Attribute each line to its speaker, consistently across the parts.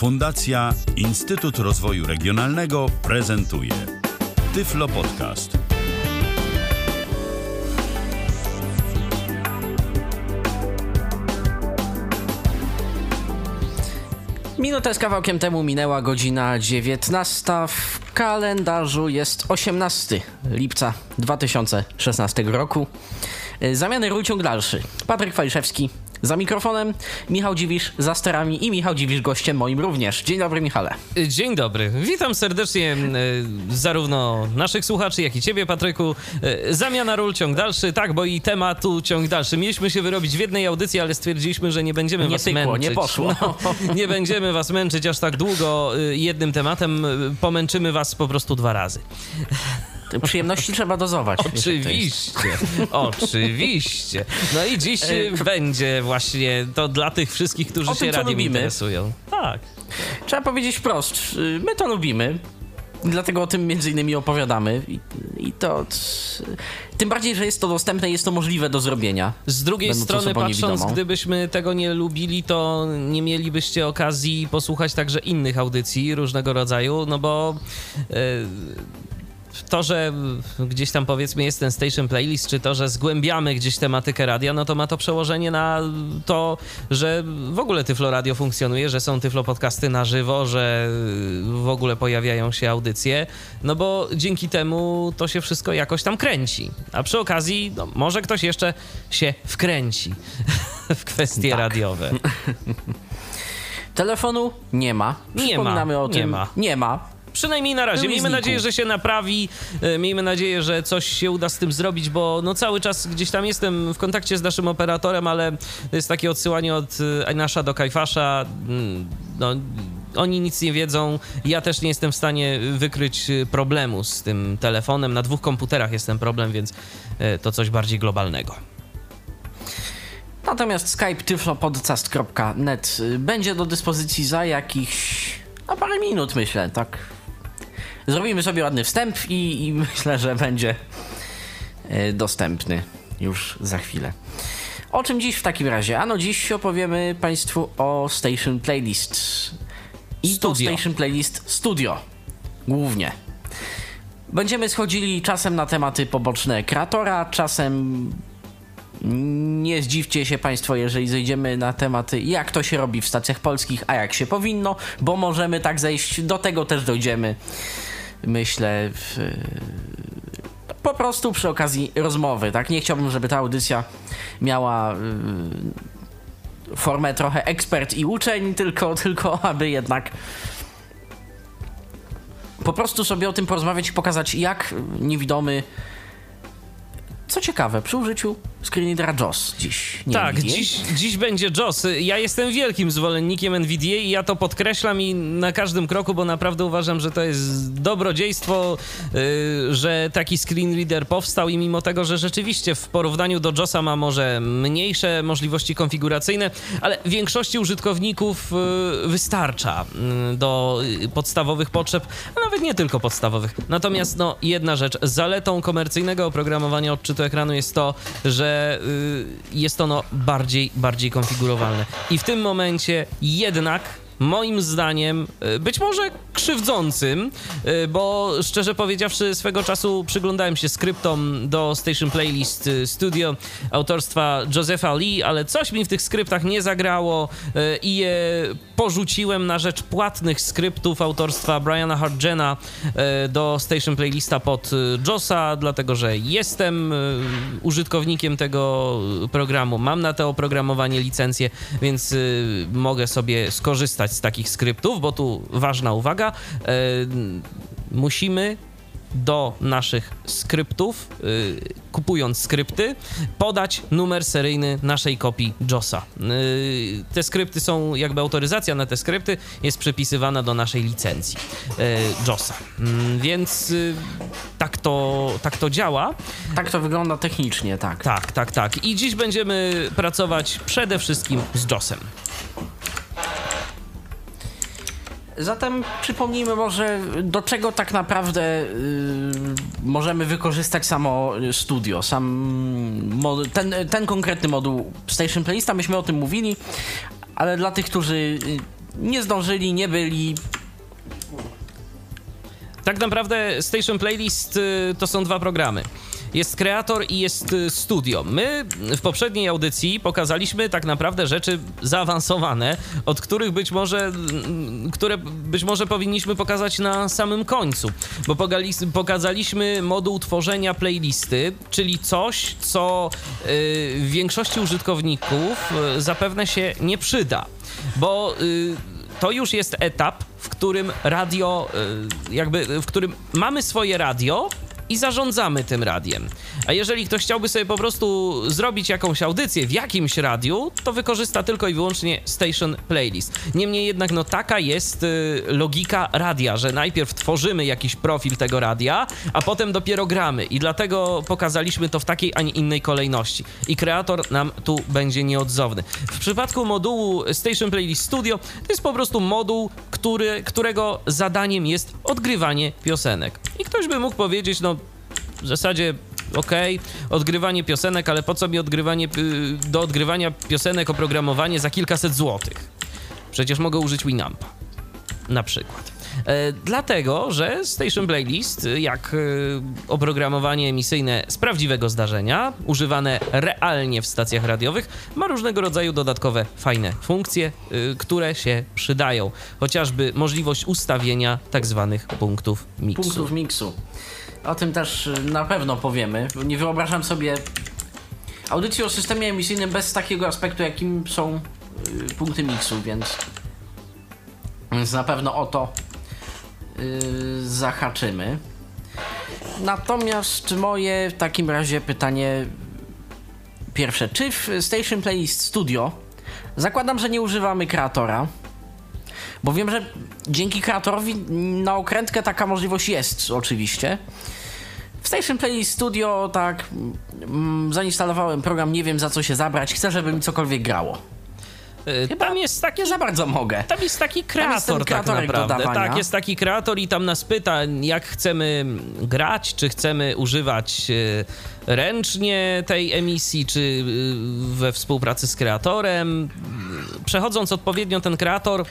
Speaker 1: Fundacja Instytut Rozwoju Regionalnego prezentuje Tyflo Podcast.
Speaker 2: Minutę z kawałkiem temu minęła godzina 19. W kalendarzu jest 18 lipca 2016 roku. Zamiany ról ciąg dalszy. Patryk Waliszewski za mikrofonem, Michał Dziwisz za sterami i Michał Dziwisz gościem moim również. Dzień dobry Michale.
Speaker 3: Dzień dobry. Witam serdecznie e, zarówno naszych słuchaczy, jak i ciebie Patryku. E, zamiana ról ciąg dalszy, tak, bo i tematu ciąg dalszy. Mieliśmy się wyrobić w jednej audycji, ale stwierdziliśmy, że nie będziemy
Speaker 2: Nie
Speaker 3: was
Speaker 2: pykło,
Speaker 3: męczyć.
Speaker 2: nie poszło.
Speaker 3: No, nie będziemy was męczyć aż tak długo e, jednym tematem. Pomęczymy was po prostu dwa razy.
Speaker 2: Przyjemności trzeba dozować.
Speaker 3: Oczywiście, oczywiście. No i dziś e, będzie właśnie to dla tych wszystkich, którzy
Speaker 2: O
Speaker 3: się
Speaker 2: tym,
Speaker 3: radiem
Speaker 2: lubimy.
Speaker 3: interesują. Tak.
Speaker 2: Trzeba powiedzieć wprost, y, my to lubimy. Dlatego o tym między innymi opowiadamy. I, i to. c- Tym bardziej, że jest to dostępne, jest to możliwe do zrobienia.
Speaker 3: Z drugiej strony, patrząc, gdybyśmy tego nie lubili, to nie mielibyście okazji posłuchać także innych audycji różnego rodzaju, no bo e, to, że gdzieś tam powiedzmy jest ten station playlist, czy to, że zgłębiamy gdzieś tematykę radia, no to ma to przełożenie na to, że w ogóle Tyflo Radio funkcjonuje, że są Tyflo podcasty na żywo, że w ogóle pojawiają się audycje, no bo dzięki temu to się wszystko jakoś tam kręci. A przy okazji, no, może ktoś jeszcze się wkręci w kwestie
Speaker 2: Tak.
Speaker 3: radiowe.
Speaker 2: Telefonu nie ma.
Speaker 3: Nie
Speaker 2: Przypominamy
Speaker 3: ma,
Speaker 2: o
Speaker 3: nie
Speaker 2: tym.
Speaker 3: ma.
Speaker 2: Nie ma.
Speaker 3: Przynajmniej na razie. Miejmy nadzieję, że się naprawi. E, Miejmy nadzieję, że coś się uda z tym zrobić, bo no cały czas gdzieś tam jestem w kontakcie z naszym operatorem, ale to jest takie odsyłanie od e, Ainasza do Kajfasza. Mm, No, oni nic nie wiedzą. Ja też nie jestem w stanie wykryć e, problemu z tym telefonem. Na dwóch komputerach jest ten problem, więc to coś bardziej globalnego.
Speaker 2: Natomiast Skype tyflopodcast.net będzie do dyspozycji za jakichś no, parę minut, myślę, tak. Zrobimy sobie ładny wstęp i, i myślę, że będzie y, dostępny już za chwilę. O czym dziś w takim razie? Ano dziś opowiemy Państwu o Station Playlist. I
Speaker 3: Studio.
Speaker 2: to Station Playlist Studio. Głównie. Będziemy schodzili czasem na tematy poboczne kreatora, czasem nie zdziwcie się Państwo, jeżeli zejdziemy na tematy, jak to się robi w stacjach polskich, a jak się powinno, bo możemy tak zejść, do tego też dojdziemy. Myślę, w, po prostu przy okazji rozmowy, tak? Nie chciałbym, żeby ta audycja miała y, formę trochę ekspert i uczeń, tylko, tylko aby jednak po prostu sobie o tym porozmawiać i pokazać, jak niewidomy co ciekawe, przy użyciu screenreadera JOS dziś. Nie
Speaker 3: tak,
Speaker 2: NVDA.
Speaker 3: dziś, dziś będzie JOS. Ja jestem wielkim zwolennikiem NVDA i ja to podkreślam i na każdym kroku, bo naprawdę uważam, że to jest dobrodziejstwo, yy, że taki screen reader powstał i mimo tego, że rzeczywiście w porównaniu do JOSa ma może mniejsze możliwości konfiguracyjne, ale większości użytkowników yy, wystarcza yy, do yy, podstawowych potrzeb, a nawet nie tylko podstawowych. Natomiast no, jedna rzecz, zaletą komercyjnego oprogramowania ekranu jest to, że y, jest ono bardziej, bardziej konfigurowalne. I w tym momencie jednak moim zdaniem, y, być może krzywdzącym, y, bo szczerze powiedziawszy, swego czasu przyglądałem się skryptom do Station Playlist y, Studio autorstwa Josepha Lee, ale coś mi w tych skryptach nie zagrało i je porzuciłem na rzecz płatnych skryptów autorstwa Briana Hartgena y, do Station Playlista pod JOSa, dlatego że jestem użytkownikiem tego programu, mam na to oprogramowanie licencję, więc mogę sobie skorzystać z takich skryptów, bo tu ważna uwaga, y, musimy do naszych skryptów, y, kupując skrypty, podać numer seryjny naszej kopii JOSa. Y, te skrypty są, jakby autoryzacja na te skrypty jest przypisywana do naszej licencji JOSa. Mm, więc tak, to, tak to działa.
Speaker 2: Tak to wygląda technicznie, tak.
Speaker 3: Tak, tak, tak. I dziś będziemy pracować przede wszystkim z JOSem.
Speaker 2: Zatem przypomnijmy może, do czego tak naprawdę y, możemy wykorzystać samo studio, sam ten, ten konkretny moduł Station Playlista, myśmy o tym mówili, ale dla tych, którzy y, nie zdążyli, nie byli.
Speaker 3: Tak naprawdę Station Playlist y, to są dwa programy. Jest kreator i jest y, studio. My w poprzedniej audycji pokazaliśmy tak naprawdę rzeczy zaawansowane, od których być może, które być może powinniśmy pokazać na samym końcu, bo pokazaliśmy moduł tworzenia playlisty, czyli coś, co y, większości użytkowników y, zapewne się nie przyda, bo to już jest etap, w którym radio, jakby, w którym mamy swoje radio i zarządzamy tym radiem. A jeżeli ktoś chciałby sobie po prostu zrobić jakąś audycję w jakimś radiu, to wykorzysta tylko i wyłącznie Station Playlist. Niemniej jednak, no taka jest y, logika radia, że najpierw tworzymy jakiś profil tego radia, a potem dopiero gramy. I dlatego pokazaliśmy to w takiej, a nie innej kolejności. I kreator nam tu będzie nieodzowny. W przypadku modułu Station Playlist Studio to jest po prostu moduł, który, którego zadaniem jest odgrywanie piosenek. I ktoś by mógł powiedzieć, no w zasadzie okej, odgrywanie piosenek, ale po co mi odgrywanie, y, do odgrywania piosenek oprogramowanie za kilkaset złotych? Przecież mogę użyć Winampa. Na przykład. E, dlatego, że Station Playlist, jak e, oprogramowanie emisyjne z prawdziwego zdarzenia, używane realnie w stacjach radiowych, ma różnego rodzaju dodatkowe, fajne funkcje, e, które się przydają. Chociażby możliwość ustawienia tak zwanych punktów miksu.
Speaker 2: punktów miksu. O tym też y, na pewno powiemy. Nie wyobrażam sobie audycji o systemie emisyjnym bez takiego aspektu, jakim są y, punkty miksu, więc, więc na pewno o to y, zahaczymy. Natomiast moje w takim razie pytanie pierwsze. Czy w Station Playlist Studio zakładam, że nie używamy kreatora? Bo wiem, że dzięki kreatorowi na okrętkę taka możliwość jest, oczywiście. W Station Playlist Studio tak mm, zainstalowałem program, nie wiem za co się zabrać, chcę, żeby mi cokolwiek grało.
Speaker 3: E, Tam jest takie
Speaker 2: Nie za bardzo mogę.
Speaker 3: Tam jest taki
Speaker 2: jest
Speaker 3: kreator
Speaker 2: ten
Speaker 3: tak naprawdę.
Speaker 2: dodawania.
Speaker 3: Tak, jest taki kreator i tam nas pyta, jak chcemy grać, czy chcemy używać e, ręcznie tej emisji, czy e, we współpracy z kreatorem. Przechodząc odpowiednio ten kreator e,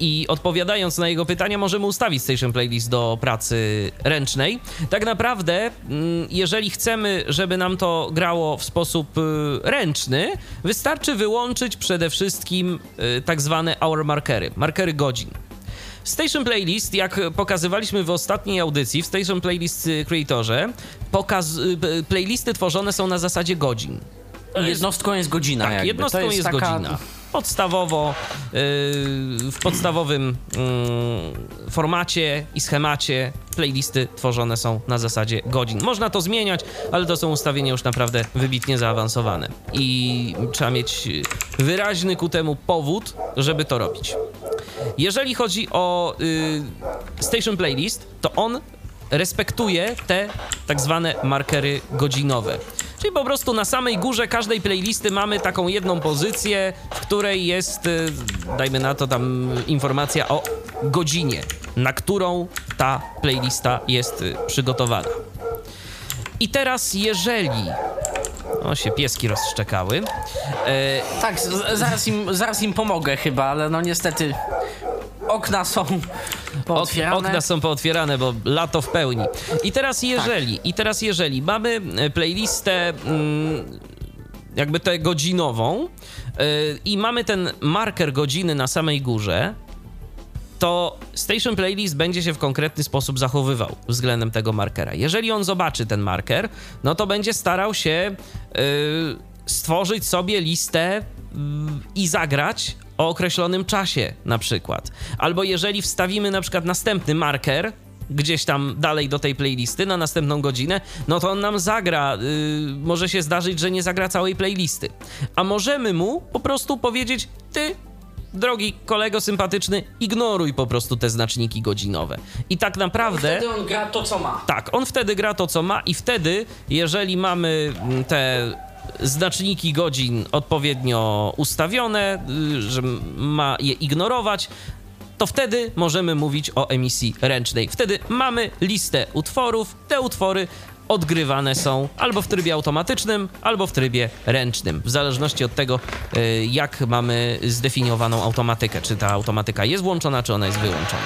Speaker 3: i odpowiadając na jego pytania, możemy ustawić Station Playlist do pracy ręcznej. Tak naprawdę, mm, jeżeli chcemy, żeby nam to grało w sposób e, ręczny, wystarczy wyłączyć przede wszystkim tak zwane hour markery, markery godzin. Station Playlist, jak pokazywaliśmy w ostatniej audycji, w Station Playlist y, Creatorze, pokaz, y, playlisty tworzone są na zasadzie godzin.
Speaker 2: Jednostką jest godzina.
Speaker 3: Tak,
Speaker 2: jakby.
Speaker 3: jednostką
Speaker 2: to
Speaker 3: jest,
Speaker 2: jest, taka...
Speaker 3: godzina. Podstawowo, yy, w podstawowym yy, formacie i schemacie playlisty tworzone są na zasadzie godzin. Można to zmieniać, ale to są ustawienia już naprawdę wybitnie zaawansowane. I trzeba mieć wyraźny ku temu powód, żeby to robić. Jeżeli chodzi o y, Station Playlist, to on respektuje te tak zwane markery godzinowe. Czyli po prostu na samej górze każdej playlisty mamy taką jedną pozycję, w której jest, y, dajmy na to tam informacja o godzinie, na którą ta playlista jest y, przygotowana. I teraz jeżeli... O, się pieski rozszczekały. E,
Speaker 2: Tak, zaraz im, zaraz im pomogę chyba, ale no niestety okna są
Speaker 3: Ok,
Speaker 2: pootwierane.
Speaker 3: okna są pootwierane, bo lato w pełni. I teraz jeżeli, i teraz jeżeli mamy e, playlistę mm, jakby tę godzinową e, i mamy ten marker godziny na samej górze, to Station Playlist będzie się w konkretny sposób zachowywał względem tego markera. Jeżeli on zobaczy ten marker, no to będzie starał się yy, stworzyć sobie listę yy, i zagrać o określonym czasie na przykład. Albo jeżeli wstawimy na przykład następny marker, gdzieś tam dalej do tej playlisty na następną godzinę, no to on nam zagra. Yy, może się zdarzyć, że nie zagra całej playlisty. A możemy mu po prostu powiedzieć: Ty, drogi kolego sympatyczny, ignoruj po prostu te znaczniki godzinowe. I tak naprawdę.
Speaker 2: Wtedy on gra to, co ma.
Speaker 3: Tak, on wtedy gra to, co ma, i wtedy, jeżeli mamy mm, te znaczniki godzin odpowiednio ustawione, y, że ma je ignorować, to wtedy możemy mówić o emisji ręcznej. Wtedy mamy listę utworów, te utwory odgrywane są albo w trybie automatycznym, albo w trybie ręcznym, w zależności od tego, y, jak mamy zdefiniowaną automatykę. Czy ta automatyka jest włączona, czy ona jest wyłączona.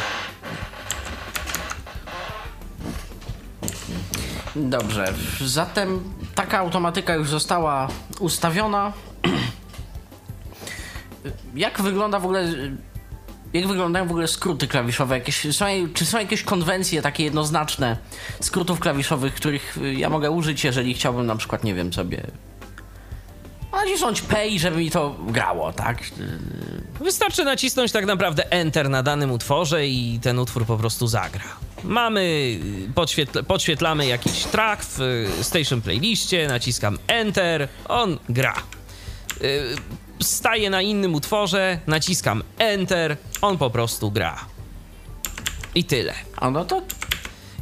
Speaker 2: Dobrze, zatem taka automatyka już została ustawiona. Jak wygląda w ogóle. Jak wyglądają w ogóle skróty klawiszowe? Jakieś, są, czy są jakieś konwencje takie jednoznaczne skrótów klawiszowych, których ja mogę użyć, jeżeli chciałbym na przykład, nie wiem, sobie nacisnąć P żeby mi to grało, tak?
Speaker 3: Wystarczy nacisnąć tak naprawdę Enter na danym utworze i ten utwór po prostu zagra. Mamy, podświetl podświetlamy jakiś track w y, Station Playliście, naciskam Enter, on gra. Y, staję na innym utworze, naciskam Enter, on po prostu gra. I tyle.
Speaker 2: A no to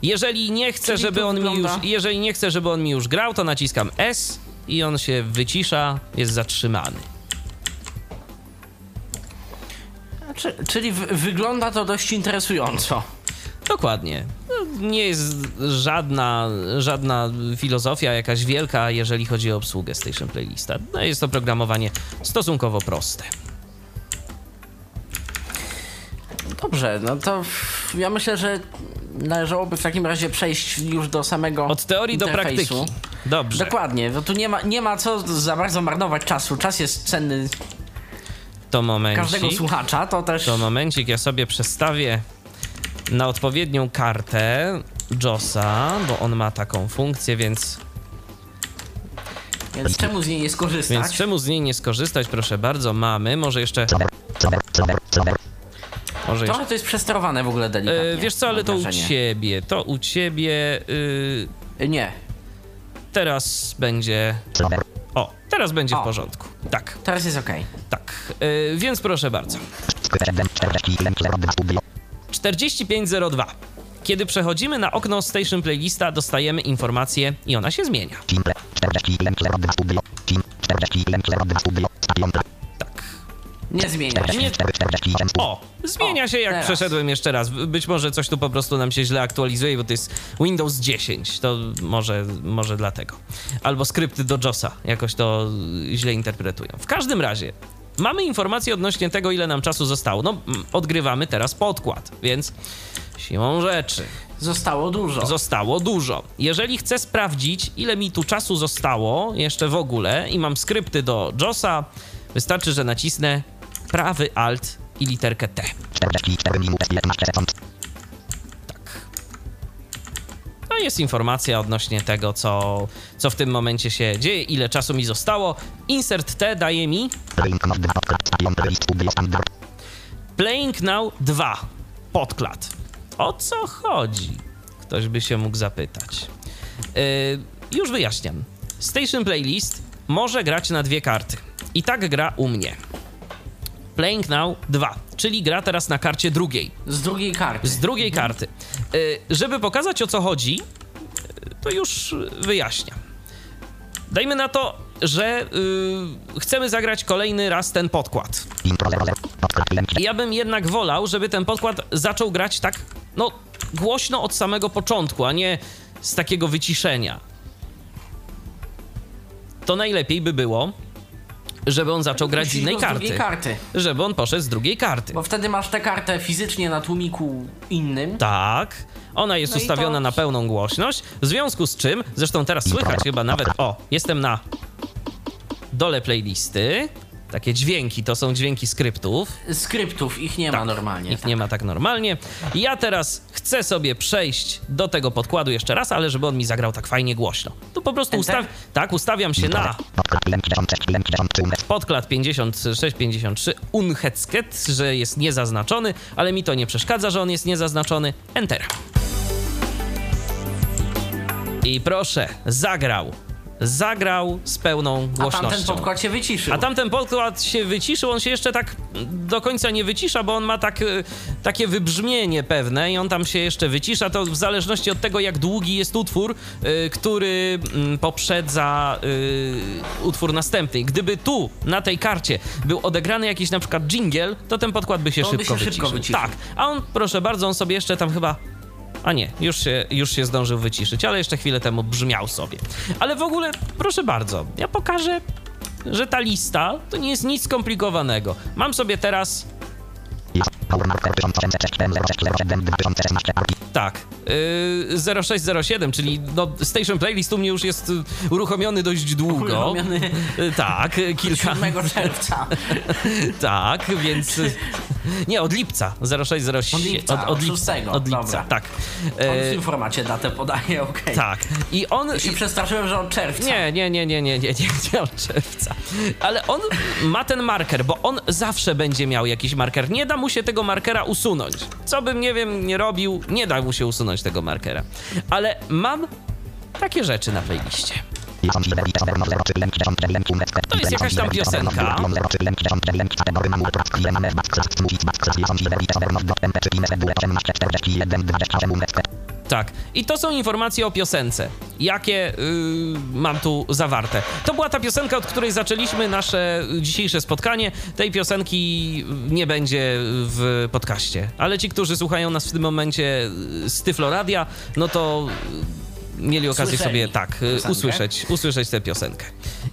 Speaker 3: Jeżeli nie chcę,
Speaker 2: Czyli
Speaker 3: żeby on mi już,
Speaker 2: wygląda-
Speaker 3: jeżeli nie chcę, żeby on mi już grał, to naciskam S i on się wycisza, jest zatrzymany.
Speaker 2: Czy, czyli wygląda to dość interesująco.
Speaker 3: Dokładnie. No, Nie jest żadna, żadna filozofia jakaś wielka, jeżeli chodzi o obsługę Station Playlista. No, jest to programowanie stosunkowo proste.
Speaker 2: Dobrze, no to ja myślę, że należałoby w takim razie przejść już do samego.
Speaker 3: Od teorii do praktyki. Dobrze.
Speaker 2: Dokładnie, bo tu nie ma, nie ma co za bardzo marnować czasu. Czas jest cenny
Speaker 3: To momencik.
Speaker 2: każdego słuchacza, to też.
Speaker 3: To momencik, ja sobie przestawię na odpowiednią kartę JOSa, bo on ma taką funkcję, więc,
Speaker 2: Więc czemu z niej nie skorzystać?
Speaker 3: więc czemu z niej nie skorzystać? Proszę bardzo, mamy. Może jeszcze. Może.
Speaker 2: Trochę to jest przesterowane w ogóle delikatnie.
Speaker 3: E, wiesz co, ale to u ciebie, to u ciebie y,
Speaker 2: Nie,
Speaker 3: teraz będzie. O, teraz będzie w
Speaker 2: O.
Speaker 3: porządku. Tak,
Speaker 2: teraz jest okej.
Speaker 3: tak. Y, więc proszę bardzo. 4502. Kiedy przechodzimy na okno Station Playlista, dostajemy informację i ona się zmienia.
Speaker 2: Nie zmienia się.
Speaker 3: Nie... O, zmienia się jak
Speaker 2: teraz.
Speaker 3: przeszedłem jeszcze raz. Być może coś tu po prostu nam się źle aktualizuje, bo to jest Windows 10. To może, może dlatego. Albo skrypty do JOSa jakoś to źle interpretują. W każdym razie mamy informację odnośnie tego, ile nam czasu zostało. No, odgrywamy teraz podkład, więc siłą rzeczy
Speaker 2: Zostało dużo.
Speaker 3: zostało dużo. Jeżeli chcę sprawdzić, ile mi tu czasu zostało jeszcze w ogóle i mam skrypty do JOSa, wystarczy, że nacisnę prawy Alt i literkę T. To jest informacja odnośnie tego, co, co w tym momencie się dzieje, ile czasu mi zostało. Insert T daje mi Playing Now 2. Podklad. O co chodzi? Ktoś by się mógł zapytać. Yy, już wyjaśniam. Station Playlist może grać na dwie karty. I tak gra u mnie. Playing Now 2, czyli gra teraz na karcie drugiej.
Speaker 2: Z drugiej karty.
Speaker 3: Z drugiej karty. Y, żeby pokazać o co chodzi, y, to już wyjaśniam. Dajmy na to, że y, chcemy zagrać kolejny raz ten podkład. Ja bym jednak wolał, żeby ten podkład zaczął grać tak, no, głośno od samego początku, a nie z takiego wyciszenia. To najlepiej by było, żeby on zaczął grać z innej
Speaker 2: go z
Speaker 3: karty.
Speaker 2: karty.
Speaker 3: Żeby on poszedł z drugiej karty.
Speaker 2: Bo wtedy masz tę kartę fizycznie na tłumiku innym.
Speaker 3: Tak. Ona jest
Speaker 2: No
Speaker 3: ustawiona
Speaker 2: to-
Speaker 3: na pełną głośność, w związku z czym, zresztą teraz słychać chyba nawet, o, jestem na dole playlisty. Takie dźwięki, to są dźwięki skryptów.
Speaker 2: Skryptów ich nie ma
Speaker 3: Tak,
Speaker 2: normalnie.
Speaker 3: Ich nie ma tak normalnie. Ja teraz chcę sobie przejść do tego podkładu jeszcze raz, ale żeby on mi zagrał tak fajnie głośno. Tu po prostu ustaw... tak, ustawiam się na podklad 56-53 unhetzket, że jest niezaznaczony, ale mi to nie przeszkadza, że on jest niezaznaczony. Enter. I proszę, zagrał. Zagrał z pełną
Speaker 2: A
Speaker 3: głośnością.
Speaker 2: tamten podkład się wyciszył.
Speaker 3: A tamten podkład się wyciszył, on się jeszcze tak do końca nie wycisza, bo on ma tak, y, takie wybrzmienie pewne i on tam się jeszcze wycisza. To w zależności od tego, jak długi jest utwór, y, który mm, poprzedza y, utwór następny. Gdyby tu, na tej karcie, był odegrany jakiś na przykład jingle, to ten podkład by się,
Speaker 2: To on by
Speaker 3: szybko,
Speaker 2: się szybko
Speaker 3: wyciszył.
Speaker 2: wyciszył.
Speaker 3: Tak, a on, proszę bardzo, on sobie jeszcze tam chyba A nie, już się, już się zdążył wyciszyć, ale jeszcze chwilę temu brzmiał sobie. Ale w ogóle, proszę bardzo, ja pokażę, że ta lista to nie jest nic skomplikowanego. Mam sobie teraz tak. Yy, 0607, czyli no, Station Playlist u mnie już jest y, uruchomiony dość długo.
Speaker 2: Uruchomiony
Speaker 3: Y, Tak, y, kilka.
Speaker 2: 7 czerwca.
Speaker 3: tak, więc. Nie, od lipca. 0607.
Speaker 2: Od lipca, od szóstego,
Speaker 3: Od lipca,
Speaker 2: dobra.
Speaker 3: tak.
Speaker 2: On w tym formacie datę podaje, okej.
Speaker 3: tak. I on.
Speaker 2: Ja się przestraszyłem, że od czerwca.
Speaker 3: Nie, nie, nie, nie, nie, nie, nie, nie od czerwca. Ale on ma ten marker, bo on zawsze będzie miał jakiś marker. Nie da mu się tego markera usunąć. Co bym, nie wiem, nie robił, nie da mu się usunąć tego markera. Ale mam takie rzeczy na playliście.
Speaker 4: To jest jakaś tam piosenka.
Speaker 3: Tak. I to są informacje o piosence. Jakie yy, mam tu zawarte. To była ta piosenka, od której zaczęliśmy nasze dzisiejsze spotkanie. Tej piosenki nie będzie w podcaście. Ale ci, którzy słuchają nas w tym momencie z Tyfloradia, no to mieli okazję
Speaker 2: Słyszeli
Speaker 3: sobie tak
Speaker 2: piosenkę.
Speaker 3: usłyszeć, usłyszeć tę piosenkę.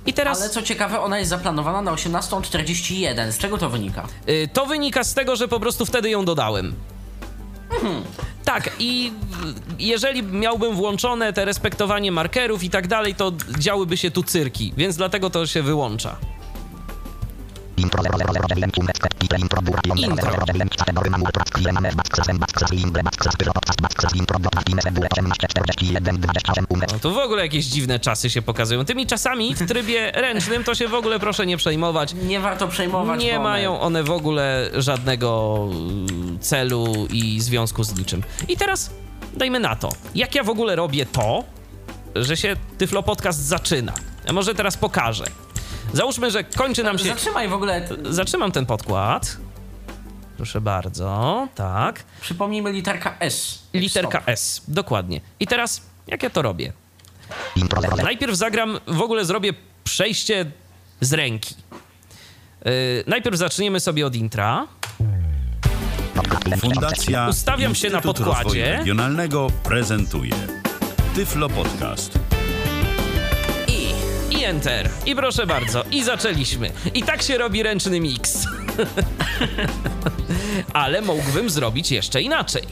Speaker 3: I teraz
Speaker 2: Ale co ciekawe, ona jest zaplanowana na 18.41. Z czego to wynika?
Speaker 3: Y, To wynika z tego, że po prostu wtedy ją dodałem. Tak, i jeżeli miałbym włączone te respektowanie markerów i tak dalej, to działyby się tu cyrki, więc dlatego to się wyłącza. No to w ogóle jakieś dziwne czasy się pokazują. Tymi czasami w trybie ręcznym to się w ogóle proszę nie przejmować.
Speaker 2: Nie warto przejmować.
Speaker 3: Nie mają one w ogóle żadnego y, celu i związku z niczym. I teraz dajmy na to, jak ja w ogóle robię to, że się Tyflo Podcast zaczyna. Ja może teraz pokażę. Załóżmy, że kończy nam się...
Speaker 2: Zatrzymaj w ogóle.
Speaker 3: Zatrzymam ten podkład. Proszę bardzo, tak.
Speaker 2: Przypomnijmy literka S.
Speaker 3: Literka
Speaker 2: Stop.
Speaker 3: S, dokładnie. I teraz, jak ja to robię? Najpierw zagram, w ogóle zrobię przejście z ręki. Yy, najpierw zaczniemy sobie od intra.
Speaker 1: Fundacja
Speaker 3: Ustawiam się na
Speaker 1: Instytut
Speaker 3: podkładzie.
Speaker 1: Rozwoju Regionalnego prezentuje Tyflo Podcast.
Speaker 2: I
Speaker 3: enter. I proszę bardzo. I zaczęliśmy. I tak się robi ręczny mix. Ale mógłbym zrobić jeszcze inaczej.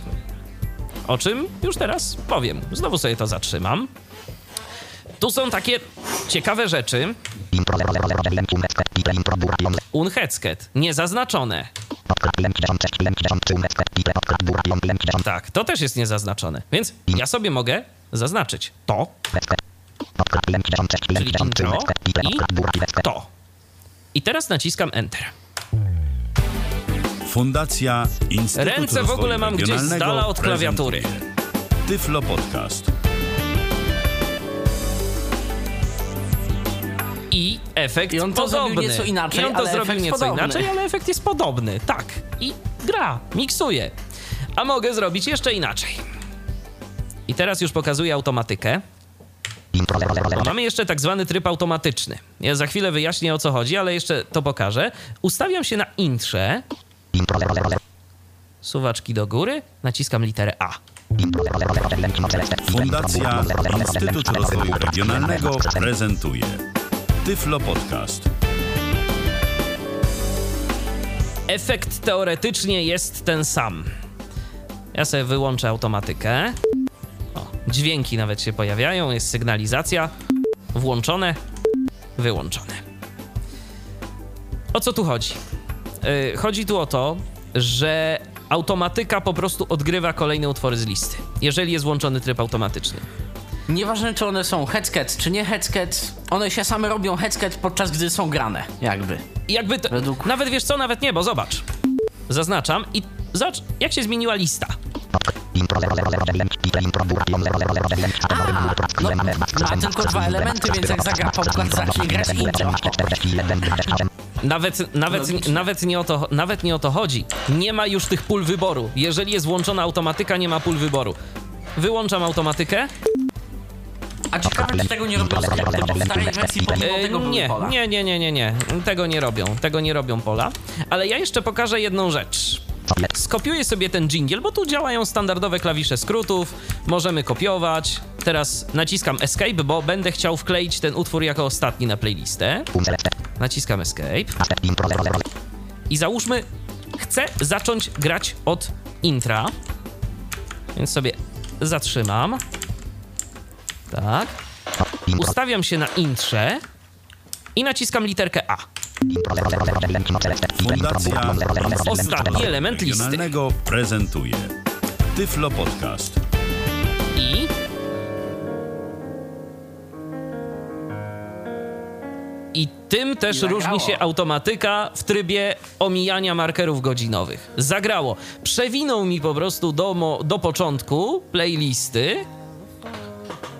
Speaker 3: O czym już teraz powiem. Znowu sobie to zatrzymam. Tu są takie ciekawe rzeczy. Unhetzket. Niezaznaczone. Tak, to też jest niezaznaczone. Więc ja sobie mogę zaznaczyć to, czyli intro i to. I teraz naciskam Enter.
Speaker 1: Fundacja Instytut
Speaker 3: Ręce w ogóle mam gdzieś z
Speaker 1: Regionalnego
Speaker 3: dala od klawiatury.
Speaker 1: Tyflo Podcast.
Speaker 3: I efekt
Speaker 2: I on to
Speaker 3: podobny.
Speaker 2: zrobił nieco inaczej,
Speaker 3: I on to
Speaker 2: ale
Speaker 3: zrobił nieco
Speaker 2: podobny.
Speaker 3: inaczej, ale efekt jest podobny. Tak. I gra, miksuje. A mogę zrobić jeszcze inaczej. I teraz już pokazuję automatykę. Mamy jeszcze tak zwany tryb automatyczny. Ja za chwilę wyjaśnię o co chodzi, ale jeszcze to pokażę. Ustawiam się na intrze, suwaczki do góry, naciskam literę A.
Speaker 1: Fundacja Instytut Rozwoju Regionalnego prezentuje Tyflo Podcast.
Speaker 3: Efekt teoretycznie jest ten sam. Ja sobie wyłączę automatykę. O, dźwięki nawet się pojawiają, jest sygnalizacja. Włączone, wyłączone. O co tu chodzi? Yy, chodzi tu o to, że automatyka po prostu odgrywa kolejne utwory z listy, jeżeli jest włączony tryb automatyczny.
Speaker 2: nieważne czy one są headset czy nie headset, one się same robią headset podczas gdy są grane, jakby.
Speaker 3: Jakby to,
Speaker 2: Według-
Speaker 3: Nawet wiesz co, nawet nie, bo zobacz. Zaznaczam i zobacz, jak się zmieniła lista.
Speaker 2: No, ma tylko dwa elementy, więc jak zagra zacznie grać intro.
Speaker 3: Nawet, nawet, nawet, nie o to, nawet nie o to chodzi. Nie ma już tych pól wyboru. Jeżeli jest włączona automatyka, nie ma pól wyboru. Wyłączam automatykę.
Speaker 2: A ciekawe, czy tego nie robią w starej wersji pomimo
Speaker 3: E,
Speaker 2: tego były
Speaker 3: nie, nie, nie, nie, nie, nie. Tego nie robią. Tego nie robią pola. Ale ja jeszcze pokażę jedną rzecz. Skopiuję sobie ten jingle, bo tu działają standardowe klawisze skrótów. Możemy kopiować. Teraz naciskam Escape, bo będę chciał wkleić ten utwór jako ostatni na playlistę. Naciskam Escape. I załóżmy, chcę zacząć grać od intra. Więc sobie zatrzymam. Tak. Ustawiam się na intrze i naciskam literkę A.
Speaker 1: Fundacja
Speaker 3: Ostatni element listy.
Speaker 1: Prezentuje Tyflo Podcast.
Speaker 3: I. I tym też
Speaker 2: zagrało.
Speaker 3: różni się automatyka w trybie omijania markerów godzinowych. Zagrało. Przewinął mi po prostu do, mo- do początku playlisty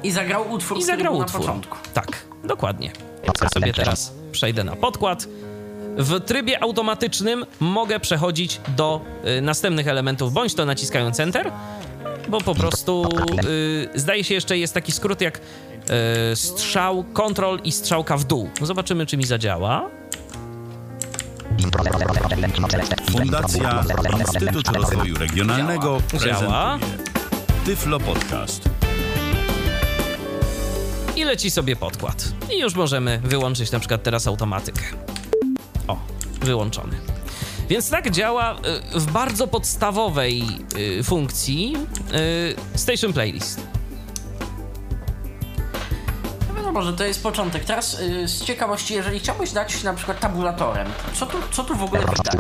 Speaker 2: I zagrał utwór,
Speaker 3: i zagrał utwór.
Speaker 2: na początku.
Speaker 3: Tak, dokładnie. Ja sobie teraz przejdę na podkład. W trybie automatycznym mogę przechodzić do y, następnych elementów, bądź to naciskając Enter, bo po prostu y, zdaje się jeszcze jest taki skrót jak y, strzał, kontrol i strzałka w dół. Zobaczymy, czy mi zadziała.
Speaker 1: Fundacja Instytut Rozwoju Regionalnego
Speaker 3: Działa.
Speaker 1: Tyflo Podcast.
Speaker 3: Leci sobie podkład. I już możemy wyłączyć na przykład teraz automatykę. O, wyłączony. Więc tak działa y, w bardzo podstawowej y, funkcji y, Station Playlist.
Speaker 2: No wiadomo, że to jest początek. Teraz y, z ciekawości, jeżeli chciałbyś dać na przykład tabulatorem, co tu, co tu w ogóle widać?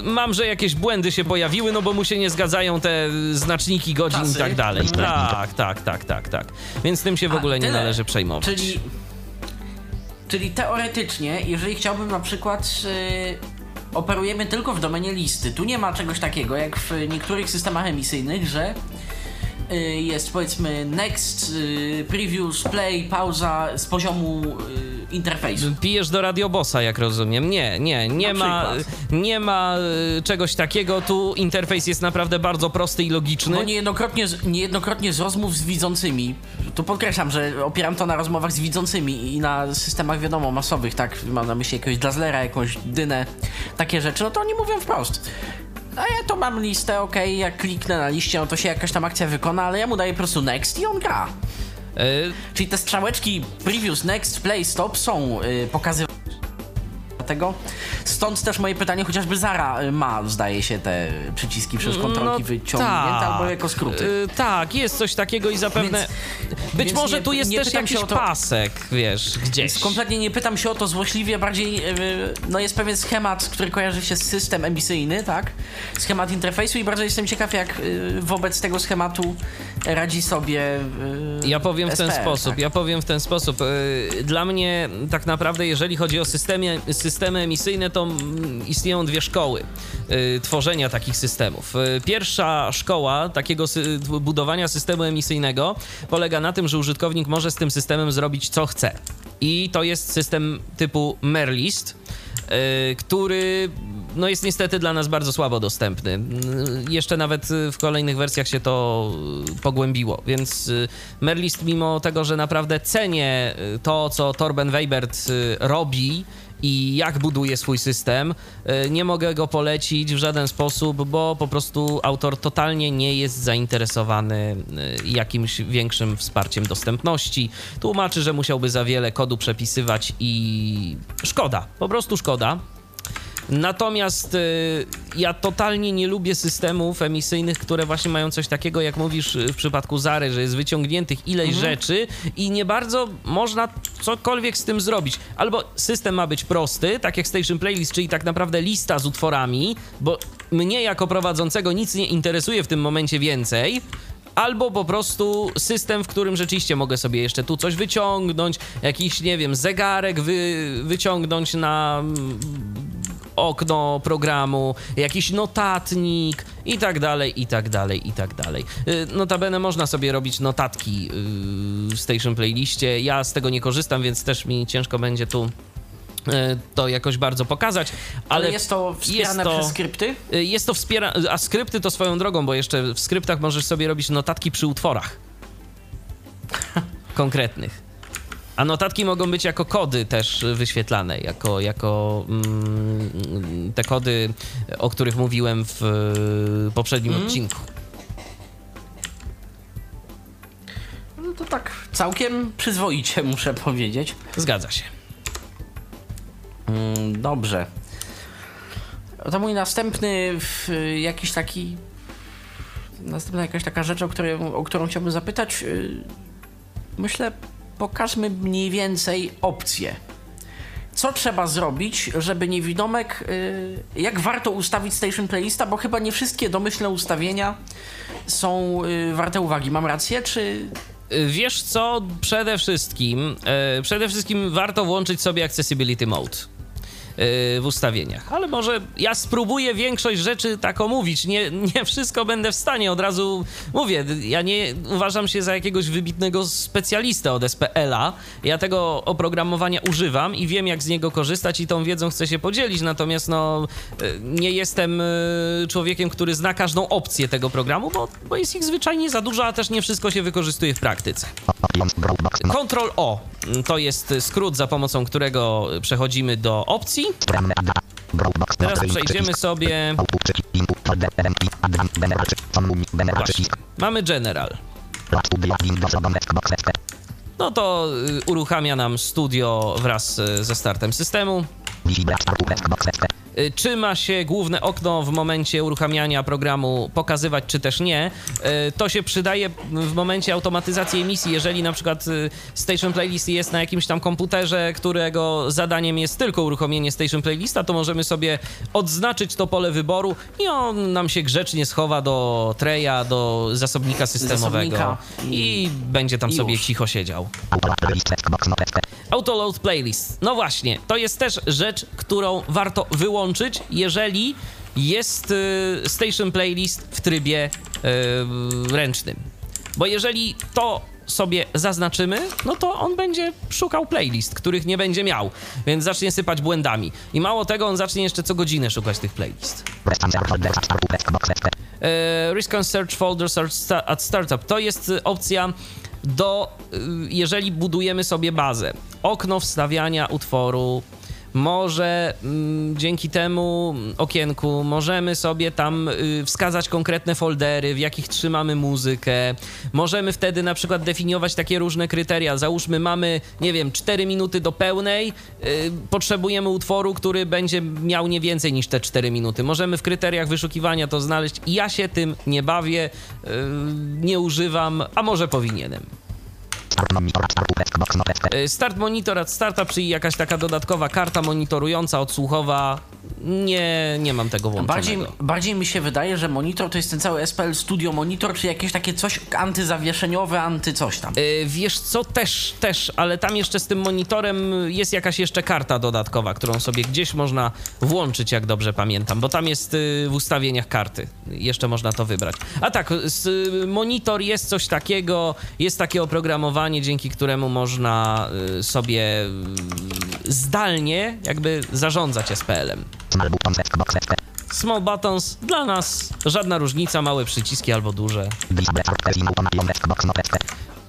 Speaker 3: Y, Mam, że jakieś błędy się pojawiły, no bo mu się nie zgadzają te y, znaczniki godzin i tak dalej. Tak, tak, tak, tak, tak. Więc tym się w
Speaker 2: A,
Speaker 3: ogóle nie
Speaker 2: tyle.
Speaker 3: należy przejmować.
Speaker 2: Czyli, czyli teoretycznie, jeżeli chciałbym na przykład y, operujemy tylko w domenie listy. Tu nie ma czegoś takiego jak w niektórych systemach emisyjnych, że y, jest powiedzmy next, y, previews, play, pauza z poziomu y, interfejsu.
Speaker 3: Pijesz do radiobosa, jak rozumiem. Nie, nie, nie ma, nie ma y, czegoś takiego. Tu interfejs jest naprawdę bardzo prosty i logiczny.
Speaker 2: Bo niejednokrotnie z, niejednokrotnie z rozmów z widzącymi, tu podkreślam, że opieram to na rozmowach z widzącymi i na systemach, wiadomo, masowych, tak, mam na myśli jakiegoś Dazzlera, jakąś dynę, takie rzeczy, no to oni mówią wprost. A ja to mam listę, okej, jak kliknę na liście, no to się jakaś tam akcja wykona, ale ja mu daję po prostu next i on gra.
Speaker 3: Y,
Speaker 2: Czyli te strzałeczki previous, next, play, stop są y, pokazywane tego. Stąd też moje pytanie, chociażby Zara y, ma, zdaje się, te przyciski przez kontrolki wyciągnięte albo jako skróty.
Speaker 3: Y, tak, jest coś takiego i zapewne.
Speaker 2: Więc-
Speaker 3: Być
Speaker 2: więc
Speaker 3: może
Speaker 2: nie-
Speaker 3: tu jest też jakiś
Speaker 2: to-
Speaker 3: pasek, wiesz, gdzieś.
Speaker 2: Kompletnie nie pytam się o to złośliwie, bardziej yy, no jest pewien schemat, który kojarzy się z system emisyjny, tak? Schemat interfejsu i bardzo jestem ciekaw, jak yy, wobec tego schematu radzi sobie yy,
Speaker 3: Ja powiem w ten sposób,
Speaker 2: tak?
Speaker 3: ja powiem w ten sposób. Y, Dla mnie tak naprawdę, jeżeli chodzi o systemie, systemy emisyjne, to mm, istnieją dwie szkoły y, tworzenia takich systemów. Y, Pierwsza szkoła takiego budowania systemu emisyjnego polega na tym, że użytkownik może z tym systemem zrobić co chce. I to jest system typu Merlist, y, który no jest niestety dla nas bardzo słabo dostępny. Jeszcze nawet w kolejnych wersjach się to pogłębiło, więc Merlist mimo tego, że naprawdę cenię to, co Torben Weibert robi i jak buduje swój system, y, nie mogę go polecić w żaden sposób, bo po prostu autor totalnie nie jest zainteresowany y, jakimś większym wsparciem dostępności. Tłumaczy, że musiałby za wiele kodu przepisywać i szkoda, po prostu szkoda. Natomiast y, ja totalnie nie lubię systemów emisyjnych, które właśnie mają coś takiego, jak mówisz y, w przypadku Zary, że jest wyciągniętych ileś rzeczy i nie bardzo można cokolwiek z tym zrobić. Albo system ma być prosty, tak jak Station Playlist, czyli tak naprawdę lista z utworami, bo mnie jako prowadzącego nic nie interesuje w tym momencie więcej. Albo po prostu system, w którym rzeczywiście mogę sobie jeszcze tu coś wyciągnąć, jakiś, nie wiem, zegarek wy, wyciągnąć na mm, okno programu, jakiś notatnik i tak dalej, i tak dalej, i tak dalej. Y, Notabene można sobie robić notatki y, w Station Playliście. Ja z tego nie korzystam, więc też mi ciężko będzie tu to jakoś bardzo pokazać, ale,
Speaker 2: Ale jest to wspierane
Speaker 3: to-
Speaker 2: przez skrypty?
Speaker 3: Y, Jest to wspiera, a skrypty to swoją drogą, bo jeszcze w skryptach możesz sobie robić notatki przy utworach konkretnych. A notatki mogą być jako kody też wyświetlane, jako, jako mm, te kody, o których mówiłem w y, poprzednim
Speaker 2: Mhm.
Speaker 3: odcinku.
Speaker 2: No to tak całkiem przyzwoicie, muszę powiedzieć.
Speaker 3: Zgadza się.
Speaker 2: Mm, Dobrze. To mój następny jakiś taki. Następna jakaś taka rzecz, o, której, o którą chciałbym zapytać. y, Myślę, pokażmy mniej więcej opcje. Co trzeba zrobić, żeby niewidomek. y, Jak warto ustawić station playlista, bo chyba nie wszystkie domyślne ustawienia są y, warte uwagi. Mam rację, czy.
Speaker 3: Wiesz co, przede wszystkim, przede wszystkim warto włączyć sobie Accessibility Mode w ustawieniach. Ale może ja spróbuję większość rzeczy tak omówić. Nie, nie wszystko będę w stanie. Od razu mówię, ja nie uważam się za jakiegoś wybitnego specjalistę od SPL-a. Ja tego oprogramowania używam i wiem, jak z niego korzystać i tą wiedzą chcę się podzielić. Natomiast no, e, nie jestem e, człowiekiem, który zna każdą opcję tego programu, bo, bo jest ich zwyczajnie za dużo, a też nie wszystko się wykorzystuje w praktyce. Ctrl O to jest skrót, za pomocą którego przechodzimy do opcji. Teraz przejdziemy sobie. Właśnie. Mamy General. No to y, uruchamia nam studio wraz y, ze startem systemu. Y, Czy ma się główne okno w momencie uruchamiania programu pokazywać, czy też nie? Y, To się przydaje w momencie automatyzacji emisji, jeżeli na przykład y, Station Playlist jest na jakimś tam komputerze, którego zadaniem jest tylko uruchomienie Station Playlista, to możemy sobie odznaczyć to pole wyboru i on nam się grzecznie schowa do treja, do zasobnika systemowego
Speaker 2: Zasobnika
Speaker 3: i,
Speaker 2: i-
Speaker 3: będzie tam
Speaker 2: i
Speaker 3: sobie
Speaker 2: już.
Speaker 3: cicho siedział. Autoload playlist. No właśnie, to jest też rzecz, którą warto wyłączyć, jeżeli jest y, station playlist w trybie y, ręcznym. Bo jeżeli to sobie zaznaczymy, no to on będzie szukał playlist, których nie będzie miał, więc zacznie sypać błędami. I mało tego, on zacznie jeszcze co godzinę szukać tych playlist. E, Risk Search Folders at Startup. To jest y, opcja do, y, jeżeli budujemy sobie bazę. Okno wstawiania utworu. Może mm, dzięki temu okienku możemy sobie tam y, wskazać konkretne foldery, w jakich trzymamy muzykę. Możemy wtedy na przykład definiować takie różne kryteria. Załóżmy, mamy, nie wiem, 4 minuty do pełnej, y, potrzebujemy utworu, który będzie miał nie więcej niż te 4 minuty. Możemy w kryteriach wyszukiwania to znaleźć. Ja się tym nie bawię, y, nie używam, a może powinienem. Start monitor at startup, czyli jakaś taka dodatkowa karta monitorująca, odsłuchowa. Nie, nie mam tego włączonego.
Speaker 2: Bardziej, bardziej mi się wydaje, że monitor to jest ten cały SPL Studio Monitor, czy jakieś takie coś antyzawieszeniowe, anty coś tam.
Speaker 3: Y, Wiesz co, też, też, ale tam jeszcze z tym monitorem jest jakaś jeszcze karta dodatkowa, którą sobie gdzieś można włączyć, jak dobrze pamiętam, bo tam jest y, w ustawieniach karty. Jeszcze można to wybrać. A tak, z, y, monitor jest coś takiego, jest takie oprogramowanie, dzięki któremu można y, sobie y, zdalnie jakby zarządzać SPL-em. Small buttons, dla nas żadna różnica, małe przyciski albo duże.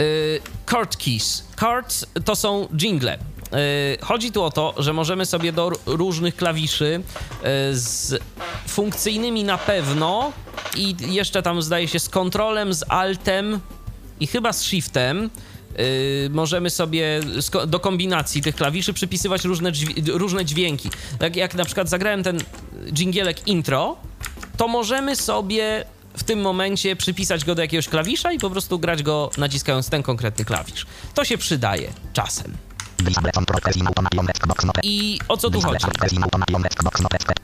Speaker 3: Y, Chord keys. Chords to są jingle. Y, Chodzi tu o to, że możemy sobie do różnych klawiszy y, z funkcyjnymi na pewno i jeszcze tam zdaje się z kontrolem, z altem i chyba z shiftem y, możemy sobie do kombinacji tych klawiszy przypisywać różne, różne dźwięki. Tak jak na przykład zagrałem ten dżingielek intro, to możemy sobie w tym momencie przypisać go do jakiegoś klawisza i po prostu grać go naciskając ten konkretny klawisz. To się przydaje czasem. I o co tu chodzi?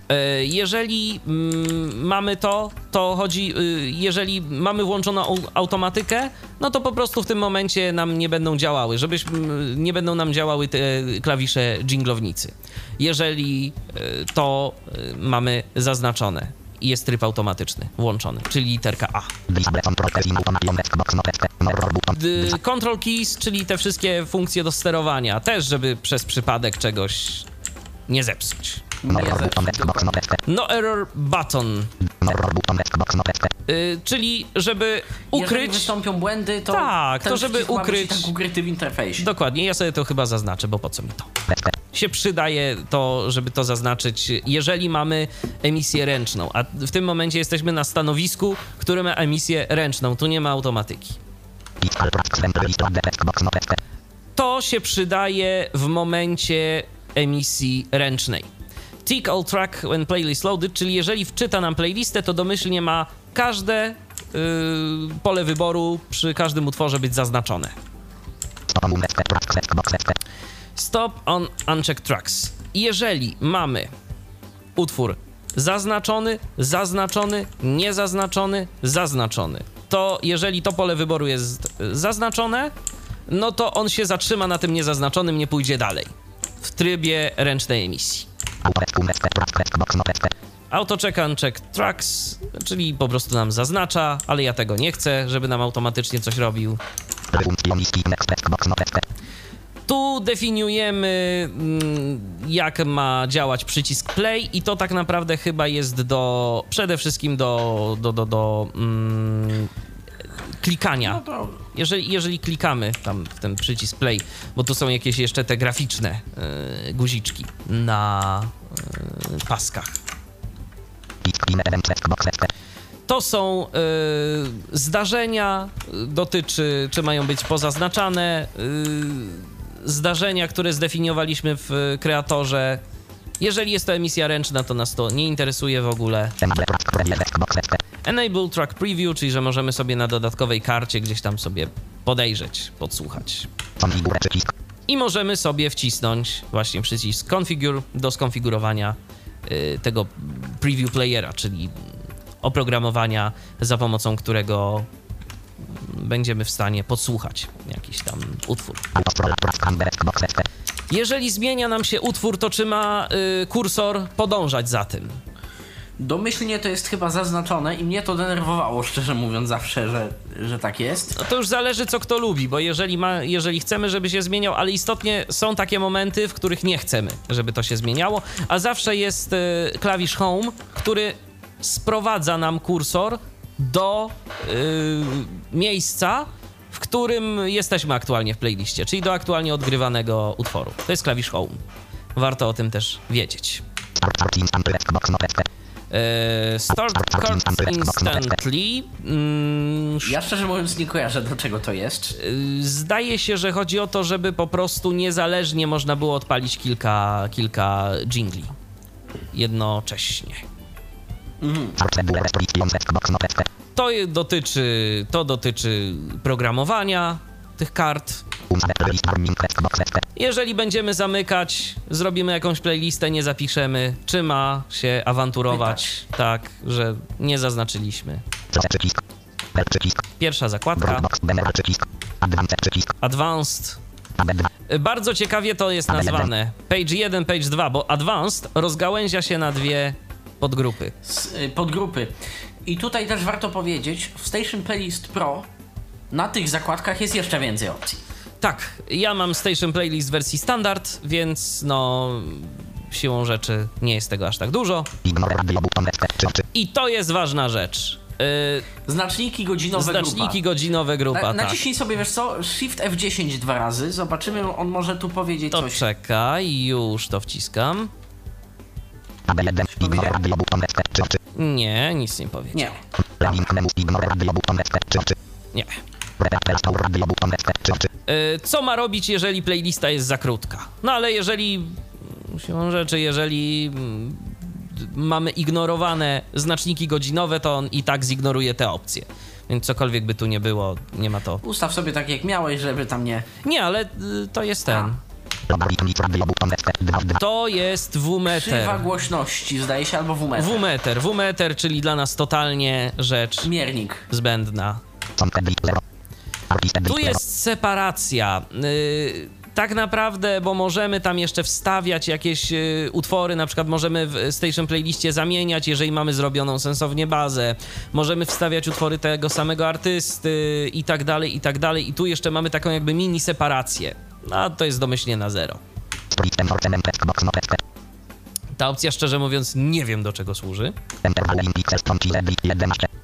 Speaker 3: E, Jeżeli mm, mamy to, to chodzi, y, jeżeli mamy włączoną au- automatykę, no to po prostu w tym momencie nam nie będą działały, żebyś, mm, nie będą nam działały te klawisze dżinglownicy. Jeżeli y, to y, mamy zaznaczone i jest tryb automatyczny włączony, czyli literka A. Control keys, czyli te wszystkie funkcje do sterowania, też żeby przez przypadek czegoś nie zepsuć. No error button. Y, czyli żeby
Speaker 2: Jeżeli
Speaker 3: ukryć...
Speaker 2: wystąpią błędy, to
Speaker 3: Tak, to żeby ukryć-
Speaker 2: tak ukryty w interfejsie.
Speaker 3: Dokładnie, ja sobie to chyba zaznaczę, bo po co mi to? Się przydaje to, żeby to zaznaczyć, jeżeli mamy emisję ręczną, a w tym momencie jesteśmy na stanowisku, które ma emisję ręczną, tu nie ma automatyki. To się przydaje w momencie emisji ręcznej. Tick all track when playlist loaded, czyli jeżeli wczyta nam playlistę, to domyślnie ma każde yy, pole wyboru przy każdym utworze być zaznaczone. Stop on unchecked tracks. Jeżeli mamy utwór zaznaczony, zaznaczony, niezaznaczony, zaznaczony, to jeżeli to pole wyboru jest zaznaczone, no to on się zatrzyma na tym niezaznaczonym, nie pójdzie dalej w trybie ręcznej emisji. Auto check uncheck tracks, czyli po prostu nam zaznacza, ale ja tego nie chcę, żeby nam automatycznie coś robił. Tu definiujemy, mm, jak ma działać przycisk play i to tak naprawdę chyba jest do, przede wszystkim do, do, do, do mm, klikania.
Speaker 2: No
Speaker 3: Jeżeli, jeżeli klikamy tam w ten przycisk play, bo tu są jakieś jeszcze te graficzne y, guziczki na y, paskach. To są y, zdarzenia, dotyczy, czy mają być pozaznaczane, zdarzenia, które zdefiniowaliśmy w kreatorze. Jeżeli jest to emisja ręczna, to nas to nie interesuje w ogóle. Enable Track Preview, czyli że możemy sobie na dodatkowej karcie gdzieś tam sobie podejrzeć, podsłuchać. I możemy sobie wcisnąć właśnie przycisk Configure do skonfigurowania y, tego preview playera, czyli oprogramowania, za pomocą którego będziemy w stanie podsłuchać jakiś tam utwór. Jeżeli zmienia nam się utwór, to czy ma y, kursor podążać za tym?
Speaker 2: domyślnie to jest chyba zaznaczone i mnie to denerwowało, szczerze mówiąc, zawsze, że, że tak jest.
Speaker 3: No to już zależy, co kto lubi, bo jeżeli, ma, jeżeli chcemy, żeby się zmieniał, ale istotnie są takie momenty, w których nie chcemy, żeby to się zmieniało, a zawsze jest y, klawisz Home, który sprowadza nam kursor do y, miejsca, w którym jesteśmy aktualnie w playliście, czyli do aktualnie odgrywanego utworu. To jest klawisz Home. Warto o tym też wiedzieć. E, Start Card Instantly. Mm,
Speaker 2: Ja szczerze mówiąc nie kojarzę, do czego to jest.
Speaker 3: Y, Zdaje się, że chodzi o to, żeby po prostu niezależnie można było odpalić kilka, kilka jingli jednocześnie. To dotyczy, to dotyczy programowania tych kart. Jeżeli będziemy zamykać, zrobimy jakąś playlistę, nie zapiszemy, czy ma się awanturować, tak, że nie zaznaczyliśmy. Pierwsza zakładka, Advanced. Bardzo ciekawie to jest nazwane. Page 1, page 2, bo Advanced rozgałęzia się na dwie podgrupy.
Speaker 2: Y, podgrupy. I tutaj też warto powiedzieć, w Station Playlist Pro na tych zakładkach jest jeszcze więcej opcji.
Speaker 3: Tak, ja mam Station Playlist w wersji standard, więc no siłą rzeczy nie jest tego aż tak dużo. I to jest ważna rzecz.
Speaker 2: Znaczniki
Speaker 3: Yy,
Speaker 2: godzinowe
Speaker 3: znaczniki
Speaker 2: grupa.
Speaker 3: godzinowe grupa,
Speaker 2: Na,
Speaker 3: tak.
Speaker 2: naciśnij sobie, wiesz co, Shift F10 dwa razy, zobaczymy, on może tu powiedzieć
Speaker 3: To
Speaker 2: coś.
Speaker 3: czekaj, już to wciskam. Nie, nic nie powiedział.
Speaker 2: Nie.
Speaker 3: Nie. Y, Co ma robić, jeżeli playlista jest za krótka? No ale jeżeli, siłą rzeczy, jeżeli mm, mamy ignorowane znaczniki godzinowe, to on i tak zignoruje te opcje. Więc cokolwiek by tu nie było, nie ma to.
Speaker 2: Ustaw sobie tak jak miałeś, żeby tam nie...
Speaker 3: Nie, ale y, to jest ten. To jest
Speaker 2: Krzywa
Speaker 3: W-meter.
Speaker 2: głośności, zdaje się, albo WMET.
Speaker 3: W-meter. W-meter, czyli dla nas totalnie rzecz
Speaker 2: Miernik.
Speaker 3: zbędna. Tu jest separacja. Yy, tak naprawdę, bo możemy tam jeszcze wstawiać jakieś yy, utwory, na przykład możemy w Station Playliście zamieniać, jeżeli mamy zrobioną sensownie bazę. Możemy wstawiać utwory tego samego artysty i tak dalej, i tak dalej. I tu jeszcze mamy taką jakby mini separację. A to jest domyślnie na zero. Ta opcja, szczerze mówiąc, nie wiem do czego służy.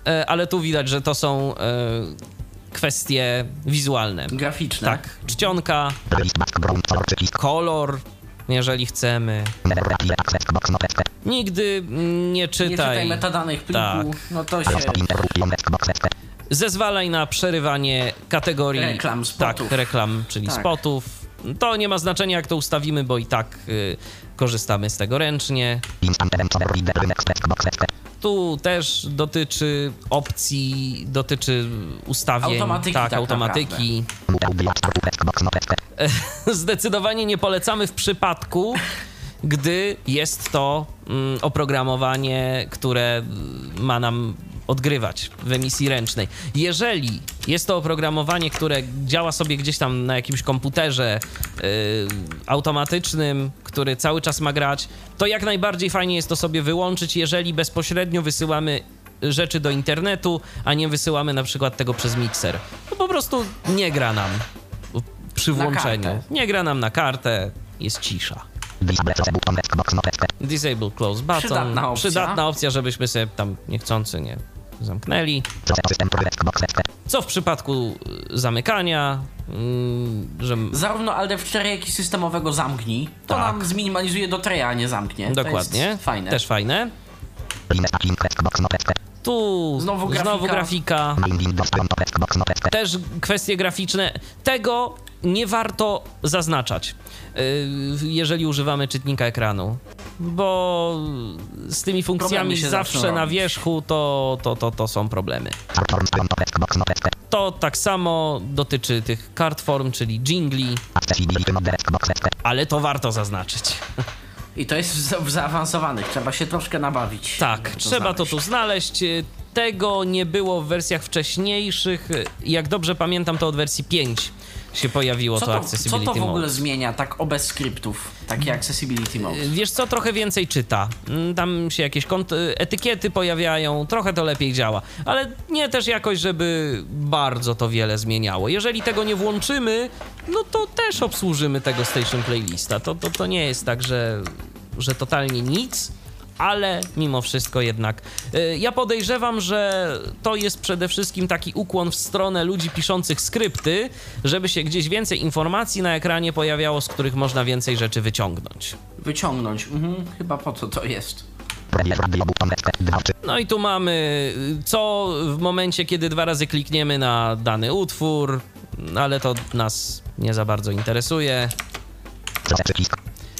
Speaker 3: E, ale tu widać, że to są e, kwestie wizualne.
Speaker 2: Graficzne.
Speaker 3: Tak, czcionka, kolor, jeżeli chcemy. Nigdy nie
Speaker 2: Nie czytaj
Speaker 3: czytaj.
Speaker 2: metadanych pliku,
Speaker 3: Tak.
Speaker 2: no to się...
Speaker 3: Zezwalaj na przerywanie kategorii
Speaker 2: Reklam, spotów.
Speaker 3: Tak, reklam, czyli
Speaker 2: Tak.
Speaker 3: spotów. To nie ma znaczenia, jak to ustawimy, bo i tak y, korzystamy z tego ręcznie. Tu też dotyczy opcji, dotyczy ustawień.
Speaker 2: Automatyki
Speaker 3: tak,
Speaker 2: tak
Speaker 3: automatyki. Zdecydowanie nie polecamy w przypadku, gdy jest to mm, oprogramowanie, które mm, ma nam odgrywać w emisji ręcznej. Jeżeli jest to oprogramowanie, które działa sobie gdzieś tam na jakimś komputerze yy, automatycznym, który cały czas ma grać, to jak najbardziej fajnie jest to sobie wyłączyć, jeżeli bezpośrednio wysyłamy rzeczy do internetu, a nie wysyłamy na przykład tego przez mikser. To po prostu nie gra nam przy włączeniu. Nie gra nam na kartę, jest cisza. Disable close button.
Speaker 2: Przydatna opcja.
Speaker 3: Przydatna opcja, żebyśmy sobie tam niechcący nie zamknęli. Co w przypadku y, zamykania, mm, że
Speaker 2: Zarówno Alt F4, jak i systemowego zamknij. To
Speaker 3: Tak.
Speaker 2: nam zminimalizuje do treja, a nie zamknie. To
Speaker 3: dokładnie,
Speaker 2: jest fajne.
Speaker 3: też fajne. Tu
Speaker 2: Znowu
Speaker 3: znowu
Speaker 2: grafika.
Speaker 3: grafika. Też kwestie graficzne. Tego nie warto zaznaczać, yy, jeżeli używamy czytnika ekranu. Bo z tymi funkcjami zawsze na wierzchu to, to, to, to są problemy. To tak samo dotyczy tych card form, czyli jingli, ale to warto zaznaczyć.
Speaker 2: I to jest w, za- w zaawansowanych, trzeba się troszkę nabawić.
Speaker 3: Tak,
Speaker 2: żeby
Speaker 3: trzeba to
Speaker 2: znaleźć.
Speaker 3: tu znaleźć. Tego nie było w wersjach wcześniejszych. Jak dobrze pamiętam, to od wersji 5 się pojawiło
Speaker 2: Co
Speaker 3: to,
Speaker 2: to, co
Speaker 3: Accessibility
Speaker 2: to w ogóle
Speaker 3: Mode.
Speaker 2: zmienia tak o bez skryptów, takie Accessibility Mode?
Speaker 3: Wiesz co, trochę więcej czyta. Mm, Tam się jakieś kont- etykiety pojawiają, trochę to lepiej działa. Ale nie też jakoś, żeby bardzo to wiele zmieniało. Jeżeli tego nie włączymy, no to też obsłużymy tego Station Playlista. To, to, to nie jest tak, że, że totalnie nic. Ale mimo wszystko jednak. y, Ja podejrzewam, że to jest przede wszystkim taki ukłon w stronę ludzi piszących skrypty, żeby się gdzieś więcej informacji na ekranie pojawiało, z których można więcej rzeczy wyciągnąć.
Speaker 2: Wyciągnąć. Mhm, chyba po co to jest.
Speaker 3: No i tu mamy y, co w momencie, kiedy dwa razy klikniemy na dany utwór, ale to nas nie za bardzo interesuje,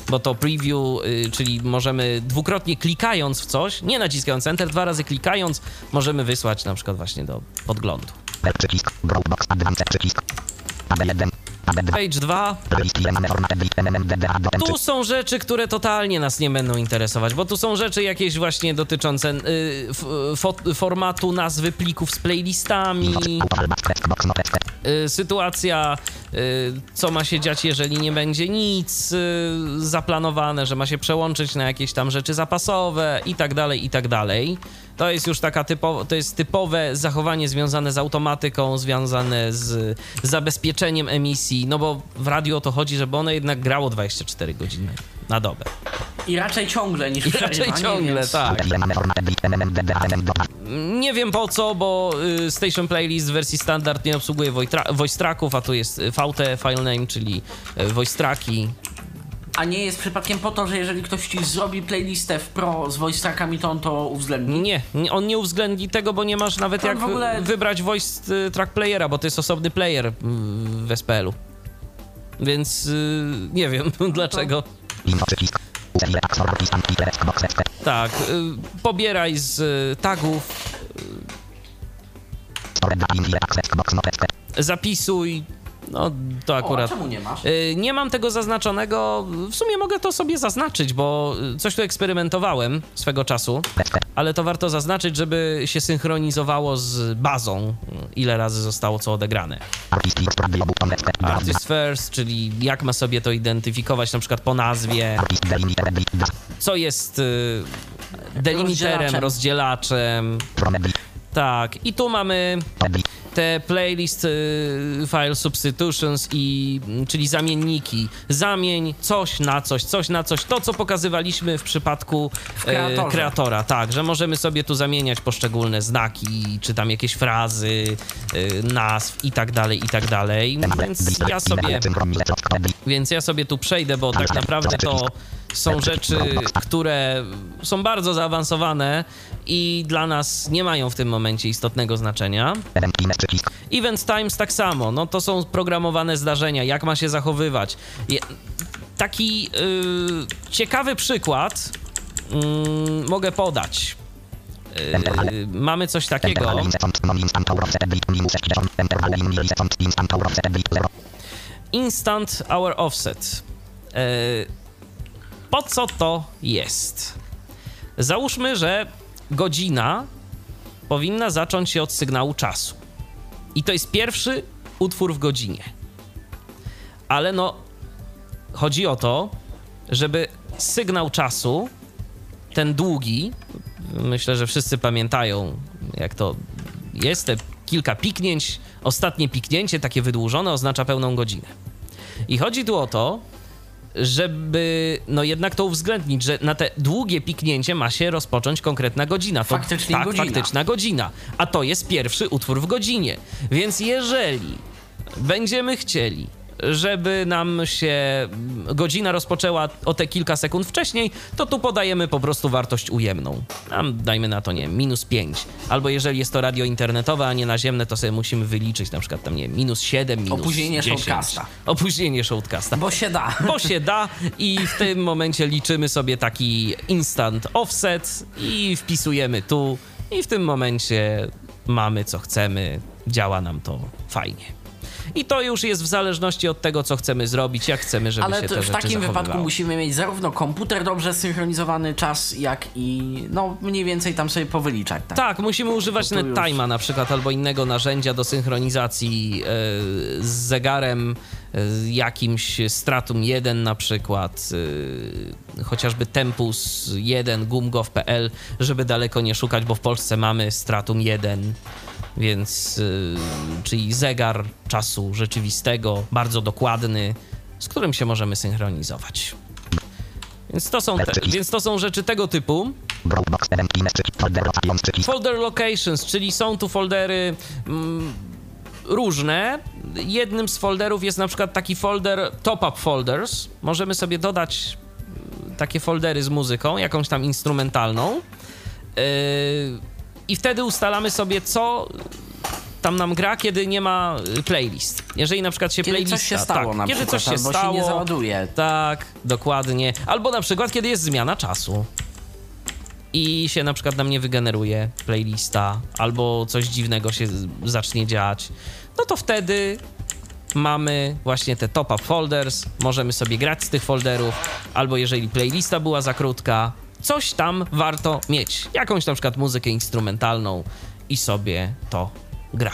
Speaker 3: bo to preview, y, czyli możemy dwukrotnie klikając w coś, nie naciskając Enter, dwa razy klikając, możemy wysłać na przykład właśnie do podglądu. Page 2. Tu są rzeczy, które totalnie nas nie będą interesować, bo tu są rzeczy jakieś właśnie dotyczące y, formatu nazwy plików z playlistami, y, sytuacja, y, co ma się dziać, jeżeli nie będzie nic y, zaplanowane, że ma się przełączyć na jakieś tam rzeczy zapasowe i tak dalej, i tak dalej. To jest już taka typowo, to jest typowe zachowanie związane z automatyką, związane z zabezpieczeniem emisji, no bo w radio o to chodzi, żeby ono jednak grało 24 godziny na dobę.
Speaker 2: I raczej ciągle niż
Speaker 3: I raczej
Speaker 2: przerywanie,
Speaker 3: ciągle,
Speaker 2: więc...
Speaker 3: tak. Nie wiem po co, bo y, Station Playlist w wersji standard nie obsługuje voice tracków, a tu jest y, VT file name, czyli y, voice tracki.
Speaker 2: A nie jest przypadkiem po to, że jeżeli ktoś ci zrobi playlistę w Pro z voice trackami, to on to uwzględni?
Speaker 3: Nie, on nie uwzględni tego, bo nie masz nawet
Speaker 2: To
Speaker 3: jak
Speaker 2: w ogóle-
Speaker 3: wybrać voice y, track playera, bo to jest osobny player y, w SPL-u. Więc y, nie wiem dlaczego. Tak, y, pobieraj z tagów, zapisuj. No to
Speaker 2: O, a
Speaker 3: akurat.
Speaker 2: czemu nie masz?
Speaker 3: Y, Nie mam tego zaznaczonego. W sumie mogę to sobie zaznaczyć, bo y, coś tu eksperymentowałem swego czasu, ale to warto zaznaczyć, żeby się synchronizowało z bazą, y, ile razy zostało co odegrane. Artist first, czyli jak ma sobie to identyfikować, na przykład po nazwie, co jest delimiterem,
Speaker 2: Rozdzielaczem.
Speaker 3: Tak, i tu mamy te playlist y, file substitutions i mm, czyli zamienniki. Zamień coś na coś, coś na coś. To, co pokazywaliśmy w przypadku
Speaker 2: W
Speaker 3: e, kreatora. Tak, że możemy sobie tu zamieniać poszczególne znaki, czy tam jakieś frazy, y, nazw i tak dalej, i tak dalej. Więc ja sobie, więc ja sobie tu przejdę, bo tak naprawdę to są rzeczy, które są bardzo zaawansowane i dla nas nie mają w tym momencie istotnego znaczenia. Event Times tak samo, no to są programowane zdarzenia, jak ma się zachowywać. Je, taki yy, ciekawy przykład yy, mogę podać. Yy, mamy coś takiego. Instant Hour Offset. Po co to jest? Załóżmy, że godzina powinna zacząć się od sygnału czasu. I to jest pierwszy utwór w godzinie. Ale no, chodzi o to, żeby sygnał czasu, ten długi, myślę, że wszyscy pamiętają, jak to jest, te kilka piknięć, ostatnie piknięcie, takie wydłużone, oznacza pełną godzinę. I chodzi tu o to, żeby no jednak to uwzględnić, że na te długie piknięcie ma się rozpocząć konkretna godzina. To,
Speaker 2: Faktycznie
Speaker 3: tak,
Speaker 2: godzina.
Speaker 3: faktyczna godzina. A to jest pierwszy utwór w godzinie. Więc jeżeli będziemy chcieli, żeby nam się godzina rozpoczęła o te kilka sekund wcześniej, to tu podajemy po prostu wartość ujemną. Tam dajmy na to, nie minus 5. Albo jeżeli jest to radio internetowe, a nie naziemne, to sobie musimy wyliczyć na przykład tam, nie minus 7, minus
Speaker 2: Opóźnienie
Speaker 3: 10.
Speaker 2: shortcasta.
Speaker 3: Opóźnienie shortcasta
Speaker 2: Bo się da.
Speaker 3: bo się da i w tym momencie liczymy sobie taki instant offset i wpisujemy tu i w tym momencie mamy co chcemy, działa nam to fajnie. I to już jest w zależności od tego, co chcemy zrobić, jak chcemy, żeby
Speaker 2: Ale
Speaker 3: się
Speaker 2: to
Speaker 3: te
Speaker 2: w takim wypadku musimy mieć zarówno komputer dobrze synchronizowany czas, jak i no mniej więcej tam sobie powyliczać. Tak?
Speaker 3: Tak, musimy używać NetTime'a na przykład albo innego narzędzia do synchronizacji e, z zegarem e, jakimś Stratum 1 na przykład, e, chociażby Tempus 1, gumgov.pl, żeby daleko nie szukać, bo w Polsce mamy Stratum 1, więc e, czyli zegar czasu rzeczywistego, bardzo dokładny, z którym się możemy synchronizować. Więc to są, te, więc to są rzeczy tego typu. Folder locations, czyli są tu foldery mm, różne. Jednym z folderów jest na przykład taki folder top up folders. Możemy sobie dodać mm, takie foldery z muzyką, jakąś tam instrumentalną. Yy, I wtedy ustalamy sobie, co tam nam gra, kiedy nie ma y, playlist. Jeżeli na przykład się
Speaker 2: Kiedy
Speaker 3: playlista...
Speaker 2: coś się stało
Speaker 3: tak,
Speaker 2: na
Speaker 3: kiedy
Speaker 2: przykład,
Speaker 3: coś się stało,
Speaker 2: się nie załaduje.
Speaker 3: tak, dokładnie. Albo na przykład, kiedy jest zmiana czasu i się na przykład nam nie wygeneruje playlista, albo coś dziwnego się zacznie dziać, no to wtedy mamy właśnie te top-up folders, możemy sobie grać z tych folderów, albo jeżeli playlista była za krótka, coś tam warto mieć, jakąś na przykład muzykę instrumentalną i sobie to gra.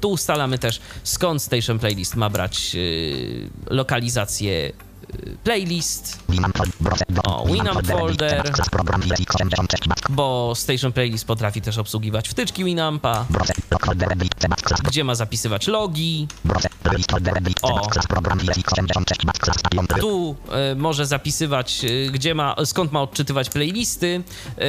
Speaker 3: Tu ustalamy też skąd Station Playlist ma brać yy, lokalizację playlist, o, Winamp folder, bo Station Playlist potrafi też obsługiwać wtyczki Winampa, gdzie ma zapisywać logi, o, tu e, może zapisywać, e, gdzie ma, skąd ma odczytywać playlisty. E,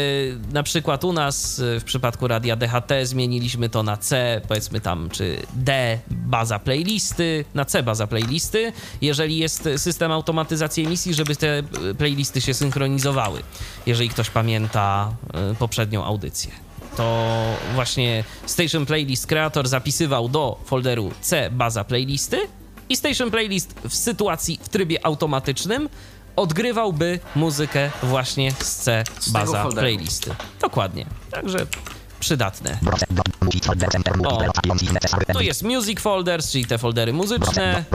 Speaker 3: na przykład u nas e, w przypadku radia DHT zmieniliśmy to na C, powiedzmy tam, czy D baza playlisty, na C baza playlisty, jeżeli jest system automatyzacji emisji, żeby te e, playlisty się synchronizowały, jeżeli ktoś pamięta e, poprzednią audycję. To właśnie Station Playlist Creator zapisywał do folderu C baza playlisty i Station Playlist w sytuacji w trybie automatycznym odgrywałby muzykę właśnie z C
Speaker 2: Z
Speaker 3: baza
Speaker 2: folderu.
Speaker 3: playlisty. Dokładnie. Także przydatne. Tu jest Music Folders, czyli te foldery muzyczne.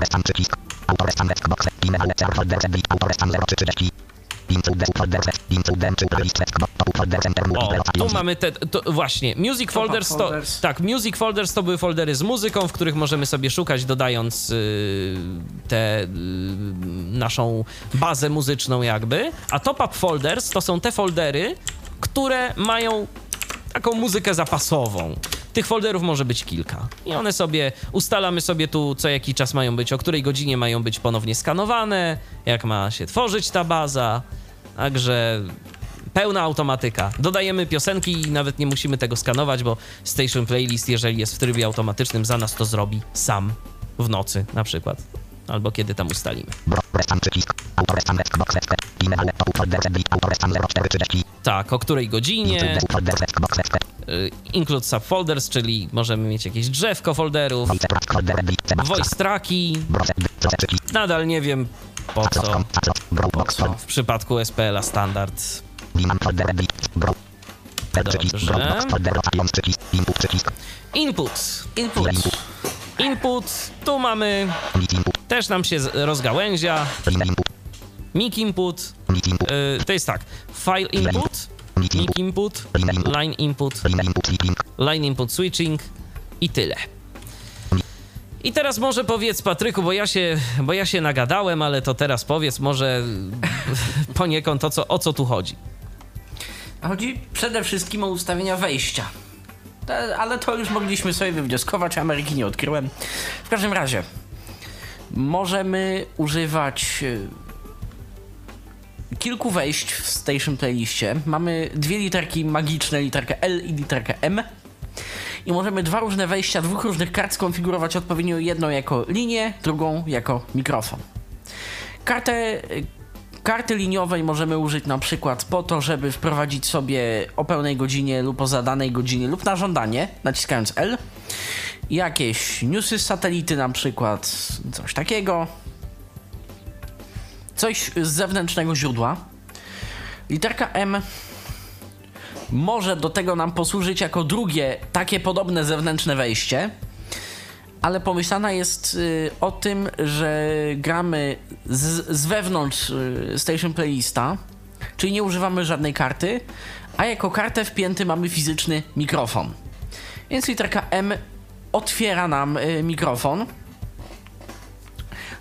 Speaker 3: O, tu mamy te, to właśnie, Music Folders to, tak, Music Folders to były foldery z muzyką, w których możemy sobie szukać, dodając y, tę y, naszą bazę muzyczną jakby, a Top Up Folders to są te foldery, które mają taką muzykę zapasową. Tych folderów może być kilka. I one sobie, ustalamy sobie tu co jaki czas mają być, o której godzinie mają być ponownie skanowane, jak ma się tworzyć ta baza. Także pełna automatyka. Dodajemy piosenki i nawet nie musimy tego skanować, bo Station Playlist, jeżeli jest w trybie automatycznym, za nas to zrobi sam w nocy na przykład. Albo kiedy tam ustalimy. Tak, o której godzinie. y, Include subfolders, czyli możemy mieć jakieś drzewko folderów. Voice tracki. Nadal nie wiem po co. Po co w przypadku SPL-a standard. Input.
Speaker 2: Input.
Speaker 3: Input. Tu mamy. Też nam się rozgałęzia. Mic input. Y, to jest tak. File input. Mic input. Line input. Line input switching. I tyle. I teraz może powiedz, Patryku, bo ja się, bo ja się nagadałem, ale to teraz powiedz może poniekąd to, co, o co tu chodzi.
Speaker 2: Chodzi przede wszystkim o ustawienia wejścia. Ale to już mogliśmy sobie wywnioskować, Ameryki nie odkryłem. W każdym razie, możemy używać e, kilku wejść w Station Playliście. Mamy dwie literki magiczne, literkę L i literkę M. I możemy dwa różne wejścia dwóch różnych kart skonfigurować odpowiednio jedną jako linię, drugą jako mikrofon. Kartę, karty liniowej możemy użyć na przykład po to, żeby wprowadzić sobie o pełnej godzinie lub o zadanej godzinie lub na żądanie, naciskając L. Jakieś newsy z satelity na przykład, coś takiego. Coś z zewnętrznego źródła. Literka M może do tego nam posłużyć jako drugie takie podobne zewnętrzne wejście ale pomyślana jest y, o tym, że gramy z, z wewnątrz y, Station Playlista, czyli nie używamy żadnej karty, a jako kartę wpięty mamy fizyczny mikrofon. Więc literka M otwiera nam y, mikrofon,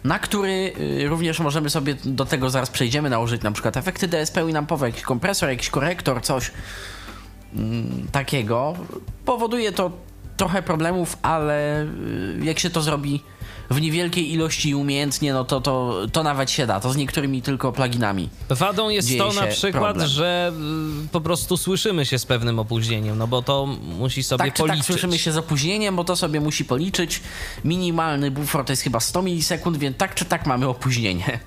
Speaker 2: na który również możemy sobie do tego zaraz przejdziemy nałożyć na przykład efekty DSP i nam powie jakiś kompresor, jakiś korektor, coś mm, takiego. Powoduje to trochę problemów, ale y, jak się to zrobi w niewielkiej ilości i umiejętnie, no to, to, to nawet się da. To z niektórymi tylko pluginami.
Speaker 3: Wadą jest to na przykład,
Speaker 2: problem.
Speaker 3: że y, po prostu słyszymy się z pewnym opóźnieniem, no bo to musi sobie
Speaker 2: Tak czy
Speaker 3: policzyć.
Speaker 2: tak słyszymy się z opóźnieniem, bo to sobie musi policzyć. Minimalny buffer to jest chyba 100 milisekund, więc tak czy tak mamy opóźnienie.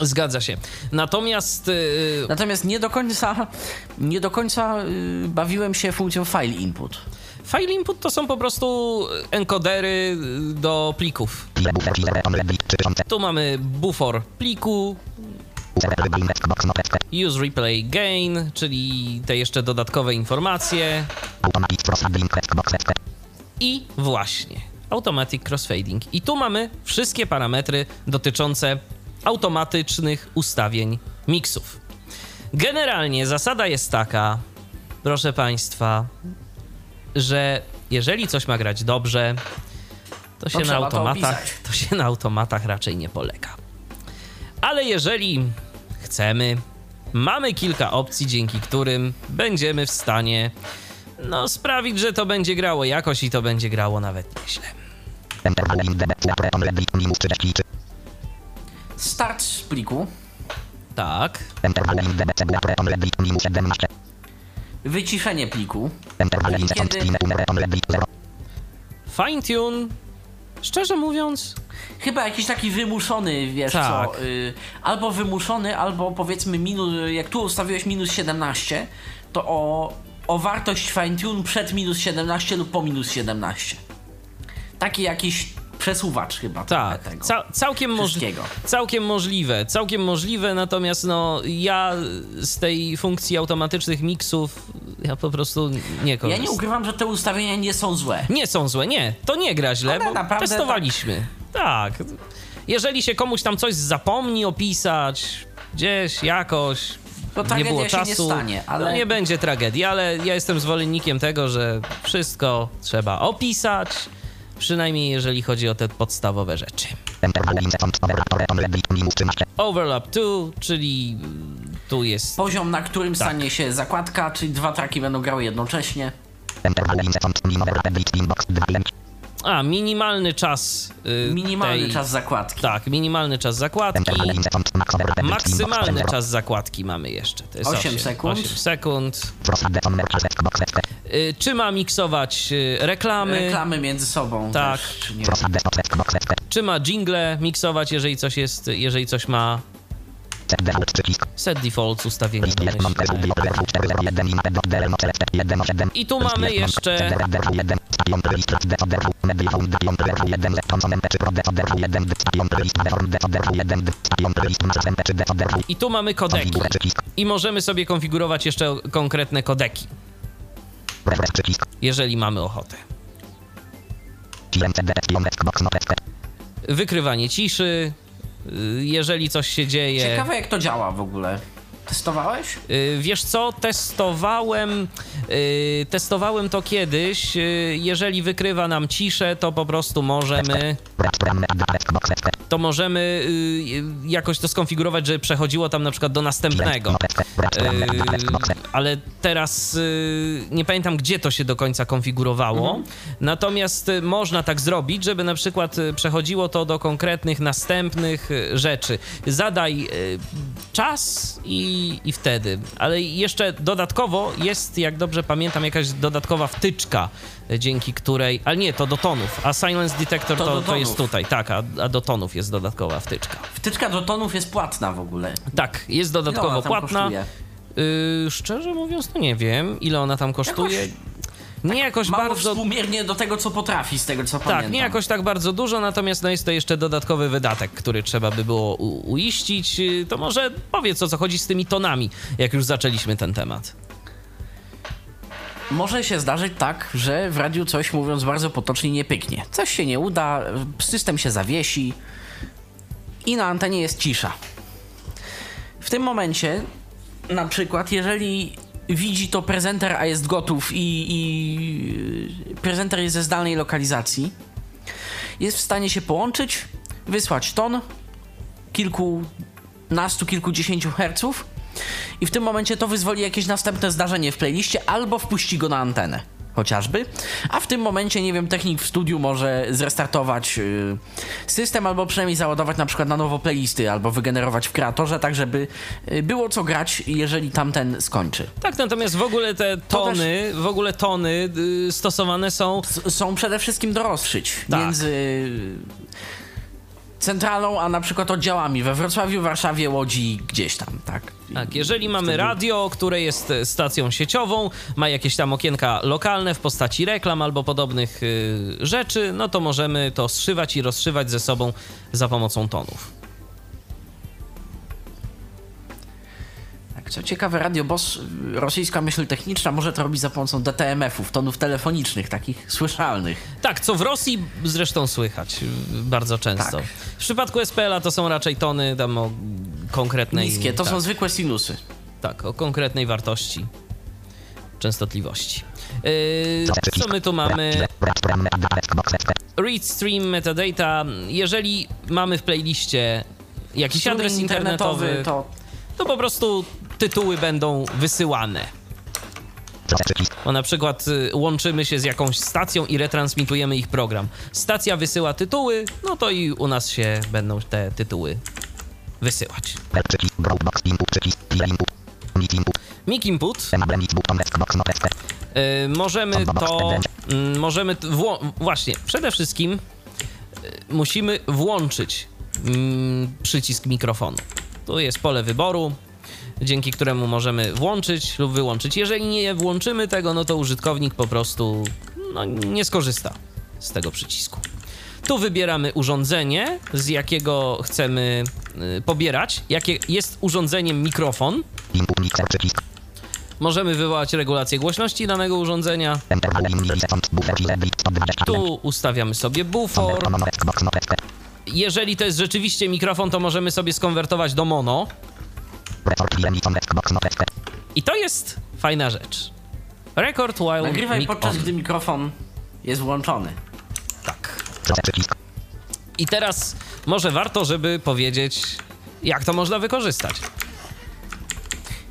Speaker 3: Zgadza się. Natomiast y,
Speaker 2: Natomiast nie do końca, nie do końca y, bawiłem się funkcją file input.
Speaker 3: File input to są po prostu encodery y, do plików. Tu mamy buffer pliku, use replay gain, czyli te jeszcze dodatkowe informacje i właśnie automatic crossfading. I tu mamy wszystkie parametry dotyczące automatycznych ustawień miksów. Generalnie zasada jest taka, proszę Państwa, że jeżeli coś ma grać dobrze, to się, na,
Speaker 2: to
Speaker 3: automatach,
Speaker 2: opisać.
Speaker 3: to się na automatach raczej nie polega. Ale jeżeli chcemy, mamy kilka opcji, dzięki którym będziemy w stanie no, sprawić, że to będzie grało jakoś i to będzie grało nawet nieźle.
Speaker 2: Start z pliku,
Speaker 3: Tak,
Speaker 2: wyciszenie pliku, kiedy
Speaker 3: fine tune, szczerze mówiąc,
Speaker 2: chyba jakiś taki wymuszony, wiesz
Speaker 3: Tak.
Speaker 2: co, y, albo wymuszony, albo powiedzmy minus, jak tu ustawiłeś minus 17, to o, o wartość fine tune przed minus 17 lub po minus 17. Taki jakiś przesuwacz chyba.
Speaker 3: tak,
Speaker 2: tego.
Speaker 3: ca- całkiem, moż- całkiem możliwe, całkiem możliwe, natomiast no ja z tej funkcji automatycznych miksów ja po prostu nie
Speaker 2: Ja
Speaker 3: korzystam.
Speaker 2: nie ukrywam, że te ustawienia nie są złe.
Speaker 3: Nie są złe, nie. To nie gra źle,
Speaker 2: One
Speaker 3: bo testowaliśmy. Tak. Jeżeli się komuś tam coś zapomni opisać, gdzieś, jakoś,
Speaker 2: To
Speaker 3: nie było czasu,
Speaker 2: nie stanie, ale-
Speaker 3: no nie będzie tragedii, ale ja jestem zwolennikiem tego, że wszystko trzeba opisać, przynajmniej jeżeli chodzi o te podstawowe rzeczy. Overlap 2, czyli Tu jest.
Speaker 2: Poziom, na którym
Speaker 3: Tak.
Speaker 2: stanie się zakładka, czyli dwa traki będą grały jednocześnie.
Speaker 3: A, minimalny czas. y,
Speaker 2: Minimalny
Speaker 3: tej,
Speaker 2: czas zakładki.
Speaker 3: Tak, minimalny czas zakładki. Maksymalny czas zakładki mamy jeszcze. To jest
Speaker 2: Osiem
Speaker 3: 8
Speaker 2: sekund.
Speaker 3: 8 sekund. Y, Czy ma miksować y, reklamy?
Speaker 2: Reklamy między sobą.
Speaker 3: Tak.
Speaker 2: Też, czy nie.
Speaker 3: Czy ma jingle miksować, jeżeli coś jest, jeżeli coś ma set defaults ustawienie domyślne. I tu mamy jeszcze i tu mamy kodeki. I możemy sobie konfigurować jeszcze konkretne kodeki, jeżeli mamy ochotę. Wykrywanie ciszy, y, jeżeli coś się dzieje.
Speaker 2: Ciekawe jak to działa w ogóle. Testowałeś?
Speaker 3: Y, Wiesz co, testowałem, y, testowałem to kiedyś. Y, Jeżeli wykrywa nam ciszę, to po prostu możemy, to możemy jakoś to skonfigurować, żeby przechodziło tam na przykład do następnego. Ale teraz nie pamiętam, gdzie to się do końca konfigurowało. Natomiast y, można tak zrobić, żeby na przykład przechodziło to do konkretnych następnych rzeczy. Zadaj czas i, i wtedy. Ale jeszcze dodatkowo jest, jak dobrze pamiętam, jakaś dodatkowa wtyczka, y, dzięki której. Ale nie, to do tonów. A Silence Detector
Speaker 2: To
Speaker 3: to, to, jest tutaj, tak, a, a do tonów jest dodatkowa wtyczka.
Speaker 2: Wtyczka do tonów jest płatna w ogóle.
Speaker 3: Tak, jest dodatkowo płatna.
Speaker 2: kosztuje?
Speaker 3: Yy, szczerze mówiąc, to nie wiem, ile ona tam kosztuje.
Speaker 2: Jakoś
Speaker 3: nie jakoś
Speaker 2: Mało
Speaker 3: bardzo.
Speaker 2: współmiernie do tego, co potrafi, z tego co
Speaker 3: Tak,
Speaker 2: pamiętam.
Speaker 3: nie jakoś tak bardzo dużo, natomiast no jest to jeszcze dodatkowy wydatek, który trzeba by było u- uiścić. To może powiedz o co chodzi z tymi tonami, jak już zaczęliśmy ten temat.
Speaker 2: Może się zdarzyć tak, że w radiu coś, mówiąc bardzo potocznie, nie pyknie. Coś się nie uda, system się zawiesi i na antenie jest cisza. W tym momencie, na przykład, jeżeli widzi to prezenter, a jest gotów i, i prezenter jest ze zdalnej lokalizacji, jest w stanie się połączyć, wysłać ton kilkunastu, kilkudziesięciu herców i w tym momencie to wyzwoli jakieś następne zdarzenie w playliście albo wpuści go na antenę. Chociażby, a w tym momencie, nie wiem, technik w studiu może zrestartować yy, system, albo przynajmniej załadować na przykład na nowo playlisty, albo wygenerować w kreatorze, tak żeby yy, było co grać, jeżeli tamten skończy.
Speaker 3: Tak, natomiast w ogóle te tony, w ogóle tony yy, stosowane są
Speaker 2: S- są przede wszystkim do rozszyć
Speaker 3: Tak.
Speaker 2: między centralą, a na przykład oddziałami we Wrocławiu, Warszawie, Łodzi, gdzieś tam, tak?
Speaker 3: Tak, jeżeli mamy
Speaker 2: Wtedy-
Speaker 3: radio, które jest e, stacją sieciową, ma jakieś tam okienka lokalne w postaci reklam albo podobnych y, rzeczy, no to możemy to zszywać i rozszywać ze sobą za pomocą tonów.
Speaker 2: Co ciekawe, Radio Boss, y, rosyjska myśl techniczna, może to robić za pomocą DTMF-ów, tonów telefonicznych, takich słyszalnych.
Speaker 3: Tak, co w Rosji zresztą słychać y, bardzo często.
Speaker 2: Tak.
Speaker 3: W przypadku SPL-a to są raczej tony tam o konkretnej...
Speaker 2: Niskie, to
Speaker 3: tak,
Speaker 2: są zwykłe sinusy.
Speaker 3: Tak, o konkretnej wartości częstotliwości. Yy, co my tu mamy? Read stream metadata. Jeżeli mamy w playliście jakiś adres internetowy, to...
Speaker 2: to
Speaker 3: po prostu tytuły będą wysyłane. Bo na przykład y, łączymy się z jakąś stacją i retransmitujemy ich program. Stacja wysyła tytuły, no to i u nas się będą te tytuły wysyłać. Mic input Y, możemy to. mm, Możemy. właśnie, przede wszystkim y, musimy włączyć mm, przycisk mikrofonu. Tu jest pole wyboru, dzięki któremu możemy włączyć lub wyłączyć. Jeżeli nie włączymy tego, no to użytkownik po prostu no, nie skorzysta z tego przycisku. Tu wybieramy urządzenie, z jakiego chcemy y, pobierać, jakie jest urządzeniem mikrofon. Możemy wywołać regulację głośności danego urządzenia. Tu ustawiamy sobie bufor. Jeżeli to jest rzeczywiście mikrofon, to możemy sobie skonwertować do mono. I to jest fajna rzecz. Record while
Speaker 2: nagrywaj podczas
Speaker 3: on.
Speaker 2: gdy mikrofon jest włączony.
Speaker 3: Tak. I teraz może warto, żeby powiedzieć, jak to można wykorzystać.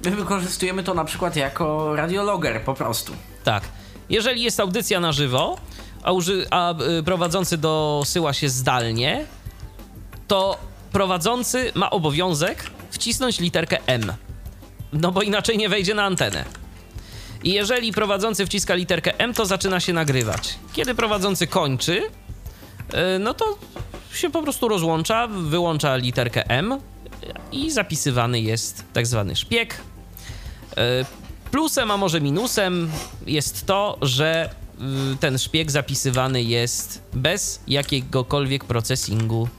Speaker 2: My wykorzystujemy to na przykład jako radiologer po prostu.
Speaker 3: Tak. Jeżeli jest audycja na żywo, a, uży, a y, prowadzący dosyła się zdalnie, to prowadzący ma obowiązek wcisnąć literkę M. No bo inaczej nie wejdzie na antenę. I jeżeli prowadzący wciska literkę M, to zaczyna się nagrywać. Kiedy prowadzący kończy, y, no to się po prostu rozłącza, wyłącza literkę M i zapisywany jest tak zwany szpieg. Y, Plusem, a może minusem jest to, że y, ten szpieg zapisywany jest bez jakiegokolwiek procesingu.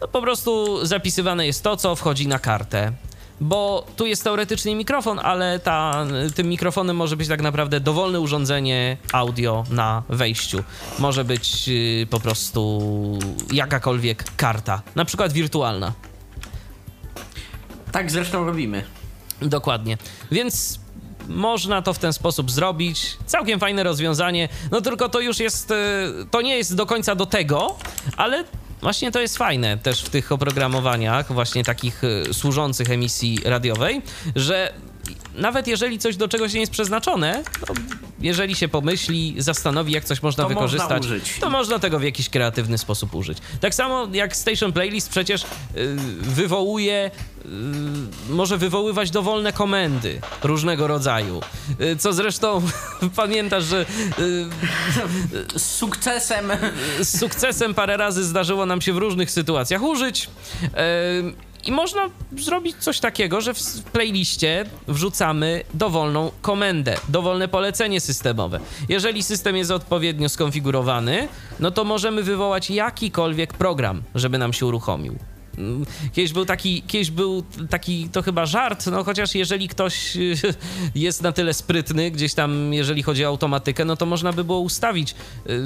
Speaker 3: No po prostu zapisywane jest to, co wchodzi na kartę. Bo tu jest teoretycznie mikrofon, ale ta, tym mikrofonem może być tak naprawdę dowolne urządzenie audio na wejściu. Może być y, po prostu jakakolwiek karta, na przykład wirtualna.
Speaker 2: Tak zresztą robimy.
Speaker 3: Dokładnie. Więc można to w ten sposób zrobić. Całkiem fajne rozwiązanie. No tylko to już jest. e, To nie jest do końca do tego, ale. Właśnie to jest fajne też w tych oprogramowaniach, właśnie takich e, służących emisji radiowej, że nawet jeżeli coś do czegoś nie jest przeznaczone, to jeżeli się pomyśli, zastanowi, jak coś można
Speaker 2: To można
Speaker 3: wykorzystać,
Speaker 2: użyć.
Speaker 3: to można tego w jakiś kreatywny sposób użyć. Tak samo jak Station Playlist przecież y, wywołuje, y, może wywoływać dowolne komendy różnego rodzaju. Y, co zresztą pamiętasz, że y,
Speaker 2: Z sukcesem.
Speaker 3: z sukcesem parę razy zdarzyło nam się w różnych sytuacjach użyć. I można zrobić coś takiego, że w playliście wrzucamy dowolną komendę, dowolne polecenie systemowe. Jeżeli system jest odpowiednio skonfigurowany, no to możemy wywołać jakikolwiek program, żeby nam się uruchomił. Mm, Kiedyś był taki, kiedyś był taki, to chyba żart, no chociaż jeżeli ktoś jest na tyle sprytny, gdzieś tam, jeżeli chodzi o automatykę, no to można by było ustawić y,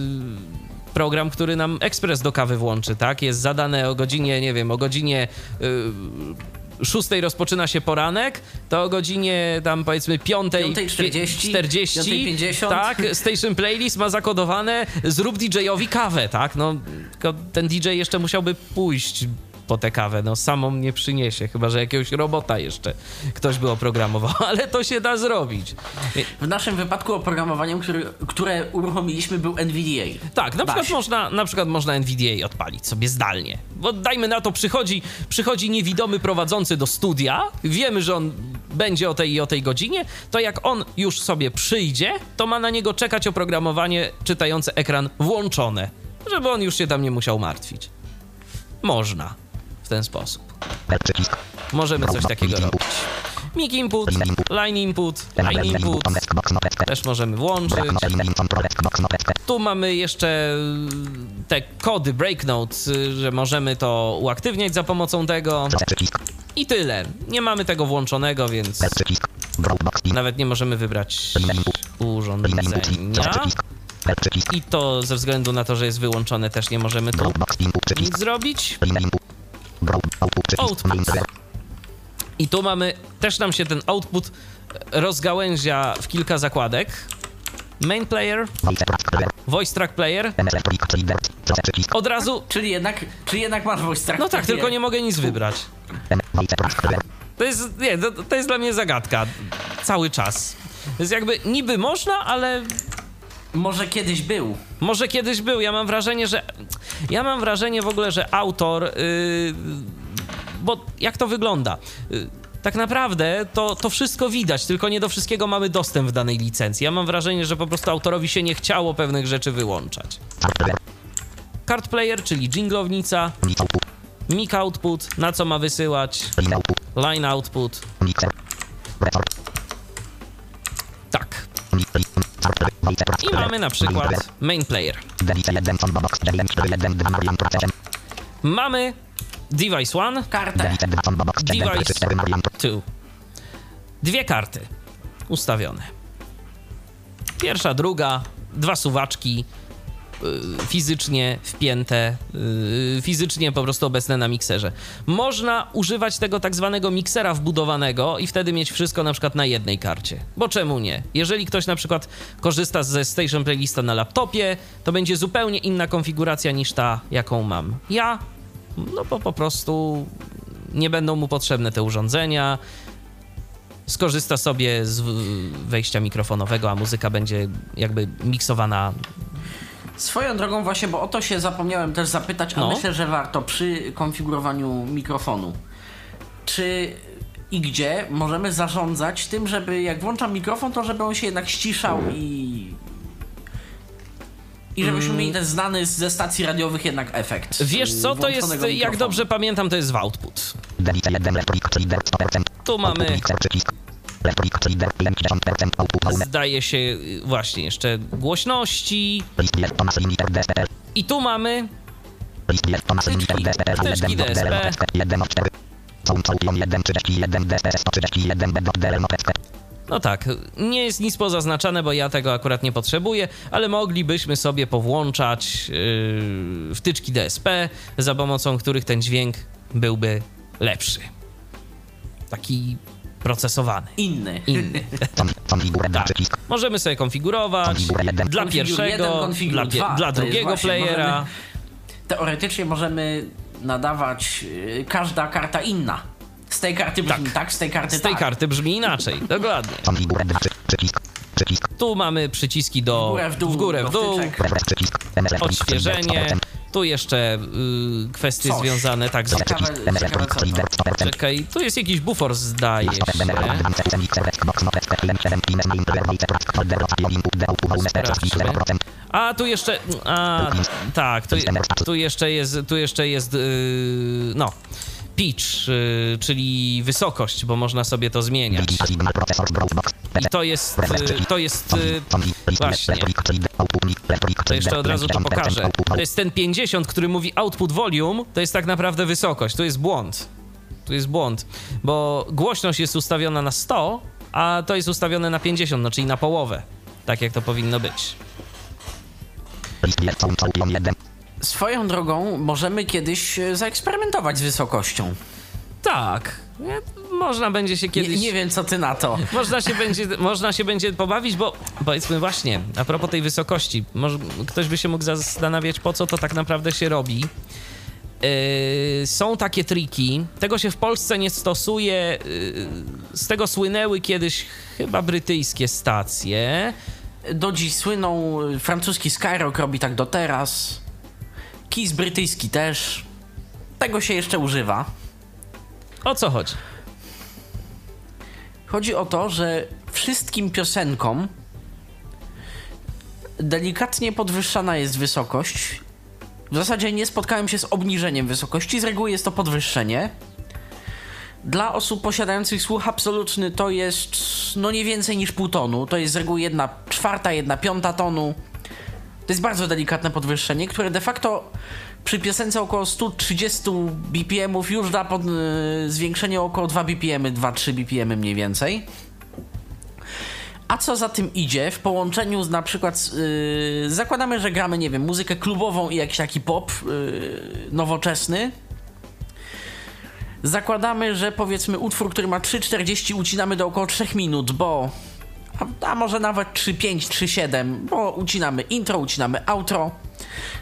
Speaker 3: program, który nam ekspres do kawy włączy, tak? Jest zadane o godzinie, nie wiem, o godzinie y, 6 rozpoczyna się poranek, to o godzinie tam powiedzmy 5,
Speaker 2: 5:40,
Speaker 3: 40,
Speaker 2: 5:50.
Speaker 3: tak, Station Playlist ma zakodowane zrób DJ-owi kawę, tak? No, tylko ten DJ jeszcze musiałby pójść po tę kawę, no samą nie przyniesie, chyba że jakiegoś robota jeszcze ktoś by oprogramował, ale to się da zrobić.
Speaker 2: W naszym wypadku oprogramowaniem, który, które uruchomiliśmy, był NVDA.
Speaker 3: Tak, na przykład, można, na przykład można NVDA odpalić sobie zdalnie. Bo dajmy na to, przychodzi, przychodzi niewidomy prowadzący do studia, wiemy, że on będzie o tej i o tej godzinie, to jak on już sobie przyjdzie, to ma na niego czekać oprogramowanie czytające ekran włączone, żeby on już się tam nie musiał martwić. Można ten sposób. Możemy coś takiego robić. Mic input, line input, line input też możemy włączyć. Tu mamy jeszcze te kody breaknotes, y, że możemy to uaktywniać za pomocą tego. I tyle. Nie mamy tego włączonego, więc nawet nie możemy wybrać urządzenia. I to ze względu na to, że jest wyłączone, też nie możemy tu nic zrobić. Output. I tu mamy, też nam się ten output rozgałęzia w kilka zakładek. Main player, voice track player. Od razu,
Speaker 2: Czyli jednak, czyli jednak masz voice track.
Speaker 3: no tak, tylko nie mogę nic wybrać. To jest, nie, to, to jest dla mnie zagadka. Cały czas. To jest jakby, niby można, ale
Speaker 2: Może kiedyś był.
Speaker 3: może kiedyś był. Ja mam wrażenie, że. Ja mam wrażenie w ogóle, że autor. Yy, bo jak to wygląda? Yy, tak naprawdę to, to wszystko widać, tylko nie do wszystkiego mamy dostęp w danej licencji. Ja mam wrażenie, że po prostu autorowi się nie chciało pewnych rzeczy wyłączać. Card player, czyli jinglownica, mic output, na co ma wysyłać, line output. I mamy na przykład main player. Mamy device 1,
Speaker 2: Kartę.
Speaker 3: device 2. Dwie karty ustawione. Pierwsza, druga, dwa suwaczki fizycznie wpięte, y, fizycznie po prostu obecne na mikserze. Można używać tego tak zwanego miksera wbudowanego i wtedy mieć wszystko na przykład na jednej karcie. Bo czemu nie? Jeżeli ktoś na przykład korzysta ze Station Playlista na laptopie, to będzie zupełnie inna konfiguracja niż ta, jaką mam. Ja, no bo po prostu nie będą mu potrzebne te urządzenia. skorzysta sobie z wejścia mikrofonowego, a muzyka będzie jakby miksowana.
Speaker 2: Swoją drogą właśnie, bo o to się zapomniałem też zapytać, a
Speaker 3: No.
Speaker 2: myślę, że warto przy konfigurowaniu mikrofonu. Czy i gdzie możemy zarządzać tym, żeby jak włączam mikrofon, to żeby on się jednak ściszał i... I żebyśmy mieli ten znany ze stacji radiowych jednak efekt.
Speaker 3: Wiesz co, to jest,
Speaker 2: włączonego
Speaker 3: jak
Speaker 2: mikrofonu.
Speaker 3: dobrze pamiętam, to jest w output.
Speaker 5: Delice 1 lektorik, czyli der 100%.
Speaker 3: Tu mamy,
Speaker 5: Mixer przycisk. Lektorik, czyli der 50% output volume.
Speaker 3: zdaje się, y, właśnie jeszcze głośności. I tu mamy
Speaker 5: List jest to nasz limiter DSPL.
Speaker 3: Wtyczki
Speaker 5: 1
Speaker 3: DSP.
Speaker 5: DL noteczkę, 1 od 4. Są całkiem 1 31 DSP 131 B dot DL noteczkę.
Speaker 3: No tak, nie jest nic pozaznaczane, bo ja tego akurat nie potrzebuję, ale moglibyśmy sobie powłączać yy, wtyczki DSP, za pomocą których ten dźwięk byłby lepszy. Taki procesowany,
Speaker 2: Inny.
Speaker 3: inny. Tak. Możemy sobie konfigurować dla pierwszego,
Speaker 2: jeden,
Speaker 3: dla,
Speaker 2: dwa.
Speaker 3: dla drugiego playera.
Speaker 2: możemy- Teoretycznie możemy nadawać y, każda karta inna. Z tej karty brzmi tak,
Speaker 3: Tak.
Speaker 2: z tej karty
Speaker 3: Z tej
Speaker 2: tak.
Speaker 3: karty brzmi inaczej, dokładnie.
Speaker 5: Konfigurę 2 przy- przycisk. Przycisk.
Speaker 3: Tu mamy przyciski do
Speaker 2: W górę, w dół,
Speaker 3: w, górę, w dół odświeżenie.
Speaker 5: 100%.
Speaker 3: Tu jeszcze y, kwestie
Speaker 2: Coś.
Speaker 3: związane tak z...
Speaker 2: Ciekawe, ciekawe
Speaker 5: elektronik,
Speaker 2: co
Speaker 5: czyli
Speaker 2: to.
Speaker 5: der 100%.
Speaker 3: Czekaj, tu jest jakiś bufor zdaje się. A tu jeszcze. A, tak, tu, tu jeszcze jest. Tu jeszcze jest. Yy, no. Pitch, yy, czyli wysokość, bo można sobie to zmieniać. I to jest. Yy, to jest. Yy, właśnie. To jeszcze od razu to pokażę. To jest ten 50, który mówi output volume, to jest tak naprawdę wysokość. To jest błąd. Tu jest błąd, bo głośność jest ustawiona na 100, a to jest ustawione na 50, no czyli na połowę. Tak jak to powinno być.
Speaker 2: Swoją drogą możemy kiedyś e, zaeksperymentować z wysokością.
Speaker 3: Tak. Nie, Można będzie się
Speaker 2: Nie,
Speaker 3: kiedyś.
Speaker 2: nie wiem, co ty na to.
Speaker 3: Można się, będzie, można się będzie pobawić, bo powiedzmy właśnie, a propos tej wysokości, może ktoś by się mógł zastanawiać, po co to tak naprawdę się robi. Yy, są takie triki, tego się w Polsce nie stosuje, yy, z tego słynęły kiedyś chyba brytyjskie stacje.
Speaker 2: Do dziś słyną, y, francuski Skyrock robi tak do teraz. Kiss brytyjski też. Tego się jeszcze używa.
Speaker 3: O co chodzi?
Speaker 2: Chodzi o to, że wszystkim piosenkom delikatnie podwyższana jest wysokość. W zasadzie nie spotkałem się z obniżeniem wysokości, z reguły jest to podwyższenie. Dla osób posiadających słuch absolutny to jest no nie więcej niż pół tonu. To jest z reguły jedna czwarta, jedna piąta tonu. To jest bardzo delikatne podwyższenie, które de facto przy piosence około 130 BPM już da pod, y, zwiększenie około 2 BPM, 2-3 BPM mniej więcej. A co za tym idzie, w połączeniu z na przykład, yy, zakładamy, że gramy, nie wiem, muzykę klubową i jakiś taki pop yy, nowoczesny. Zakładamy, że powiedzmy utwór, który ma 3,40 ucinamy do około 3 minut, bo. A, a może nawet 3,5, 3,7, bo ucinamy intro, ucinamy outro.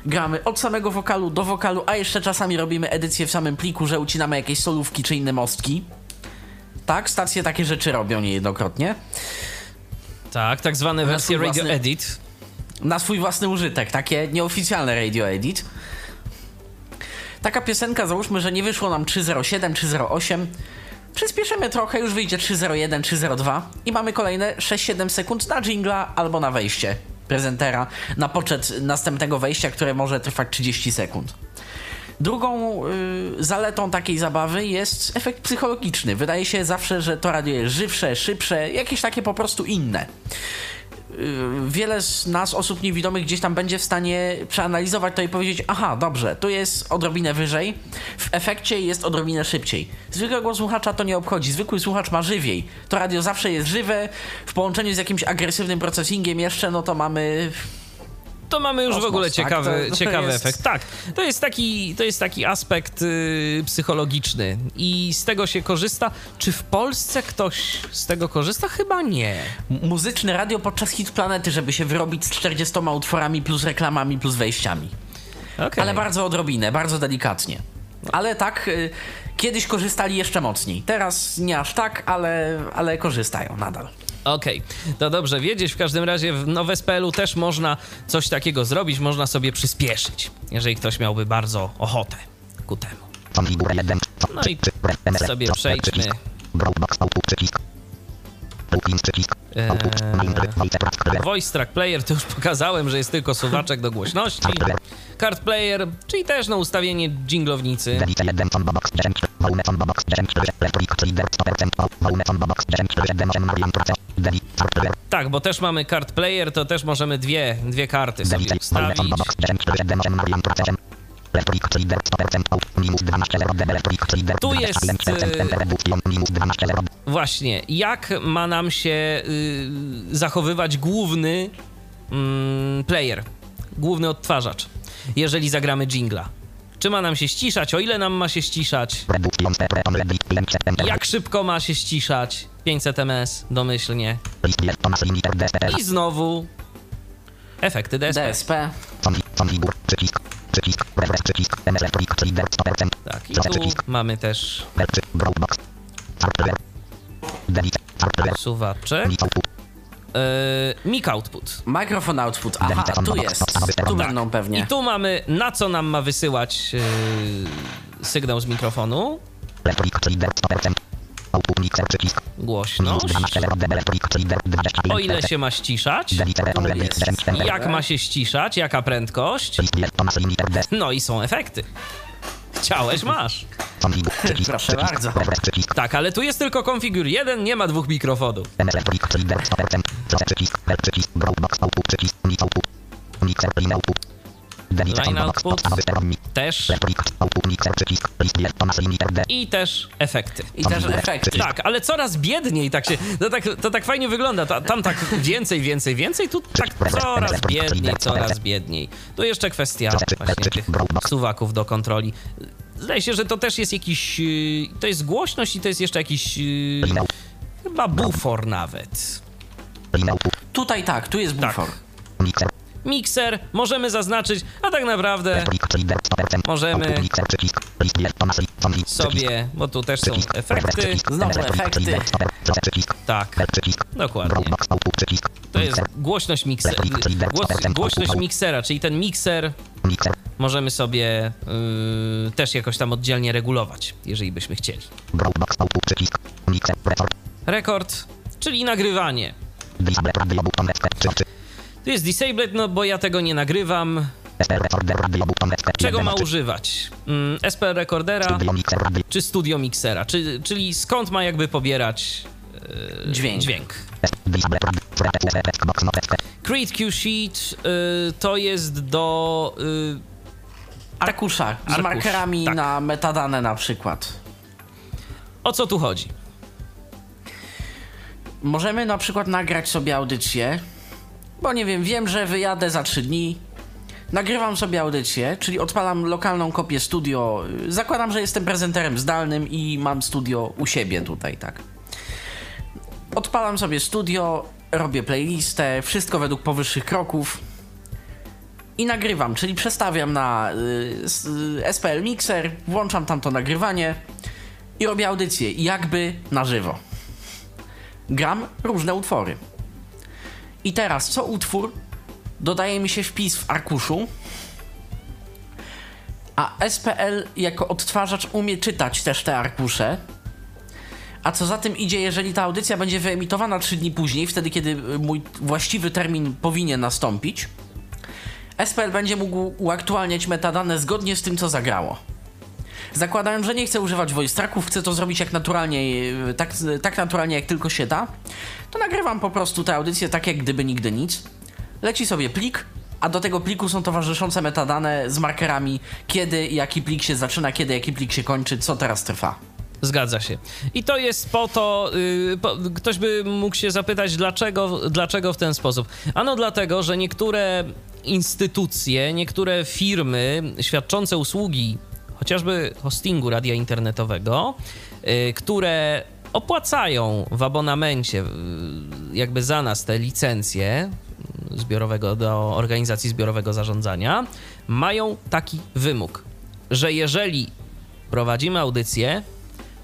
Speaker 2: Gramy od samego wokalu do wokalu, a jeszcze czasami robimy edycję w samym pliku, że ucinamy jakieś solówki czy inne mostki. Tak, stacje takie rzeczy robią niejednokrotnie.
Speaker 3: Tak, tak zwane
Speaker 2: Na
Speaker 3: wersje radio
Speaker 2: własny-
Speaker 3: edit.
Speaker 2: na swój własny użytek, takie nieoficjalne radio edit. Taka piosenka, załóżmy, że nie wyszło nam 307, 308. Przyspieszymy trochę, już wyjdzie 301, 302 i mamy kolejne 6-7 sekund na jingla albo na wejście prezentera, na poczet następnego wejścia, które może trwać 30 sekund. Drugą y, zaletą takiej zabawy jest efekt psychologiczny. Wydaje się zawsze, że to radio jest żywsze, szybsze, jakieś takie po prostu inne wiele z nas, osób niewidomych, gdzieś tam będzie w stanie przeanalizować to i powiedzieć: Aha, dobrze, tu jest odrobinę wyżej, w efekcie jest odrobinę szybciej. Zwykłego słuchacza to nie obchodzi. Zwykły słuchacz ma żywiej. To radio zawsze jest żywe, w połączeniu z jakimś agresywnym procesingiem jeszcze, no to mamy.
Speaker 3: To mamy już w ogóle
Speaker 2: tak?
Speaker 3: ciekawy,
Speaker 2: To- to
Speaker 3: ciekawy
Speaker 2: jest-
Speaker 3: efekt. Tak, to jest taki, to jest taki aspekt y, psychologiczny i z tego się korzysta. Czy w Polsce ktoś z tego korzysta? Chyba nie.
Speaker 2: Muzyczne radio podczas hit planety, żeby się wyrobić z 40 utworami, plus reklamami, plus wejściami.
Speaker 3: Okay.
Speaker 2: Ale bardzo odrobinę, bardzo delikatnie. Ale tak, y, kiedyś korzystali jeszcze mocniej. Teraz nie aż tak, ale, ale korzystają nadal.
Speaker 3: Okej, to dobrze wiedzieć. W każdym razie w no, w SPL-u też można coś takiego zrobić, można sobie przyspieszyć, jeżeli ktoś miałby bardzo ochotę ku temu.
Speaker 5: Konfigura 1.
Speaker 3: No i sobie przejdźmy. Eee.
Speaker 5: Voice track player.
Speaker 3: To już pokazałem, że jest tylko suwaczek do głośności. Card Player, czyli też no ustawienie dżinglownicy.
Speaker 5: Delete 1 combo box 10. Volume combo box 10. Electric reader 100%. Volume combo box 10. 7 8 Marian Prace. Delete card player.
Speaker 3: Tak, bo też mamy Card Player, to też możemy dwie, dwie karty sobie
Speaker 5: Delete. Volume
Speaker 3: wstawić.
Speaker 5: combo box 10. 7 8 Marian Prace. Electric reader 100%. Out. Minus 12 0. Electric reader.
Speaker 3: Tu jest,
Speaker 5: 20%. Enter button. Minus 12 0.
Speaker 3: Właśnie, jak ma nam się y, zachowywać główny mm, player, główny odtwarzacz, jeżeli zagramy jingla? Czy ma nam się ściszać? O ile nam ma się ściszać? Jak szybko ma się ściszać? 500 ms domyślnie. I znowu efekty DSP.
Speaker 2: DSP.
Speaker 5: Konfigur. Przycisk. Przycisk. Refresh. Przycisk. MS Electric reader 100%.
Speaker 3: Tak, i tu mamy też suwaczek. Yy, mic output.
Speaker 2: Mikrofon output. Aha, tu jest. Tu będą pewnie.
Speaker 3: I tu mamy na co nam ma wysyłać yy, sygnał z mikrofonu.
Speaker 5: Electric reader 100%. Output mixer. Przycisk. Minus
Speaker 3: Głośność.
Speaker 5: 12 0. Electric reader 25%.
Speaker 3: O ile się ma ściszać.
Speaker 2: Jest.
Speaker 3: Jak ma się ściszać, jaka prędkość. No i są efekty. Chciałeś, masz.
Speaker 2: Proszę bardzo.
Speaker 3: Tak, ale tu jest tylko konfigur 1, nie ma dwóch mikrofonów.
Speaker 5: Line output.
Speaker 3: Też. I też efekty.
Speaker 2: I też efekty.
Speaker 3: Tak, ale coraz biedniej tak się. To tak, to tak fajnie wygląda. Ta, tam tak więcej, więcej, więcej. Tu tak coraz biedniej, coraz biedniej. Tu jeszcze kwestia właśnie tych suwaków do kontroli. Zdaje się, że to też jest jakiś. yy, To jest głośność i to jest jeszcze jakiś.
Speaker 5: out.
Speaker 3: Chyba bufor nawet.
Speaker 2: Tutaj tak, tu jest
Speaker 3: Tak.
Speaker 2: bufor.
Speaker 5: Mixer.
Speaker 3: Mikser możemy zaznaczyć, a tak naprawdę
Speaker 5: Electric reader 100%.
Speaker 3: Możemy sobie, bo tu też są efekty.
Speaker 2: Znowu efekty.
Speaker 3: Tak, dokładnie. To jest głośność miksera. Głos, głośność miksera, czyli ten mikser możemy sobie yy, też jakoś tam oddzielnie regulować, jeżeli byśmy chcieli. Rekord, czyli nagrywanie. Tu jest disabled, no bo ja tego nie nagrywam. Czego ma używać? Mm, SPL recordera czy studio mixera? Czy, czyli skąd ma jakby pobierać yy,
Speaker 2: Dźwięk.
Speaker 3: dźwięk? Q Sheet yy, to jest do yy,
Speaker 2: Arkusza z
Speaker 3: Arkusz,
Speaker 2: markerami
Speaker 3: tak.
Speaker 2: na metadane na przykład.
Speaker 3: o co tu chodzi?
Speaker 2: Możemy na przykład nagrać sobie audycję, bo nie wiem, wiem, że wyjadę za 3 dni. Nagrywam sobie audycję, czyli odpalam lokalną kopię studio. Zakładam, że jestem prezenterem zdalnym i mam studio u siebie tutaj, tak. Odpalam sobie studio, robię playlistę, wszystko według powyższych kroków i nagrywam, czyli przestawiam na y, s- y, SPL Mixer, włączam tam to nagrywanie i robię audycję, jakby na żywo gram różne utwory. I teraz co utwór dodaje mi się wpis w arkuszu, a SPL jako odtwarzacz umie czytać też te arkusze. A co za tym idzie, jeżeli ta audycja będzie wyemitowana 3 dni później, wtedy kiedy y, mój właściwy termin powinien nastąpić, SPL będzie mógł uaktualniać metadane zgodnie z tym, co zagrało. Zakładając, że nie chcę używać voice tracków, chcę to zrobić jak naturalnie, yy, tak, tak naturalnie jak tylko się da, to nagrywam po prostu tę audycję tak jak gdyby nigdy nic. Leci sobie plik, a do tego pliku są towarzyszące metadane z markerami, kiedy jaki plik się zaczyna, kiedy jaki plik się kończy, co teraz trwa.
Speaker 3: Zgadza się. I to jest po to, yy, po, ktoś by mógł się zapytać, dlaczego, dlaczego w ten sposób. Ano dlatego, że niektóre instytucje, niektóre firmy świadczące usługi, chociażby hostingu radia internetowego, yy, które opłacają w abonamencie yy, jakby za nas te licencje zbiorowego do organizacji zbiorowego zarządzania, mają taki wymóg, że jeżeli prowadzimy audycję,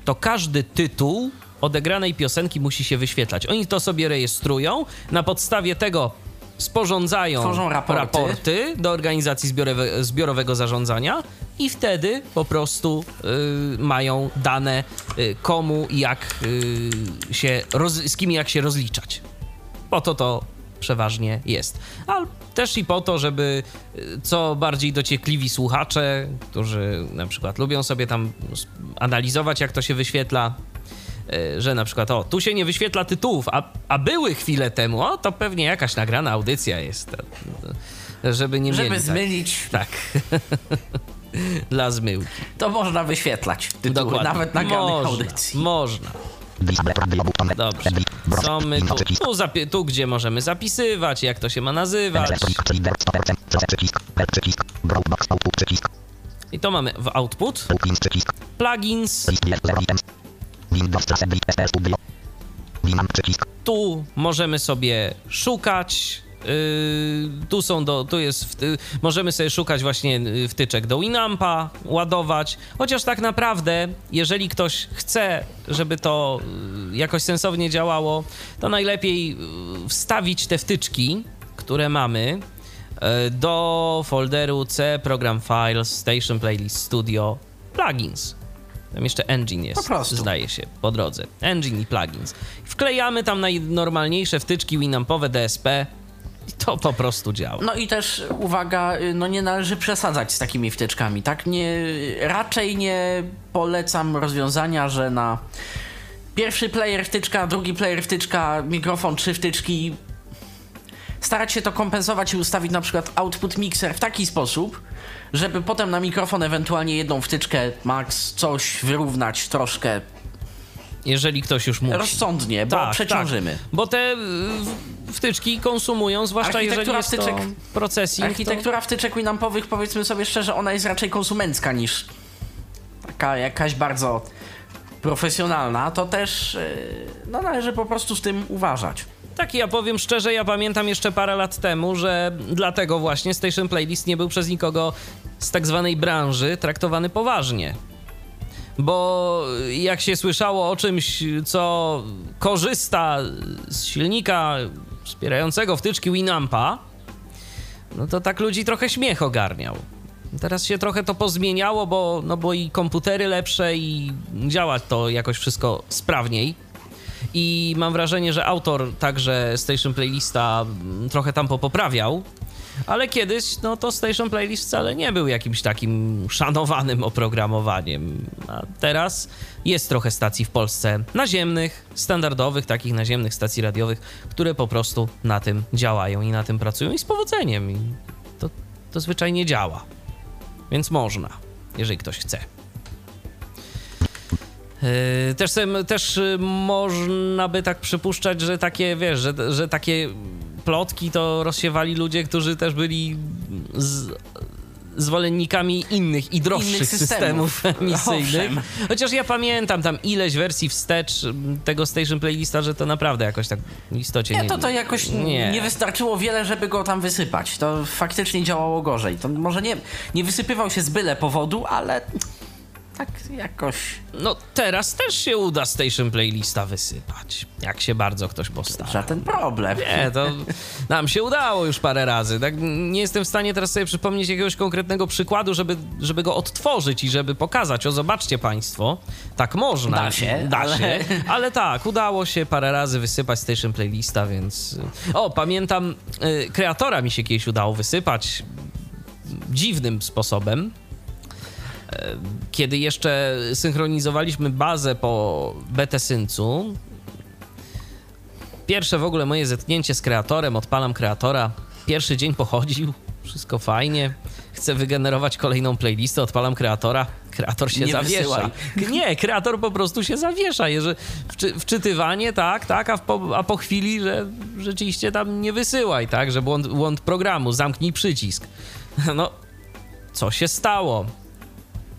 Speaker 3: to każdy tytuł odegranej piosenki musi się wyświetlać. Oni to sobie rejestrują, na podstawie tego sporządzają
Speaker 2: Tworzą raporty.
Speaker 3: do organizacji zbiorowe, zbiorowego zarządzania i wtedy po prostu y, mają dane y, komu i jak y, się, roz, z kim jak się rozliczać. Po to to przeważnie jest. Ale też i po to, żeby y, co bardziej dociekliwi słuchacze, którzy na przykład lubią sobie tam analizować, jak to się wyświetla, że na przykład, o, tu się nie wyświetla tytułów, a, a były chwilę temu, o, to pewnie jakaś nagrana audycja jest. To, to, żeby nie
Speaker 2: Żeby
Speaker 3: mieli,
Speaker 2: zmylić,
Speaker 3: Tak. tak. Dla zmyłki.
Speaker 2: to można wyświetlać tytuły,
Speaker 3: Dokładnie.
Speaker 2: nawet nagranych
Speaker 3: można,
Speaker 2: audycji.
Speaker 3: Można. Dobrze. Co my tu, tu, zapie- tu, gdzie możemy zapisywać, jak to się ma nazywać.
Speaker 5: Elektronik, czyli der 100%. Close przycisk. Help przycisk. Dropbox output przycisk.
Speaker 3: I to mamy w output,
Speaker 5: Plugins
Speaker 3: tu możemy sobie szukać. Yy, tu są do, tu jest, wty, możemy sobie szukać właśnie yy, wtyczek do Winampa, ładować. Chociaż tak naprawdę, jeżeli ktoś chce, żeby to yy, jakoś sensownie działało, to najlepiej yy, wstawić te wtyczki, które mamy, yy, do folderu C Program Files Station Playlist Studio Plugins. Tam jeszcze engine jest, zdaje się, po drodze. Engine i plugins. Wklejamy tam najnormalniejsze wtyczki Winampowe DSP i to po prostu działa.
Speaker 2: No i też uwaga, y, no nie należy przesadzać z takimi wtyczkami, tak? Nie, raczej nie polecam rozwiązania, że na pierwszy player wtyczka, drugi player wtyczka, mikrofon, trzy wtyczki. Starać się to kompensować i ustawić na przykład output mixer w taki sposób, żeby potem na mikrofon ewentualnie jedną wtyczkę max coś wyrównać troszkę
Speaker 3: Jeżeli ktoś już musi.
Speaker 2: rozsądnie, bo przeciążymy.
Speaker 3: Tak. Bo te y, wtyczki konsumują, zwłaszcza jeżeli
Speaker 2: Architektura
Speaker 3: jest to
Speaker 2: wtyczek-
Speaker 3: procesing.
Speaker 2: Architektura wtyczek Winampowych, powiedzmy sobie szczerze, ona jest raczej konsumencka niż taka jakaś bardzo profesjonalna. To też yy, no, należy po prostu z tym uważać.
Speaker 3: Tak, ja powiem szczerze, ja pamiętam jeszcze parę lat temu, że dlatego właśnie Station Playlist nie był przez nikogo z tak zwanej branży traktowany poważnie. Bo jak się słyszało o czymś, co korzysta z silnika wspierającego wtyczki Winampa, no to tak ludzi trochę śmiech ogarniał. Teraz się trochę to pozmieniało, bo, no bo i komputery lepsze i działa to jakoś wszystko sprawniej. I mam wrażenie, że autor także Station Playlista mm, trochę tam popoprawiał. Ale kiedyś, no to Station Playlist wcale nie był jakimś takim szanowanym oprogramowaniem. A teraz jest trochę stacji w Polsce naziemnych, standardowych, takich naziemnych stacji radiowych, które po prostu na tym działają i na tym pracują i z powodzeniem. I to, to zwyczajnie działa. Więc można, jeżeli ktoś chce. Yy, Też, też y, można by tak przypuszczać, że takie, wiesz, że, że takie plotki to rozsiewali ludzie, którzy też byli z, zwolennikami innych i droższych
Speaker 2: Innych
Speaker 3: systemów,
Speaker 2: systemów.
Speaker 3: emisyjnych.
Speaker 2: Owszem.
Speaker 3: Chociaż ja pamiętam tam ileś wersji wstecz tego Station Playlista, że to naprawdę jakoś tak w istocie nie...
Speaker 2: Nie, to to jakoś nie.
Speaker 3: Nie.
Speaker 2: wystarczyło wiele, żeby go tam wysypać. To faktycznie działało gorzej. To może nie, nie wysypywał się z byle powodu, ale tak jakoś...
Speaker 3: No teraz też się uda Station Playlista wysypać, jak się bardzo ktoś postara.
Speaker 2: Żaden problem.
Speaker 3: Nie, to nam się udało już parę razy. Tak? Nie jestem w stanie teraz sobie przypomnieć jakiegoś konkretnego przykładu, żeby, żeby go odtworzyć i żeby pokazać. O, zobaczcie Państwo, tak można.
Speaker 2: Da się,
Speaker 3: da
Speaker 2: ale-
Speaker 3: się. Ale tak, udało się parę razy wysypać Station Playlista, więc... O, pamiętam, y, kreatora mi się kiedyś udało wysypać dziwnym sposobem. E, Kiedy jeszcze synchronizowaliśmy bazę po BT-Syncu, Pierwsze w ogóle moje zetknięcie z kreatorem, odpalam kreatora. Pierwszy dzień pochodził, wszystko fajnie. Chcę wygenerować kolejną playlistę, odpalam kreatora. Kreator się
Speaker 2: Nie
Speaker 3: zawiesza.
Speaker 2: wysyłaj.
Speaker 3: Nie, kreator po prostu się zawiesza. Jeżeli wczy, wczytywanie, tak, tak, a, po, a po chwili, że rzeczywiście tam nie wysyłaj, tak, że błąd, błąd programu, zamknij przycisk. No, co się stało?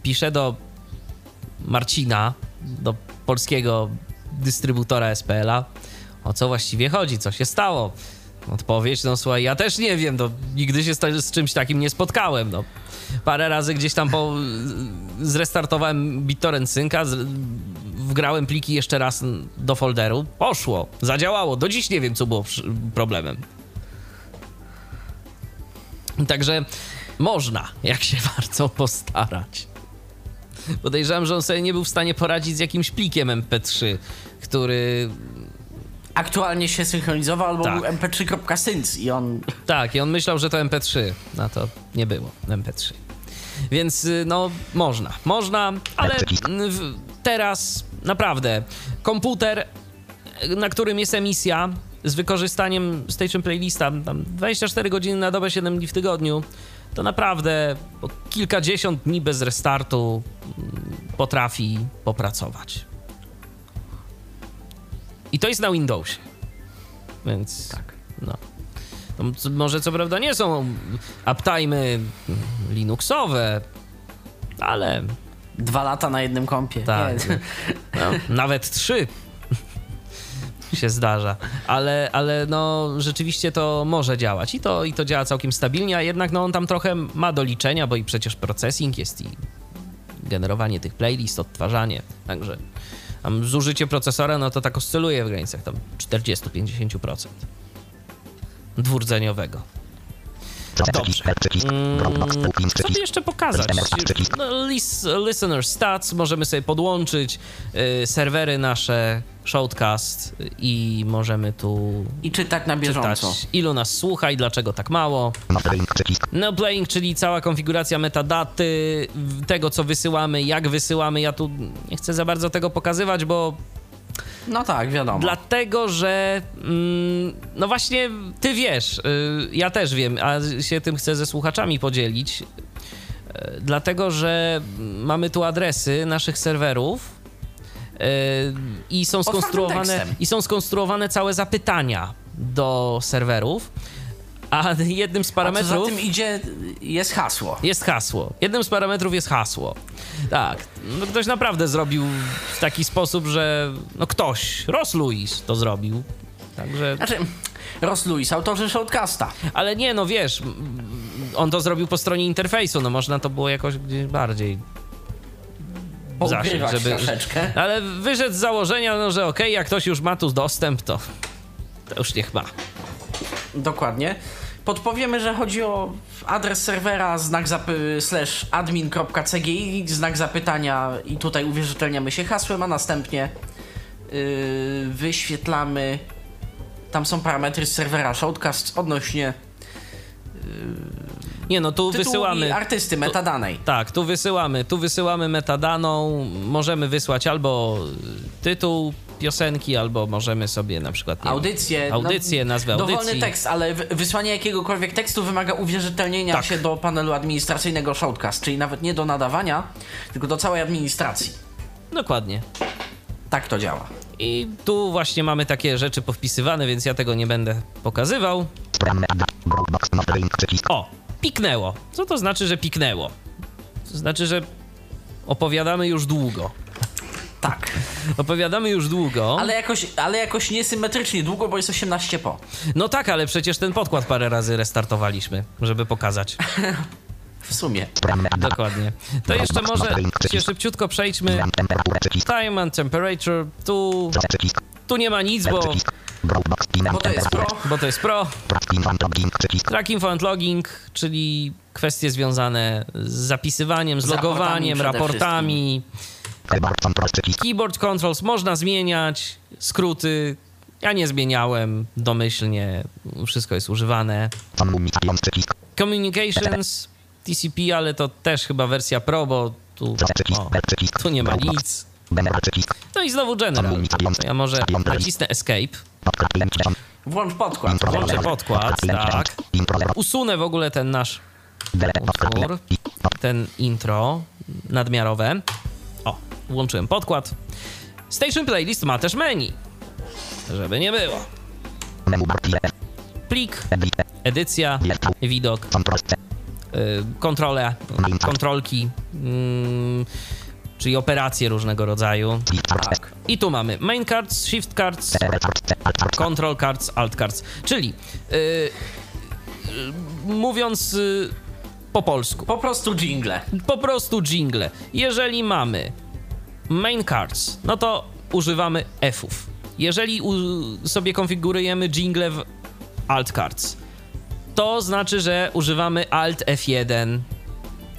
Speaker 3: Piszę do Marcina, do polskiego dystrybutora SPL-a, o co właściwie chodzi, co się stało. Odpowiedź, no słuchaj, ja też nie wiem, no, nigdy się z, z czymś takim nie spotkałem, no. Parę razy gdzieś tam po, zrestartowałem BitTorrent Synca, z, wgrałem pliki jeszcze raz do folderu. Poszło, zadziałało. Do dziś nie wiem, co było problemem. Także można, jak się bardzo postarać. Podejrzewam, że on sobie nie był w stanie poradzić z jakimś plikiem MP3, który.
Speaker 2: Aktualnie się synchronizował albo
Speaker 3: Tak.
Speaker 2: był mp3.sync i on...
Speaker 3: Tak, i on myślał, że to MP3. Na to nie było MP3. Więc y, no, można, można, ale w- teraz naprawdę komputer, y, na którym jest emisja z wykorzystaniem Station Playlista, tam 24 godziny na dobę, 7 dni w tygodniu, to naprawdę po kilkadziesiąt dni bez restartu mm, potrafi popracować. I to jest na Windowsie. Więc
Speaker 2: Tak.
Speaker 3: no. To może co prawda nie są uptime'y linuxowe, ale
Speaker 2: Dwa lata na jednym kompie.
Speaker 3: Tak. No, nawet trzy się zdarza, ale, ale no rzeczywiście to może działać i to, i to działa całkiem stabilnie, a jednak no on tam trochę ma do liczenia, bo i przecież processing jest i generowanie tych playlist, odtwarzanie, także tam zużycie procesora, no to tak oscyluje w granicach tam 40-50% dwurdzeniowego. Dobrze. Mm, co by jeszcze pokazać? No, lis, listener stats, możemy sobie podłączyć y, serwery nasze, Shoutcast i możemy tu
Speaker 2: I czytać na bieżąco.
Speaker 3: czytać, ilu nas słucha i dlaczego tak mało. No playing, czyli cała konfiguracja metadaty, tego co wysyłamy, jak wysyłamy. Ja tu nie chcę za bardzo tego pokazywać, bo
Speaker 2: No tak, wiadomo.
Speaker 3: Dlatego, że mm, no właśnie ty wiesz, y, ja też wiem, a się tym chcę ze słuchaczami podzielić. Y, Dlatego, że mamy tu adresy naszych serwerów y, i są skonstruowane i są skonstruowane całe zapytania do serwerów. A jednym z
Speaker 2: A co
Speaker 3: parametrów
Speaker 2: za tym idzie, jest hasło.
Speaker 3: jest hasło. Jednym z parametrów jest hasło. Tak. No ktoś naprawdę zrobił w taki sposób, że no ktoś, Ross Lewis to zrobił. Także,
Speaker 2: Znaczy, Ross Lewis, autorzy Shoutcasta.
Speaker 3: ale nie, no wiesz, on to zrobił po stronie interfejsu, no można to było jakoś gdzieś bardziej zaszyć, żeby...
Speaker 2: troszeczkę.
Speaker 3: Ale wyszedł z założenia, no że okej, jak ktoś już ma tu dostęp, to, to już niech ma.
Speaker 2: Dokładnie. Podpowiemy, że chodzi o adres serwera znak zapy slash admin.cgi, znak zapytania i tutaj uwierzytelniamy się hasłem, a następnie yy, wyświetlamy tam są parametry z serwera Shoutcast odnośnie
Speaker 3: Nie, no tu wysyłamy...
Speaker 2: artysty, metadanej.
Speaker 3: Tak, tu wysyłamy, tu wysyłamy metadaną, możemy wysłać albo tytuł piosenki, albo możemy sobie na przykład nie wiem,
Speaker 2: Audycję.
Speaker 3: audycję,
Speaker 2: no,
Speaker 3: nazwę
Speaker 2: Dowolny
Speaker 3: audycji.
Speaker 2: tekst, ale wy- wysłanie jakiegokolwiek tekstu wymaga uwierzytelnienia
Speaker 3: Tak.
Speaker 2: się do panelu administracyjnego Shoutcast, czyli nawet nie do nadawania, tylko do całej administracji.
Speaker 3: Dokładnie.
Speaker 2: Tak to działa.
Speaker 3: I tu właśnie mamy takie rzeczy powpisywane, więc ja tego nie będę pokazywał. O, piknęło. Co to znaczy, że piknęło? To znaczy, że opowiadamy już długo.
Speaker 2: Tak.
Speaker 3: Opowiadamy już długo.
Speaker 2: Ale jakoś, ale jakoś niesymetrycznie długo, bo jest 18 po.
Speaker 3: No tak, ale przecież ten podkład parę razy restartowaliśmy, żeby pokazać.
Speaker 2: W sumie.
Speaker 3: Dokładnie. To jeszcze może się szybciutko przejdźmy. Time and temperature. Tu, tu nie ma nic, bo,
Speaker 2: Bo to jest pro.
Speaker 3: bo to jest pro. Track info and logging, czyli kwestie związane z zapisywaniem, z
Speaker 2: Z raportami
Speaker 3: logowaniem,
Speaker 2: przede
Speaker 3: raportami. Keyboard controls można zmieniać, skróty. Ja nie zmieniałem domyślnie, wszystko jest używane. Communications, TCP, ale to też chyba wersja Pro, bo tu, o, tu nie ma nic. No i znowu General. Ja może nacisnę Escape,
Speaker 2: Włącz podkład.
Speaker 3: włączę podkład, tak. Usunę w ogóle ten nasz utwór, ten intro nadmiarowe. Włączyłem podkład. Station Playlist ma też menu, żeby nie było. Plik, edycja, widok, y, kontrole, kontrolki, mm, czyli operacje różnego rodzaju.
Speaker 2: Tak.
Speaker 3: I tu mamy main cards, shift cards, control cards, alt cards, czyli y, y, mówiąc po polsku,
Speaker 2: Po prostu jingle.
Speaker 3: po prostu jingle. Jeżeli mamy main cards, no to używamy F'ów. Jeżeli sobie konfigurujemy jingle w alt cards, to znaczy, że używamy alt F1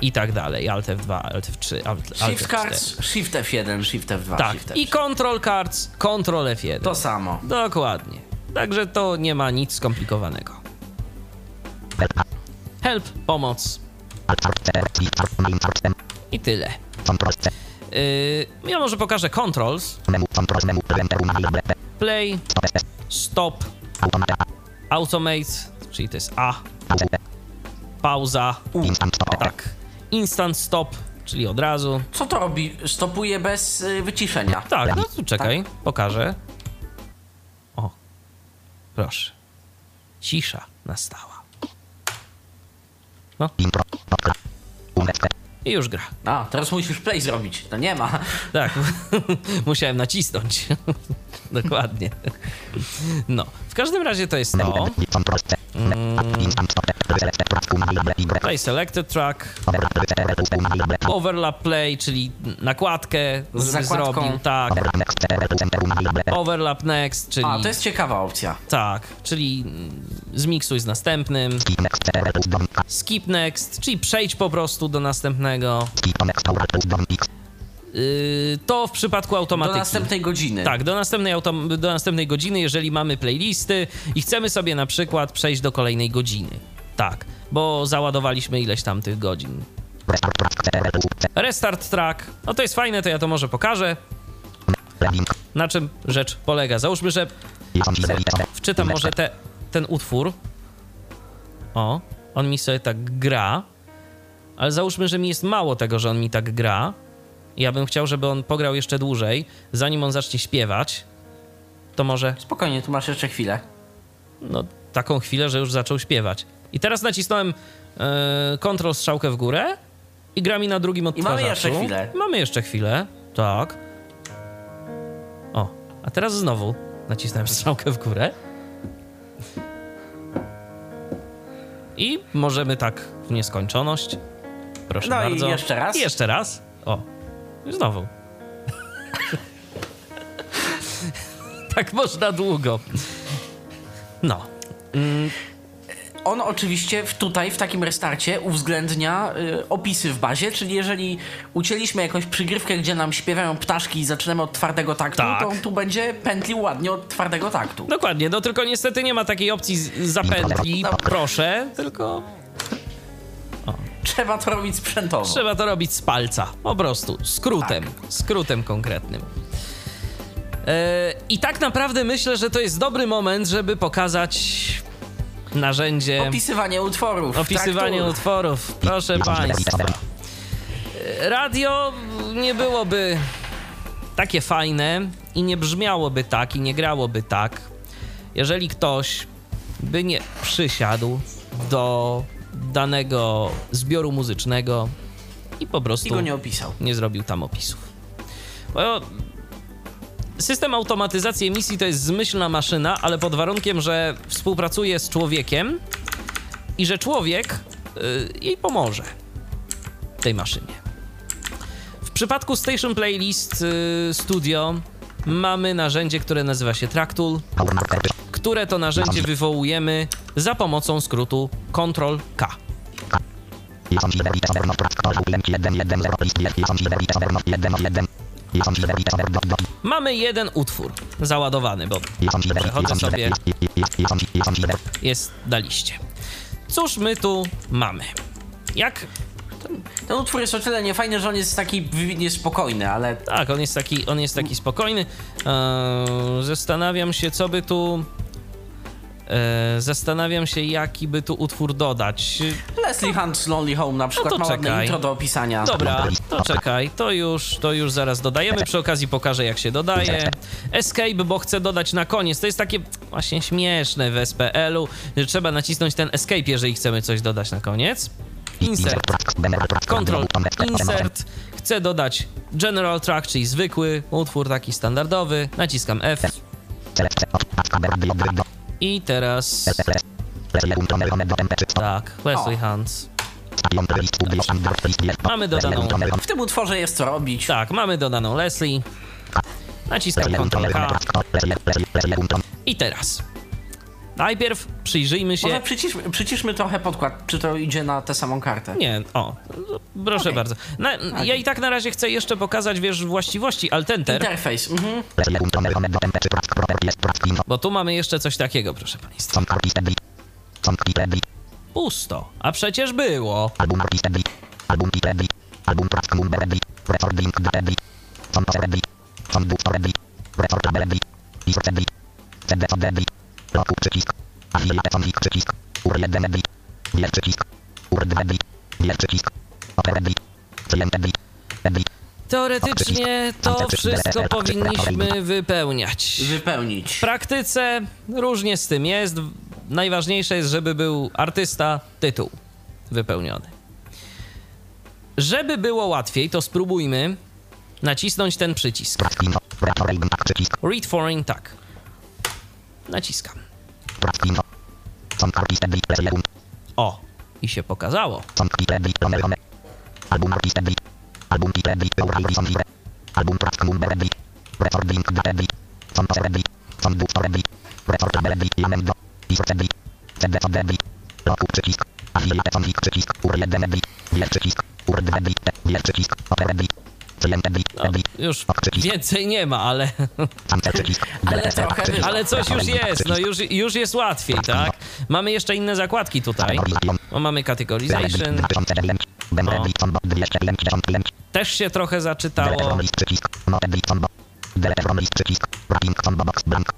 Speaker 3: i tak dalej. Alt F2, alt F3, alt, alt
Speaker 2: Shift
Speaker 3: F4.
Speaker 2: cards, Shift F1, Shift F2,
Speaker 3: Tak.
Speaker 2: Shift F3.
Speaker 3: I control cards, control F1.
Speaker 2: To samo.
Speaker 3: Dokładnie. Także to nie ma nic skomplikowanego.
Speaker 5: Help.
Speaker 3: Pomoc i tyle. Yy, ja może pokażę controls. Play,
Speaker 5: Stop
Speaker 3: automate, czyli to jest A, pauza,
Speaker 5: Instant Stop E.
Speaker 3: tak. Instant stop, czyli od razu.
Speaker 2: Co to robi? Stopuje bez y, wyciszenia.
Speaker 3: Tak, no tu czekaj, pokażę. O, proszę. Cisza nastała.
Speaker 5: Intro.
Speaker 3: I już gra.
Speaker 2: A, teraz musisz play zrobić. To nie ma.
Speaker 3: Tak, musiałem nacisnąć. Dokładnie. No, każdym razie to jest to.
Speaker 5: M. Control C. Instant Stop E. Select Track Unable Y.
Speaker 3: Play selected track,
Speaker 5: Overlap
Speaker 3: play, czyli nakładkę,
Speaker 2: Z
Speaker 3: żeby zrobił, tak.
Speaker 5: Overlap Next E.
Speaker 3: Czyli
Speaker 2: A, to jest ciekawa opcja.
Speaker 3: tak, czyli mm, zmiksuj z następnym.
Speaker 5: Skip next,
Speaker 3: czyli przejdź po prostu do następnego. To w przypadku
Speaker 2: Do
Speaker 3: automatyki.
Speaker 2: następnej godziny.
Speaker 3: Tak, do następnej, autom- do następnej godziny, jeżeli mamy playlisty i chcemy sobie na przykład przejść do kolejnej godziny. Tak, bo załadowaliśmy ileś tam tych godzin.
Speaker 5: Restart Track
Speaker 3: no to jest fajne, to ja to może pokażę, na czym rzecz polega. Załóżmy, że wczytam może te, ten utwór. O, on mi sobie tak gra, ale załóżmy, że mi jest mało tego, że on mi tak gra. Ja bym chciał, żeby on pograł jeszcze dłużej, zanim on zacznie śpiewać. To może
Speaker 2: Spokojnie, tu masz jeszcze chwilę.
Speaker 3: no, taką chwilę, że już zaczął śpiewać. I teraz nacisnąłem e, Ctrl strzałkę w górę i gra mi na drugim
Speaker 2: I
Speaker 3: odtwarzaczu.
Speaker 2: mamy jeszcze chwilę.
Speaker 3: Mamy jeszcze chwilę, tak. O, a teraz znowu nacisnąłem strzałkę w górę. I możemy tak w nieskończoność. Proszę
Speaker 2: No i
Speaker 3: bardzo.
Speaker 2: jeszcze raz.
Speaker 3: I jeszcze raz. O, i znowu. tak można długo. No.
Speaker 2: On oczywiście w, tutaj, w takim restarcie, uwzględnia y, opisy w bazie, czyli jeżeli ucięliśmy jakąś przygrywkę, gdzie nam śpiewają ptaszki i zaczynamy od twardego taktu,
Speaker 3: Tak.
Speaker 2: to on tu będzie pętlił ładnie od twardego taktu.
Speaker 3: Dokładnie, no tylko niestety nie ma takiej opcji zapętli,
Speaker 2: Dobra.
Speaker 3: proszę, tylko
Speaker 2: Trzeba to robić sprzętowo.
Speaker 3: trzeba to robić z palca, po prostu, skrótem, skrótem konkretnym. E, I tak naprawdę myślę, że to jest dobry moment, żeby pokazać narzędzie
Speaker 2: Opisywanie utworów.
Speaker 3: opisywanie
Speaker 2: traktur.
Speaker 3: utworów. Proszę Państwa. E, Radio nie byłoby takie fajne i nie brzmiałoby tak i nie grałoby tak, jeżeli ktoś by nie przysiadł do danego zbioru muzycznego i po prostu
Speaker 2: I go nie opisał.
Speaker 3: nie zrobił tam opisów. Bo system automatyzacji emisji to jest zmyślna maszyna, ale pod warunkiem, że współpracuje z człowiekiem i że człowiek y, jej pomoże tej maszynie. W przypadku Station Playlist y, Studio mamy narzędzie, które nazywa się
Speaker 5: Marker.
Speaker 3: Które to narzędzie wywołujemy za pomocą skrótu Ctrl-K.
Speaker 5: Jest on Silverite Overnote Track Call Lemki 1 1 0 list jest Jest on Silverite Overnote 1 1 Jest on Silverite Overdot dot
Speaker 3: Mamy jeden utwór załadowany, bo Przechodzę sobie.
Speaker 5: Jest
Speaker 3: na liście. Cóż my tu mamy? Jak
Speaker 2: Ten utwór jest o tyle niefajny, że on jest taki wybitnie spokojny, ale
Speaker 3: Tak, on jest taki, on jest taki spokojny. Eee, zastanawiam się, co by tu. Eee, zastanawiam się, jaki by tu utwór dodać.
Speaker 2: Leslie Hunt's Lonely Home na przykład
Speaker 3: to
Speaker 2: ma ładne intro do opisania.
Speaker 3: Dobra, to czekaj, to już, to już zaraz dodajemy. Przy okazji pokażę, jak się dodaje. Escape, bo chcę dodać na koniec. To jest takie właśnie śmieszne w SPL-u, że trzeba nacisnąć ten escape, jeżeli chcemy coś dodać na koniec. Insert. Control Insert. Chcę dodać General Track, czyli zwykły utwór taki standardowy. Naciskam F I teraz
Speaker 5: Press Play Untonel Home Dot MP3 Stop
Speaker 3: tak, Wesley Hans. Mamy dodaną...
Speaker 2: W tym utworze jest co robić.
Speaker 3: Tak, mamy dodaną Leslie. Naciskam Ctrl K. I teraz. Najpierw przyjrzyjmy się.
Speaker 2: Może przyciszmy, przyciszmy trochę podkład, czy to idzie na tę samą kartę.
Speaker 3: Nie, o, proszę
Speaker 2: Okej.
Speaker 3: bardzo. Na, ja i tak na razie chcę jeszcze pokazać, wiesz, właściwości Alt-Enter,
Speaker 2: Interfejs. Mhm.
Speaker 3: bo tu mamy jeszcze coś takiego, proszę państwa. Pusto. A przecież było.
Speaker 5: Album. Album Ebli. Album Roku przycisk. Song przycisk. UR 1 Ebli. Wier przycisk. UR 2 Ebli. Wier przycisk. Oper.
Speaker 3: Teoretycznie to wszystko powinniśmy wypełniać.
Speaker 2: Wypełnić.
Speaker 3: W praktyce różnie z tym jest. Najważniejsze jest, żeby był artysta, tytuł wypełniony. Żeby było łatwiej, to spróbujmy nacisnąć ten przycisk.
Speaker 5: Recording tak.
Speaker 3: Read foreign tag. Naciskam. O, i się pokazało.
Speaker 5: Song title Ebli. Romer Romer. Album artist Ebli. Album title Ebli. Euro Song Libre. Album track number Ebli. Recording date Ebli. Song poser Ebli. Song booster Ebli. Record label Ebli. Janem do. Research Ebli. CD CD Ebli. Roku przycisk. Affiliate song przycisk. UR 1 Ebli. Wier przycisk. UR 2 Ebli. Wier przycisk. Oper Ebli. Klient Ebli.
Speaker 3: No,
Speaker 5: Ebli.
Speaker 3: już więcej nie ma, ale.
Speaker 2: Ale trochę
Speaker 3: ale coś już jest. No już, już jest łatwiej, tak? Mamy jeszcze inne zakładki tutaj. O, mamy categorization.
Speaker 5: 2009. Będę
Speaker 3: O.
Speaker 5: Ebli. Song 295.
Speaker 3: Też się trochę zaczytało.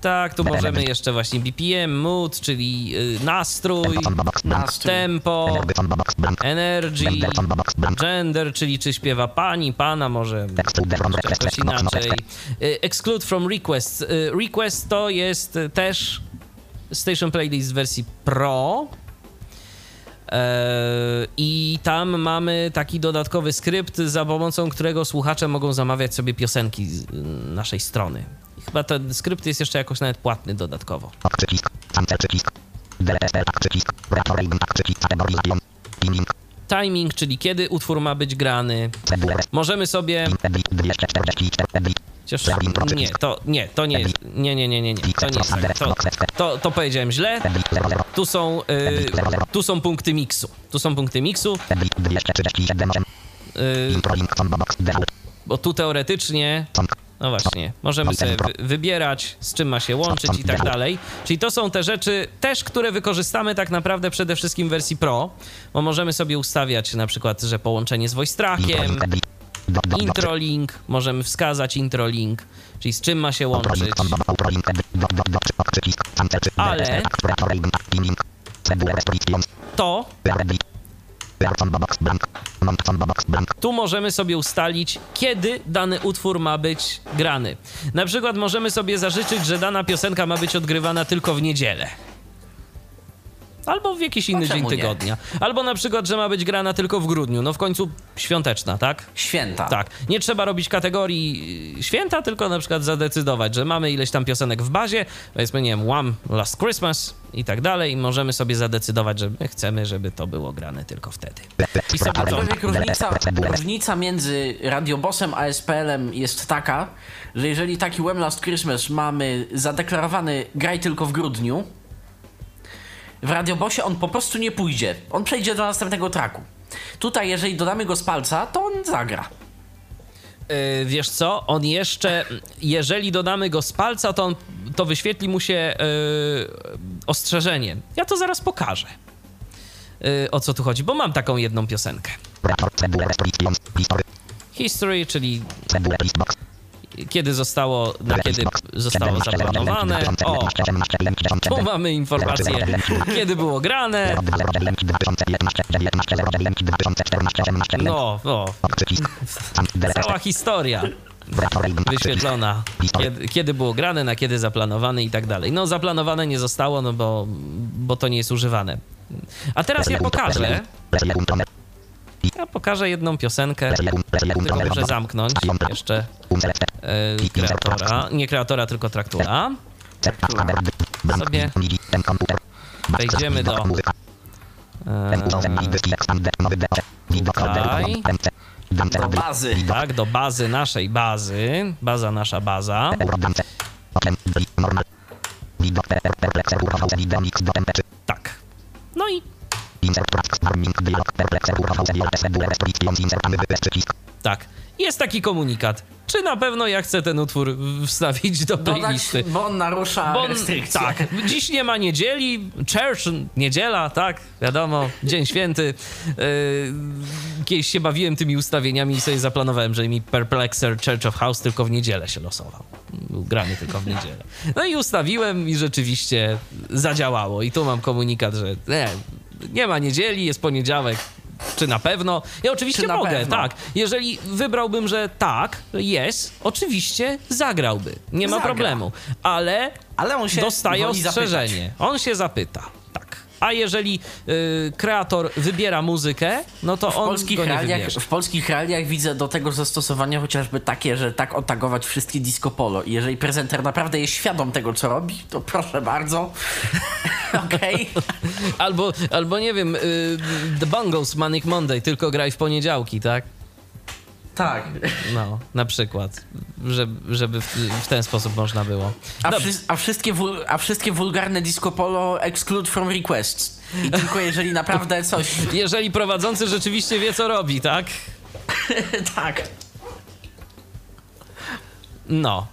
Speaker 3: Tak, tu możemy jeszcze właśnie BPM, mood, czyli y, nastrój, tempo,
Speaker 5: Energy Gender
Speaker 3: czyli czy śpiewa pani, pana, może jakoś inaczej. Y, Exclude from request. Y, Request to jest też Station Playlist w wersji Pro. Eee, I tam mamy taki dodatkowy skrypt, za pomocą którego słuchacze mogą zamawiać sobie piosenki z y, naszej strony. I chyba ten skrypt jest jeszcze jakoś nawet płatny dodatkowo.
Speaker 5: Timing.
Speaker 3: Czyli kiedy utwór ma być grany. Możemy sobie.
Speaker 5: Ebli. 244 Ebli.
Speaker 3: Chociaż nie, to nie, to nie jest. Nie, nie, nie, nie, nie. To nie tak. To, to, to powiedziałem źle.
Speaker 5: Ebli. 00.
Speaker 3: Tu są, y, tu są punkty miksu. Tu są punkty miksu,
Speaker 5: Ebli. 237 8.
Speaker 3: y,
Speaker 5: Introing song box. Default.
Speaker 3: bo tu teoretycznie. No właśnie, możemy sobie wy- wybierać, z czym ma się łączyć i tak dalej. Czyli to są te rzeczy też, które wykorzystamy tak naprawdę przede wszystkim w wersji Pro, bo możemy sobie ustawiać na przykład, że połączenie z voice trackiem,
Speaker 5: Introing Ebli. Dot dot dot.
Speaker 3: introlink, możemy wskazać introlink, czyli z czym ma się łączyć. Ale-. To tu możemy sobie ustalić, kiedy dany utwór ma być grany. Na przykład możemy sobie zażyczyć, że dana piosenka ma być odgrywana tylko w niedzielę. Albo w jakiś inny dzień
Speaker 2: nie?
Speaker 3: tygodnia. Albo na przykład, że ma być grana tylko w grudniu. No w końcu świąteczna, tak?
Speaker 2: Święta.
Speaker 3: Tak. Nie trzeba robić kategorii y, święta, tylko na przykład zadecydować, że mamy ileś tam piosenek w bazie, powiedzmy, nie wiem, One Last Christmas i tak dalej i możemy sobie zadecydować, że my chcemy, żeby to było grane tylko wtedy. I sobie
Speaker 2: różnica, różnica między Radiobosem a SPL-em jest taka, że jeżeli taki When Last Christmas mamy zadeklarowany graj tylko w grudniu, w Radiobosie on po prostu nie pójdzie. On przejdzie do następnego traku. Tutaj, jeżeli dodamy go z palca, to on zagra.
Speaker 3: Yy, wiesz co, on jeszcze, jeżeli dodamy go z palca, to, on, to wyświetli mu się yy, ostrzeżenie. Ja to zaraz pokażę. Yy, o co tu chodzi, bo mam taką jedną piosenkę.
Speaker 5: History.
Speaker 3: Czyli. Kiedy zostało, na kiedy zostało zaplanowane. O, tu mamy informację, kiedy było grane. No, o, cała historia wyświetlona, kiedy, kiedy było grane, na kiedy zaplanowane i tak dalej. No, zaplanowane nie zostało, no bo, bo to nie jest używane. A teraz ja pokażę, ja pokażę jedną piosenkę, tylko muszę zamknąć jeszcze e, kreatora, nie kreatora, tylko traktura. Sobie wejdziemy do
Speaker 2: Do bazy.
Speaker 3: Tak, do bazy naszej bazy. Baza nasza baza. Tak. No i tak. Jest taki komunikat. Czy na pewno ja chcę ten utwór wstawić do
Speaker 2: Dodać,
Speaker 3: playlisty?
Speaker 2: bo on narusza
Speaker 3: Bo on-
Speaker 2: restrykcje.
Speaker 3: Tak, dziś nie ma niedzieli, church, niedziela, tak, wiadomo, dzień święty. Yy, kiedyś się bawiłem tymi ustawieniami i sobie zaplanowałem, że mi Perplexer Church of House tylko w niedzielę się losował. Był grany tylko w niedzielę. No i ustawiłem i rzeczywiście zadziałało. I tu mam komunikat, że nie, nie ma niedzieli, jest poniedziałek. Czy na pewno? Ja oczywiście mogę,
Speaker 2: pewno?
Speaker 3: tak. Jeżeli wybrałbym, że tak, jest, oczywiście zagrałby. Nie ma
Speaker 2: Zagra.
Speaker 3: problemu. Ale
Speaker 2: Ale on się
Speaker 3: dostaje ostrzeżenie. On się zapyta. A jeżeli y, kreator wybiera muzykę, no to
Speaker 2: W
Speaker 3: on
Speaker 2: polskich, realiach, w polskich realiach widzę do tego zastosowania chociażby takie, że tak otagować wszystkie disco polo. I jeżeli prezenter naprawdę jest świadom tego, co robi, to proszę bardzo. Okej.
Speaker 3: Albo, albo nie wiem, y, The Bungles Manic Monday, tylko graj w poniedziałki, tak?
Speaker 2: Tak.
Speaker 3: No, na przykład. Żeby, żeby w, w ten sposób można było.
Speaker 2: A, wszy- a, wszystkie a wszystkie wulgarne disco polo exclude from requests. I tylko jeżeli naprawdę coś...
Speaker 3: Jeżeli prowadzący rzeczywiście wie, co robi, tak?
Speaker 2: tak.
Speaker 3: No.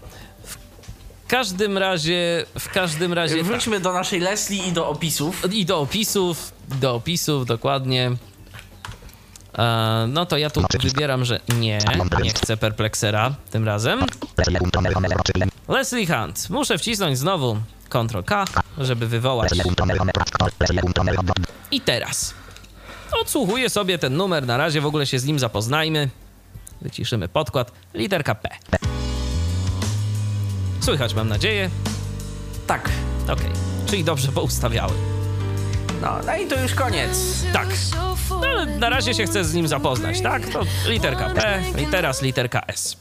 Speaker 3: W każdym razie, w każdym razie tak.
Speaker 2: Wróćmy do naszej Leslie i do opisów.
Speaker 3: I do opisów, do opisów dokładnie. E, no to ja tu wybieram, że nie, nie chcę perplexera tym razem. Leslie Hunt. Muszę wcisnąć znowu Ctrl K, żeby wywołać. I teraz odsłuchuję sobie ten numer, na razie w ogóle się z nim zapoznajmy. Wyciszymy podkład. Literka P. Słychać, mam nadzieję.
Speaker 2: Tak.
Speaker 3: Okej, czyli dobrze poustawiałem.
Speaker 2: No, no i to już koniec.
Speaker 3: Tak. No, ale na razie się chcę z nim zapoznać, tak? To literka P i teraz literka S.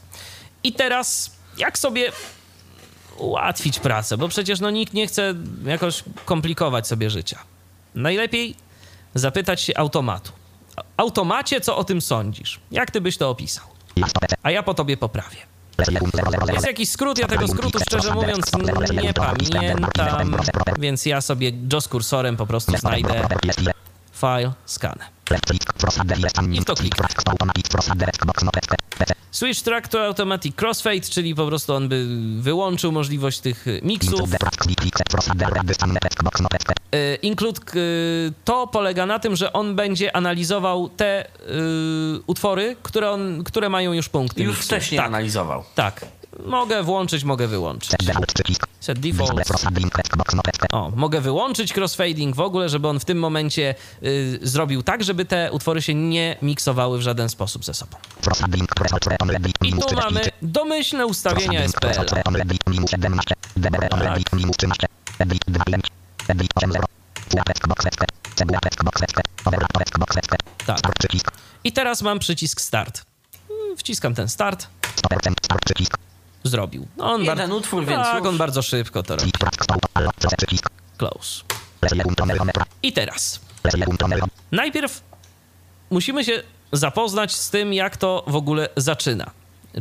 Speaker 3: I teraz jak sobie ułatwić pracę, bo przecież no nikt nie chce jakoś komplikować sobie życia. Najlepiej zapytać się automatu. Automacie, co o tym sądzisz? Jak ty byś to opisał? A ja po tobie poprawię. Jest jakiś skrót, ja tego skrótu szczerze mówiąc nie pamiętam, więc ja sobie JOS kursorem po prostu znajdę file, scan. Switch track to automatic crossfade, czyli po prostu on by wyłączył możliwość tych miksów. E, Include k- to polega na tym, że on będzie analizował te y, utwory, które, on, które mają już punkty.
Speaker 2: Już
Speaker 3: miksu.
Speaker 2: wcześniej
Speaker 3: tak,
Speaker 2: analizował.
Speaker 3: tak. Mogę włączyć, mogę wyłączyć. Set default. O, mogę wyłączyć crossfading w ogóle, żeby on w tym momencie y, zrobił tak, żeby te utwory się nie miksowały w żaden sposób ze sobą. I tu mamy domyślne ustawienia SPL. Tak. I teraz mam przycisk start. Mm, Wciskam ten start. Zrobił. No on
Speaker 2: Jeden
Speaker 3: bardzo,
Speaker 2: utwór, więc
Speaker 3: tak, on bardzo szybko to robi. Close. I teraz. Najpierw musimy się zapoznać z tym, jak to w ogóle zaczyna.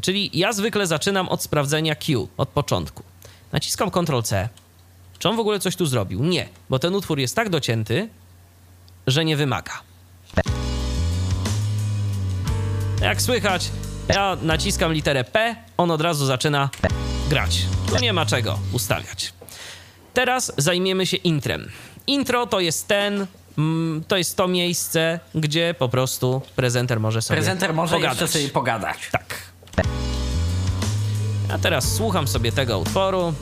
Speaker 3: Czyli ja zwykle zaczynam od sprawdzenia Q, od początku. Naciskam Ctrl-C. Czy on w ogóle coś tu zrobił? Nie, bo ten utwór jest tak docięty, że nie wymaga. Jak słychać, ja naciskam literę P, on od razu zaczyna grać. Tu nie ma czego ustawiać. Teraz zajmiemy się intrem. Intro to jest ten, mm, to jest to miejsce, gdzie po prostu prezenter może sobie
Speaker 2: Prezenter może
Speaker 3: pogadać.
Speaker 2: jeszcze sobie pogadać.
Speaker 3: Tak. Ja teraz słucham sobie tego utworu.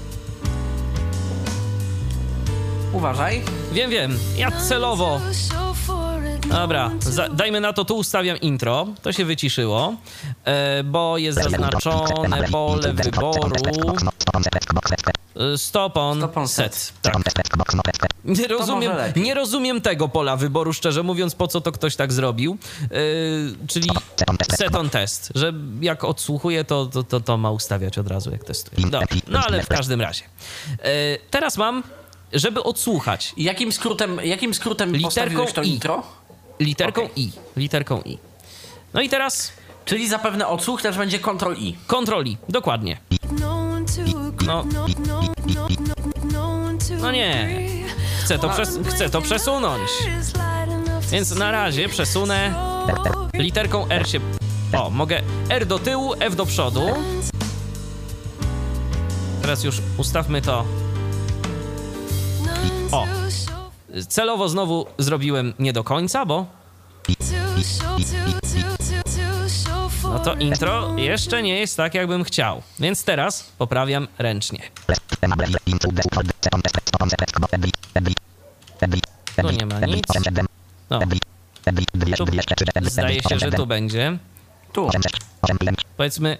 Speaker 2: Uważaj.
Speaker 3: Wiem, wiem, ja celowo Dobra, za, dajmy na to, tu ustawiam intro. To się wyciszyło, e, bo jest zaznaczone pole wyboru e, stop on,
Speaker 2: Stop on
Speaker 3: set.
Speaker 2: set.
Speaker 3: Tak. Nie rozumiem, nie rozumiem tego pola wyboru, szczerze mówiąc, po co to ktoś tak zrobił. E, czyli set on test, że jak odsłuchuje, to, to, to, to ma ustawiać od razu, jak testuje. Dobra, no ale w każdym razie. E, teraz mam żeby odsłuchać
Speaker 2: Jakim skrótem, jakim skrótem
Speaker 3: Literką
Speaker 2: postawiłeś to
Speaker 3: I.
Speaker 2: intro?
Speaker 3: Literką
Speaker 2: Okej.
Speaker 3: I. Literką I. No i teraz
Speaker 2: Czyli zapewne odsłuch też będzie Ctrl I.
Speaker 3: kontroli. Dokładnie.
Speaker 4: No.
Speaker 3: No nie. Chcę to, przes chcę to przesunąć. Więc na razie przesunę literką R się... O, mogę R do tyłu, F do przodu. Teraz już ustawmy to. O. Celowo znowu zrobiłem nie do końca, bo no to intro jeszcze nie jest tak, jakbym chciał. Więc teraz poprawiam ręcznie. Tu nie ma nic. No, tu zdaje się, że tu będzie.
Speaker 2: Tu.
Speaker 3: Powiedzmy,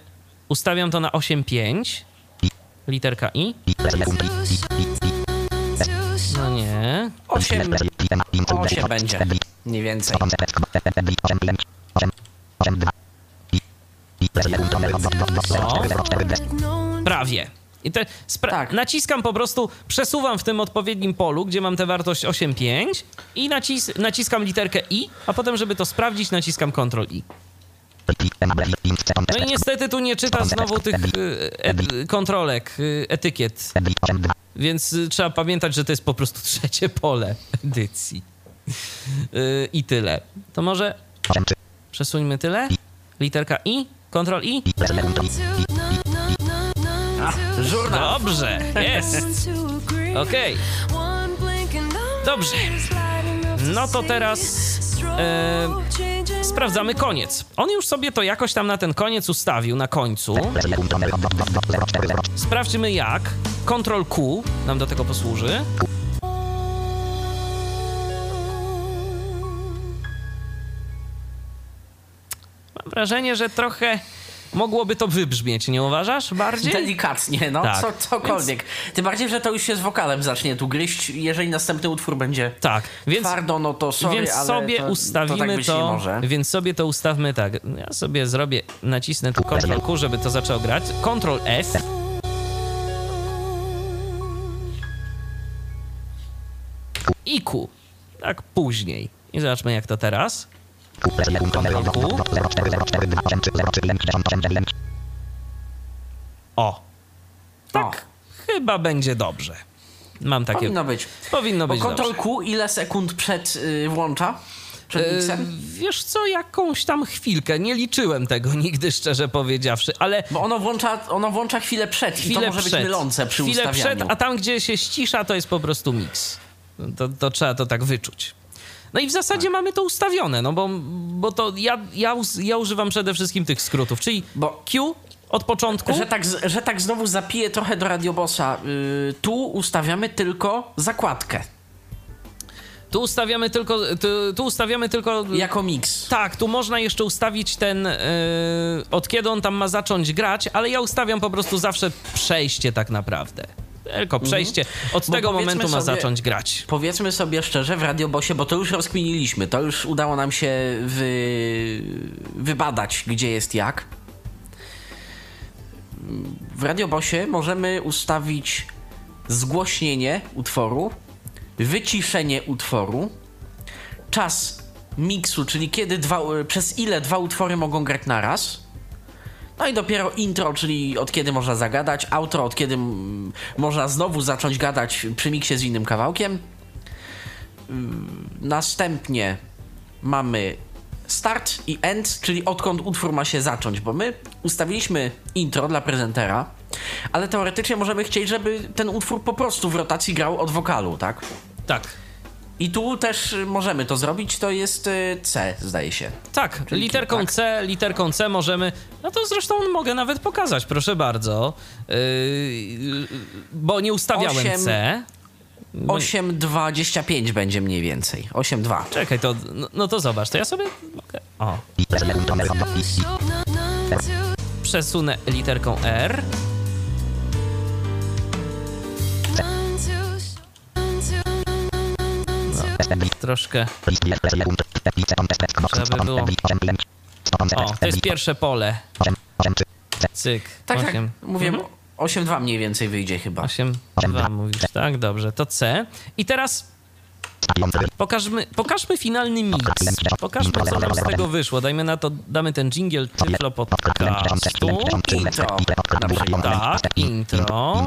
Speaker 3: ustawiam to na 8.5. Literka I. No nie.
Speaker 2: 8, 8 będzie. Mniej więcej.
Speaker 3: Prawie. I te spra-
Speaker 2: Tak.
Speaker 3: naciskam po prostu, przesuwam w tym odpowiednim polu, gdzie mam tę wartość 8.5 i nacis- naciskam literkę I, a potem, żeby to sprawdzić, naciskam Ctrl I. No i niestety tu nie czyta znowu tych y, e- kontrolek, y, etykiet, więc y, trzeba pamiętać, że to jest po prostu trzecie pole edycji. Y, I tyle. To może przesuńmy tyle. Literka I, Ctrl I.
Speaker 2: Żurnal.
Speaker 3: Dobrze, jest. Okej. Dobrze. No to teraz e, sprawdzamy koniec. On już sobie to jakoś tam na ten koniec ustawił, na końcu. Sprawdźmy jak. Ctrl Q nam do tego posłuży. Mam wrażenie, że trochę mogłoby to wybrzmieć, nie uważasz? Bardziej?
Speaker 2: Delikatnie, no,
Speaker 3: Tak.
Speaker 2: co, cokolwiek. Tym bardziej, że to już się z wokalem zacznie tu gryźć, jeżeli następny utwór będzie
Speaker 3: Tak, więc,
Speaker 2: twardo, no to sorry,
Speaker 3: więc sobie
Speaker 2: to, to
Speaker 3: ustawimy
Speaker 2: tak
Speaker 3: to,
Speaker 2: nie może.
Speaker 3: więc sobie to ustawmy tak. Ja sobie zrobię, nacisnę tu Ctrl Q, żeby to zaczęło grać. Ctrl F. I Q. Tak później. I zobaczmy jak to teraz. O. Tak. Chyba będzie dobrze. Mam takie.
Speaker 2: Powinno być.
Speaker 3: Powinno być dobrze.
Speaker 2: Q ile sekund przed y, włącza? Przed
Speaker 3: E, wiesz co, jakąś tam chwilkę, nie liczyłem tego nigdy, szczerze powiedziawszy, ale
Speaker 2: Bo ono włącza, ono włącza chwilę przed i to
Speaker 3: chwilę
Speaker 2: może
Speaker 3: przed,
Speaker 2: być mylące przy
Speaker 3: chwilę
Speaker 2: ustawianiu.
Speaker 3: przed, a tam gdzie się ścisza, to jest po prostu mix. To, to trzeba to tak wyczuć. No i w zasadzie
Speaker 2: Tak.
Speaker 3: mamy to ustawione, no bo, bo to ja, ja, ja używam przede wszystkim tych skrótów, czyli
Speaker 2: Bo-
Speaker 3: Q od początku,
Speaker 2: Że tak, że tak znowu zapiję trochę do radiobossa. Y, tu ustawiamy tylko zakładkę
Speaker 3: tu ustawiamy tylko, tu, tu ustawiamy tylko
Speaker 2: jako mix.
Speaker 3: Tak, tu można jeszcze ustawić ten, yy, od kiedy on tam ma zacząć grać, ale ja ustawiam po prostu zawsze przejście tak naprawdę. Tylko przejście. Od
Speaker 2: Bo
Speaker 3: tego momentu ma
Speaker 2: sobie-
Speaker 3: zacząć grać.
Speaker 2: Powiedzmy sobie szczerze, w radiobosie, bo to już rozkminiliśmy, to już udało nam się wy... wybadać, gdzie jest jak. W radiobosie możemy ustawić zgłośnienie utworu, wyciszenie utworu, czas miksu, czyli kiedy dwa, przez ile dwa utwory mogą grać naraz. No i dopiero intro, czyli od kiedy można zagadać, outro, od kiedy można znowu zacząć gadać przy miksie z innym kawałkiem. Następnie mamy start i end, czyli odkąd utwór ma się zacząć, bo my ustawiliśmy intro dla prezentera, ale teoretycznie możemy chcieć, żeby ten utwór po prostu w rotacji grał od wokalu, tak?
Speaker 3: Tak.
Speaker 2: I tu też możemy to zrobić, to jest y, C, zdaje się.
Speaker 3: Tak,
Speaker 2: Czyli
Speaker 3: literką
Speaker 2: tak.
Speaker 3: C, literką C możemy. No to zresztą mogę nawet pokazać, proszę bardzo. Yy, bo nie ustawiałem
Speaker 2: Osiem.
Speaker 3: C.
Speaker 2: 8,25 będzie mniej więcej. 8,2.
Speaker 3: Czekaj, to, no, no to zobacz, to ja sobie mogę. O, przesunę literką R. Troszkę. Było. O, to jest pierwsze pole. Cyk.
Speaker 2: Tak, tak. Mówię,
Speaker 3: Mhm.
Speaker 2: 8.2 mniej więcej wyjdzie chyba.
Speaker 3: 8, 2 mówisz, tak? Dobrze, to C. I teraz pokażmy, pokażmy finalny mix. Pokażmy, co nam z tego wyszło. Dajmy na to, damy ten jingle Tyflo Podcastu.
Speaker 2: Intro.
Speaker 3: Tak, intro.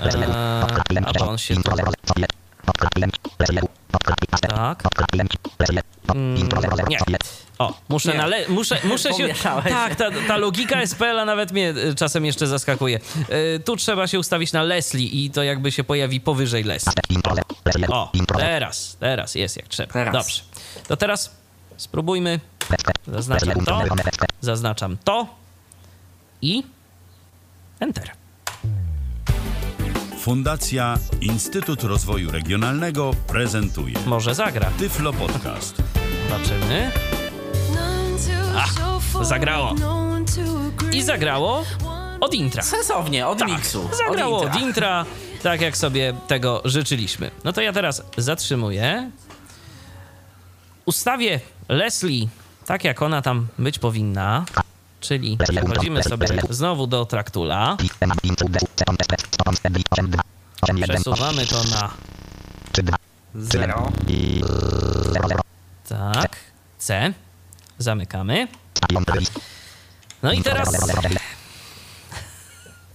Speaker 3: Eee, a on się... Tak. Mm, nie. O, muszę,
Speaker 2: Nie.
Speaker 3: nale- muszę, muszę się... Tak, ta, ta logika SPL-a nawet mnie e, czasem jeszcze zaskakuje. E, tu trzeba się ustawić na Leslie i to jakby się pojawi powyżej Leslie. O, teraz, teraz jest jak trzeba.
Speaker 2: Teraz.
Speaker 3: Dobrze. To teraz spróbujmy. Zaznaczam to, zaznaczam to i Enter.
Speaker 1: Fundacja Instytut Rozwoju Regionalnego prezentuje
Speaker 3: Może zagra.
Speaker 1: Tyflo Podcast.
Speaker 3: Zobaczymy.
Speaker 4: Ach,
Speaker 3: zagrało. I zagrało od intra.
Speaker 2: Sensownie, od
Speaker 3: Tak,
Speaker 2: miksu.
Speaker 3: zagrało
Speaker 2: od
Speaker 3: od intra, tak jak sobie tego życzyliśmy. No to ja teraz zatrzymuję. Ustawię Leslie tak, jak ona tam być powinna. Czyli przechodzimy sobie znowu do traktula. Przesuwamy to na
Speaker 2: Zero.
Speaker 3: tak. C. Zamykamy. No i teraz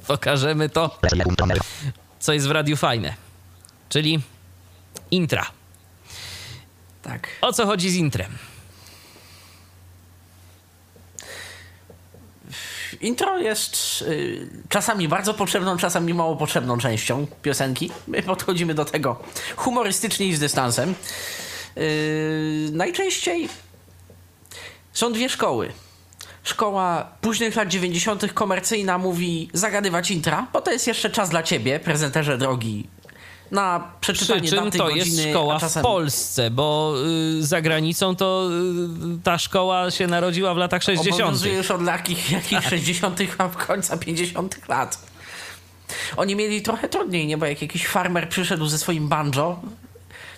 Speaker 3: pokażemy to, co jest w radiu fajne. Czyli intra.
Speaker 2: Tak.
Speaker 3: O co chodzi z intrem?
Speaker 2: Intro jest y, czasami bardzo potrzebną, czasami mało potrzebną częścią piosenki. My podchodzimy do tego humorystycznie i z dystansem. Y, najczęściej są dwie szkoły. Szkoła późnych lat 90. komercyjna mówi zagadywać intra, bo to jest jeszcze czas dla ciebie, prezenterze drogi, na
Speaker 3: Przy
Speaker 2: przeczytanie
Speaker 3: czym
Speaker 2: daty,
Speaker 3: to
Speaker 2: godziny,
Speaker 3: jest szkoła
Speaker 2: a
Speaker 3: w
Speaker 2: czasem...
Speaker 3: Polsce, bo y, za granicą to y, ta szkoła się narodziła w latach 60.
Speaker 2: Obowiązuje już od jakich, jakich 60., a końca 50. lat. Oni mieli trochę trudniej, nie? Bo jak jakiś farmer przyszedł ze swoim banjo,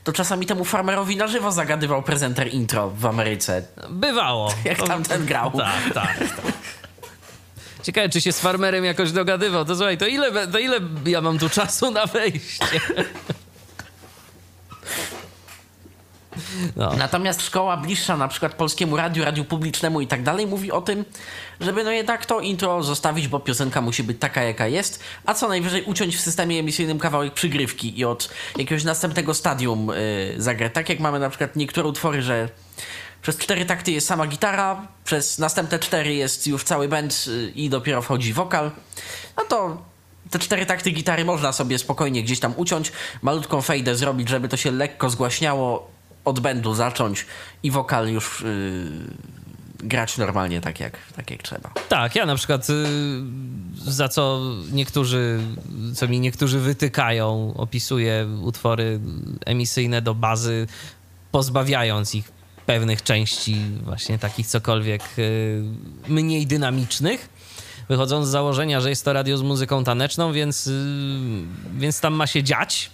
Speaker 2: to czasami temu farmerowi na żywo zagadywał prezenter intro w Ameryce.
Speaker 3: Bywało.
Speaker 2: Jak
Speaker 3: To-
Speaker 2: tamten grał.
Speaker 3: Tak, tak. tak. Ciekawe, czy się z farmerem jakoś dogadywał. To słuchaj, to ile, to ile ja mam tu czasu na wejście? No.
Speaker 2: Natomiast szkoła bliższa na przykład polskiemu radiu, radiu publicznemu i tak dalej mówi o tym, żeby no jednak to intro zostawić, bo piosenka musi być taka jaka jest, a co najwyżej uciąć w systemie emisyjnym kawałek przygrywki i od jakiegoś następnego stadium yy, zagrać. Tak jak mamy na przykład niektóre utwory, że przez cztery takty jest sama gitara, przez następne cztery jest już cały band yy, i dopiero wchodzi wokal, no to te cztery takty gitary można sobie spokojnie gdzieś tam uciąć, malutką fejdę zrobić, żeby to się lekko zgłaśniało, od bendu zacząć i wokal już yy, grać normalnie tak jak, tak jak trzeba.
Speaker 3: Tak, ja na przykład y, za co niektórzy, co mi niektórzy wytykają, opisuję utwory emisyjne do bazy, pozbawiając ich pewnych części, właśnie takich cokolwiek y, mniej dynamicznych. Wychodząc z założenia, że jest to radio z muzyką taneczną, więc, y, więc tam ma się dziać.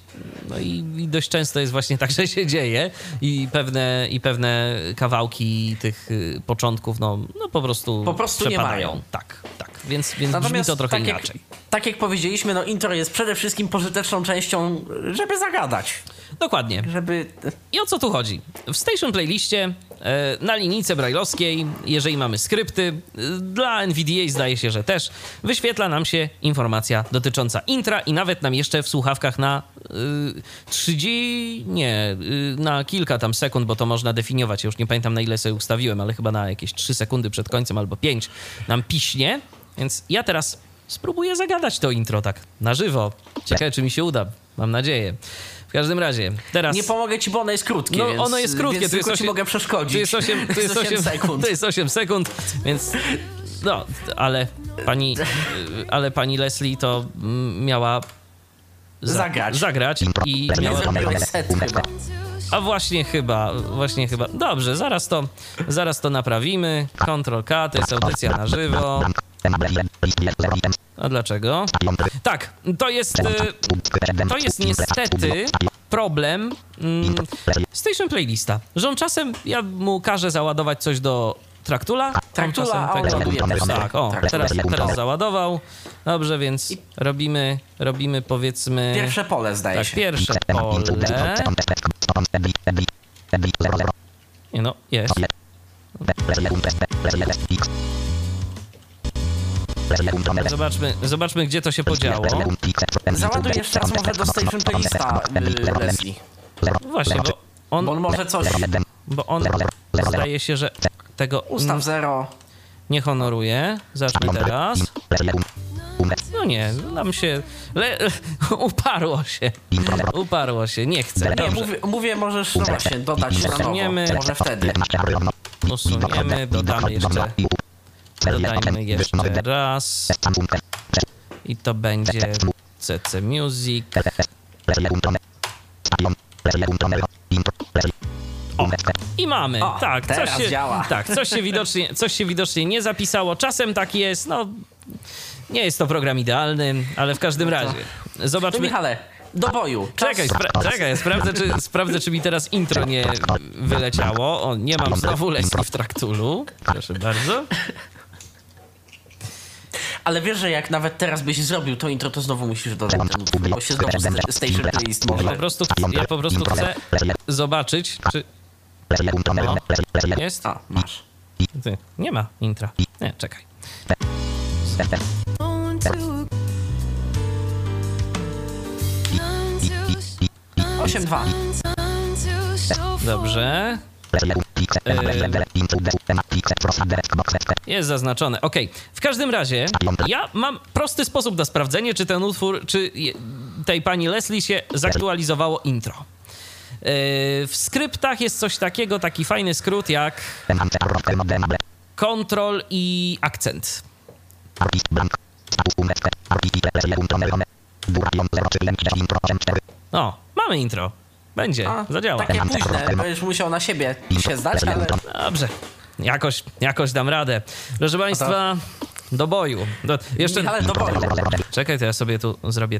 Speaker 3: No i, i dość często jest właśnie tak, że się dzieje i pewne, i pewne kawałki tych y, początków, no, no po prostu
Speaker 2: Po prostu nie mają.
Speaker 3: Tak, tak. Więc, więc brzmi to trochę
Speaker 2: tak
Speaker 3: inaczej.
Speaker 2: Jak, tak jak powiedzieliśmy, no intro jest przede wszystkim pożyteczną częścią, żeby zagadać.
Speaker 3: Dokładnie.
Speaker 2: Żeby...
Speaker 3: I o co tu chodzi? W Station Playliście e, na linijce brajlowskiej, jeżeli mamy skrypty, e, dla NVDA zdaje się, że też, wyświetla nam się informacja dotycząca intra i nawet nam jeszcze w słuchawkach na y, 30, nie, y, na kilka tam sekund, bo to można definiować, ja już nie pamiętam na ile sobie ustawiłem, ale chyba na jakieś 3 sekundy przed końcem albo 5 nam piśnie, więc ja teraz spróbuję zagadać to intro tak na żywo. Ciekawe, czy mi się uda, mam nadzieję. W każdym razie, teraz...
Speaker 2: Nie pomogę ci, bo ono jest krótkie,
Speaker 3: No,
Speaker 2: więc,
Speaker 3: ono jest krótkie,
Speaker 2: więc
Speaker 3: to jest
Speaker 2: tylko ci
Speaker 3: 8,
Speaker 2: mogę przeszkodzić.
Speaker 3: To jest 8, to jest 8,
Speaker 2: sekund.
Speaker 3: To jest 8 sekund, więc no, ale pani, ale pani Leslie to mm, miała za-
Speaker 2: Zagrać.
Speaker 3: zagrać i
Speaker 2: Nie
Speaker 3: miała,
Speaker 2: zrobiłeś set chyba.
Speaker 3: a właśnie chyba, właśnie chyba. Dobrze, zaraz to, zaraz to naprawimy. Ctrl K, to jest audycja na żywo. A dlaczego? Tak, to jest, e, to jest niestety problem mm, Station Playlista, że on czasem, ja mu każę załadować coś do Traktula?
Speaker 2: Traktula, też.
Speaker 3: Tak, o,
Speaker 2: Tak.
Speaker 3: teraz, teraz załadował. Dobrze, więc robimy, robimy powiedzmy...
Speaker 2: Pierwsze pole zdaje
Speaker 3: Tak,
Speaker 2: się.
Speaker 3: pierwsze pole. Nie no, jest. Zobaczmy, zobaczmy gdzie to się podziało.
Speaker 2: Załaduj jeszcze raz może do Station Playlista, y, Leslie.
Speaker 3: Właśnie, bo on,
Speaker 2: Bo on może coś...
Speaker 3: bo on zdaje się, że tego
Speaker 2: Ustaw zero.
Speaker 3: nie honoruje. Zacznij teraz. No nie, nam się... Le, uparło się. Uparło się, nie chce.
Speaker 2: Nie, mówię, mówię możesz no właśnie dodać.
Speaker 3: Usuniemy.
Speaker 2: Może wtedy.
Speaker 3: Usuniemy, dodamy jeszcze, dodajmy jeszcze raz i to będzie CC Music. I mamy,
Speaker 2: O,
Speaker 3: tak, coś się,
Speaker 2: działa.
Speaker 3: tak, coś się widocznie, coś się widocznie nie zapisało. Czasem tak jest, no nie jest to program idealny, ale w każdym razie
Speaker 2: No
Speaker 3: zobaczmy.
Speaker 2: Michale, do boju. Czas.
Speaker 3: Czekaj, spra- czekaj, sprawdzę czy, sprawdzę, czy mi teraz intro nie wyleciało. O, nie mam znowu Leslie w traktulu. Proszę bardzo.
Speaker 2: Ale wiesz, że jak nawet teraz byś zrobił to intro, to znowu musisz dodać ten utwór, bo się znowu sta- Station Playlist
Speaker 3: Po
Speaker 2: może...
Speaker 3: prostu, ja po prostu chcę zobaczyć, czy jest.
Speaker 2: A, masz.
Speaker 3: Ty, nie ma intra. Nie, czekaj.
Speaker 4: On to. On to.
Speaker 2: 8-2.
Speaker 4: On to show for
Speaker 3: Dobrze. Jest zaznaczone. Ok. W każdym razie ja mam prosty sposób na sprawdzenie, czy ten utwór, czy tej pani Leslie się zaktualizowało intro. Yy, W skryptach jest coś takiego, taki fajny skrót jak kontrol i akcent. O, mamy intro. Będzie,
Speaker 2: A,
Speaker 3: zadziała.
Speaker 2: Takie późne, będziesz musiał na siebie się zdać, ale...
Speaker 3: Dobrze, jakoś, jakoś dam radę. Proszę Państwa, do boju. Do, jeszcze,
Speaker 2: Michale, do boju.
Speaker 3: czekaj, to ja sobie tu zrobię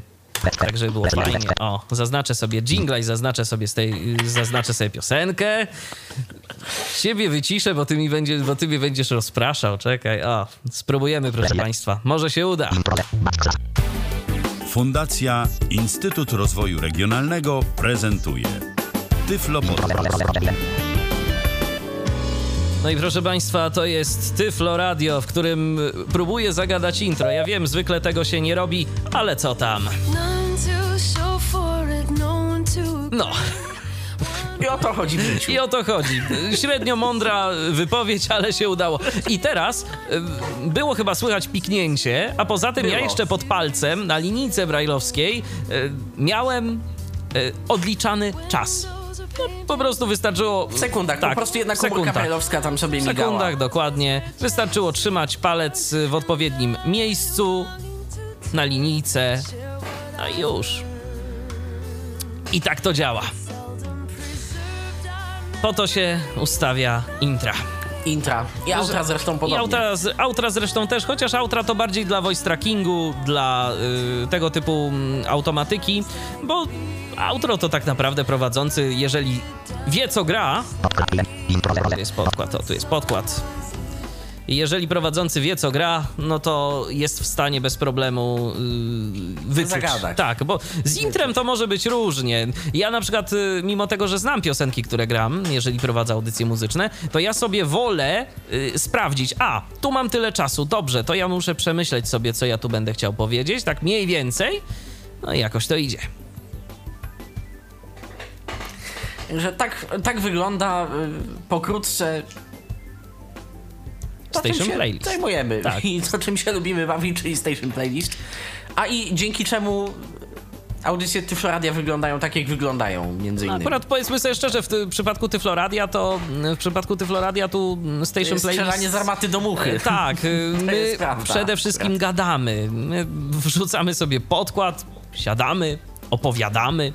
Speaker 3: tak, żeby było fajnie. O, zaznaczę sobie jingle i zaznaczę sobie z tej, zaznaczę sobie piosenkę. Siebie wyciszę, bo ty mi będziesz, bo ty mnie będziesz rozpraszał. Czekaj, o, spróbujemy, proszę Państwa. Może się uda.
Speaker 1: Fundacja Instytut Rozwoju Regionalnego prezentuje Tyflo Podcast.
Speaker 3: No i proszę Państwa, to jest Tyflo Radio, w którym próbuję zagadać intro. Ja wiem, zwykle tego się nie robi, ale co tam?
Speaker 4: No,
Speaker 2: I o to chodzi w życiu.
Speaker 3: i o to chodzi. Średnio mądra wypowiedź, ale się udało. I teraz y, było chyba słychać piknięcie, a poza tym ja
Speaker 2: Było.
Speaker 3: jeszcze pod palcem na linijce brajlowskiej y, miałem y, odliczany czas. No, po prostu wystarczyło...
Speaker 2: W sekundach,
Speaker 3: tak,
Speaker 2: po prostu jedna
Speaker 3: w
Speaker 2: komórka brajlowska tam sobie
Speaker 3: W
Speaker 2: migała.
Speaker 3: sekundach, dokładnie. Wystarczyło trzymać palec w odpowiednim miejscu, na linijce, no i już. I tak to działa. Po to się ustawia intra.
Speaker 2: Intra. I outra zresztą
Speaker 3: I
Speaker 2: podobnie.
Speaker 3: outra, z- outra zresztą też, chociaż outra to bardziej dla voice trackingu, dla y, tego typu mm, automatyki, bo outro to tak naprawdę prowadzący, jeżeli wie co gra, tu jest podkład, o, tu jest podkład. Jeżeli prowadzący wie, co gra, no to jest w stanie bez problemu yy, wyczuć.
Speaker 2: Zagadać.
Speaker 3: Tak, bo z intrem to może być różnie. Ja na przykład, y, mimo tego, że znam piosenki, które gram, jeżeli prowadzę audycje muzyczne, to ja sobie wolę y, sprawdzić, a, tu mam tyle czasu, dobrze, to ja muszę przemyśleć sobie, co ja tu będę chciał powiedzieć, tak mniej więcej, no i jakoś to idzie.
Speaker 2: Że tak, tak wygląda y, pokrótce
Speaker 3: Station Playlist.
Speaker 2: zajmujemy
Speaker 3: Tak.
Speaker 2: i to, czym się lubimy bawić, czyli Station Playlist. A i dzięki czemu audycje Tyfloradia wyglądają tak, jak wyglądają, między
Speaker 3: No
Speaker 2: innymi.
Speaker 3: akurat powiedzmy sobie szczerze, w ty- przypadku Tyfloradia to, w przypadku Tyfloradia tu Station Playlist...
Speaker 2: strzelanie z armaty do muchy.
Speaker 3: E, Tak, y, my
Speaker 2: prawda.
Speaker 3: przede wszystkim gadamy. My wrzucamy sobie podkład, siadamy, opowiadamy.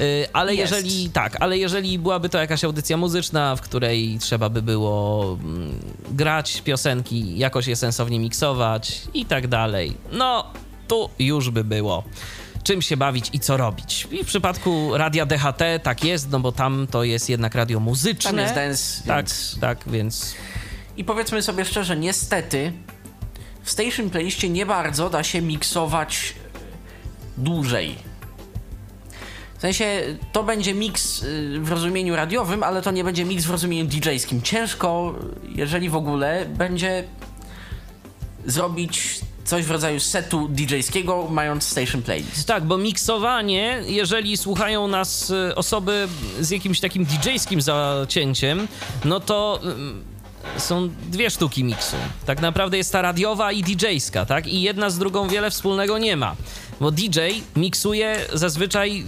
Speaker 3: Y, Ale
Speaker 2: Jest.
Speaker 3: jeżeli tak, ale jeżeli byłaby to jakaś audycja muzyczna, w której trzeba by było mm, grać piosenki, jakoś je sensownie miksować i tak dalej, no tu już by było czym się bawić i co robić. I w przypadku radia DHT tak jest, no bo tam to jest jednak radio muzyczne.
Speaker 2: Tam jest dance,
Speaker 3: Tak,
Speaker 2: więc...
Speaker 3: tak, więc
Speaker 2: I powiedzmy sobie szczerze, niestety w Station Playliście nie bardzo da się miksować dłużej. W sensie to będzie miks y, w rozumieniu radiowym, ale to nie będzie miks w rozumieniu DJ-skim. Ciężko, jeżeli w ogóle, będzie zrobić coś w rodzaju setu DJ-skiego, mając Station Playlist.
Speaker 3: Tak, bo miksowanie, jeżeli słuchają nas y, osoby z jakimś takim DJ-skim zacięciem, no to y, są dwie sztuki miksu. Tak naprawdę jest ta radiowa i DJ-ska, tak? I jedna z drugą wiele wspólnego nie ma. Bo DJ miksuje zazwyczaj y,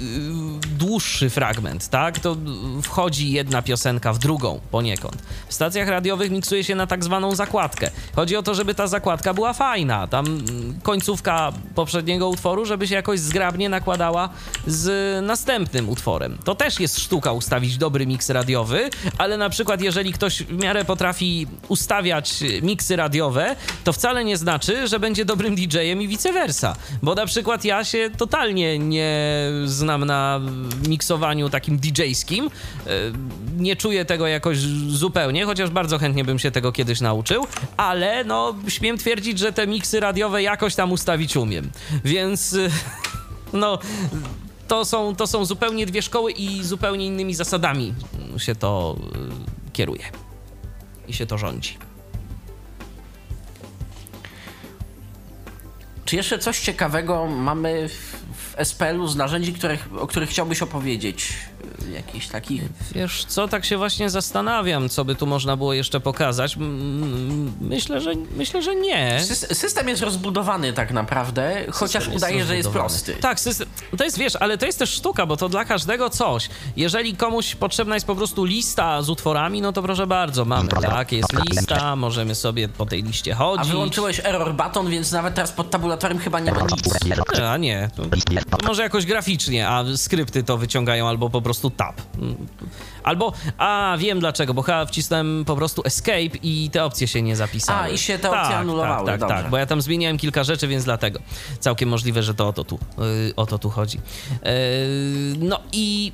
Speaker 3: dłuższy fragment, tak? To wchodzi jedna piosenka w drugą poniekąd. W stacjach radiowych miksuje się na tak zwaną zakładkę. Chodzi o to, żeby ta zakładka była fajna. Tam mm, końcówka poprzedniego utworu, żeby się jakoś zgrabnie nakładała z następnym utworem. To też jest sztuka ustawić dobry miks radiowy, ale na przykład jeżeli ktoś w miarę potrafi ustawiać miksy radiowe, to wcale nie znaczy, że będzie dobrym DJ-em i vice versa. Bo na przykład ja się totalnie nie znam na miksowaniu takim DJ-skim. E, Nie czuję tego jakoś zupełnie, chociaż bardzo chętnie bym się tego kiedyś nauczył, ale no śmiem twierdzić, że te miksy radiowe jakoś tam ustawić umiem. Więc e, no to są, to są zupełnie dwie szkoły i zupełnie innymi zasadami się to e, kieruje i się to rządzi.
Speaker 2: Czy jeszcze coś ciekawego mamy SPL-u z narzędzi, których, o których chciałbyś opowiedzieć? Jakichś takich...
Speaker 3: Wiesz co, tak się właśnie zastanawiam, co by tu można było jeszcze pokazać. Myślę, że, myślę, że nie.
Speaker 2: Sys- System jest rozbudowany tak naprawdę, chociaż
Speaker 3: System
Speaker 2: udaje, że jest prosty.
Speaker 3: Tak, system, to jest, wiesz, ale to jest też sztuka, bo to dla każdego coś. Jeżeli komuś potrzebna jest po prostu lista z utworami, no to proszę bardzo, mamy, tak, jest lista, możemy sobie po tej liście
Speaker 2: A
Speaker 3: chodzić.
Speaker 2: wyłączyłeś error button, więc nawet teraz pod tabulatorem chyba nie ma nic.
Speaker 3: A nie, to, może jakoś graficznie, a skrypty to wyciągają albo po prostu tab. Albo, a wiem dlaczego, bo chyba wcisnąłem po prostu escape i te opcje się nie zapisały.
Speaker 2: A, i się te opcje
Speaker 3: tak,
Speaker 2: anulowały,
Speaker 3: Tak, tak,
Speaker 2: dobrze.
Speaker 3: tak, bo ja tam zmieniałem kilka rzeczy, więc dlatego. Całkiem możliwe, że to o to tu, yy, o to tu chodzi. Yy, no i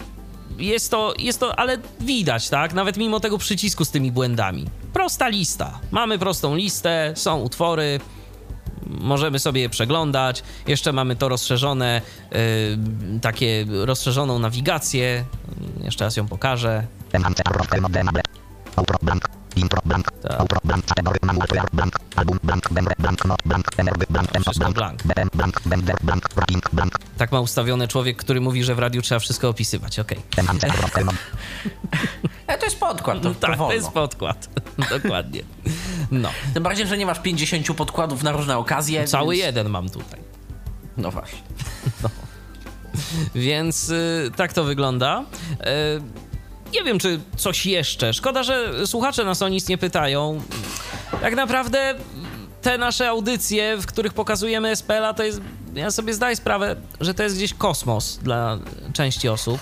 Speaker 3: jest to, jest to, ale widać, tak? Nawet mimo tego przycisku z tymi błędami. Prosta lista. Mamy prostą listę, są utwory, możemy sobie je przeglądać. Jeszcze mamy to rozszerzone, yy, takie rozszerzoną nawigację. Jeszcze raz ją pokażę.
Speaker 5: Blank. Intro blank.
Speaker 3: Tak.
Speaker 5: Outro blank. Category manual player blank. Album blank. Blank. Not blank. Energy blank. Tempo blank.
Speaker 3: blank.
Speaker 5: BM blank. Bender blank. Blank.
Speaker 3: Tak ma ustawione człowiek, który mówi, że w radiu trzeba wszystko opisywać. Okej.
Speaker 5: Kernel.
Speaker 2: E, to jest podkład, to, to
Speaker 3: Tak, to jest podkład. Dokładnie. No.
Speaker 2: Tym bardziej, że nie masz 50 podkładów na różne okazje.
Speaker 3: Cały
Speaker 2: więc...
Speaker 3: jeden mam tutaj.
Speaker 2: No właśnie.
Speaker 3: Więc y, tak to wygląda. Y, nie wiem, czy coś jeszcze. Szkoda, że słuchacze nas o nic nie pytają. Tak naprawdę te nasze audycje, w których pokazujemy SPL-a, to jest. Ja sobie zdaję sprawę, że to jest gdzieś kosmos dla części osób.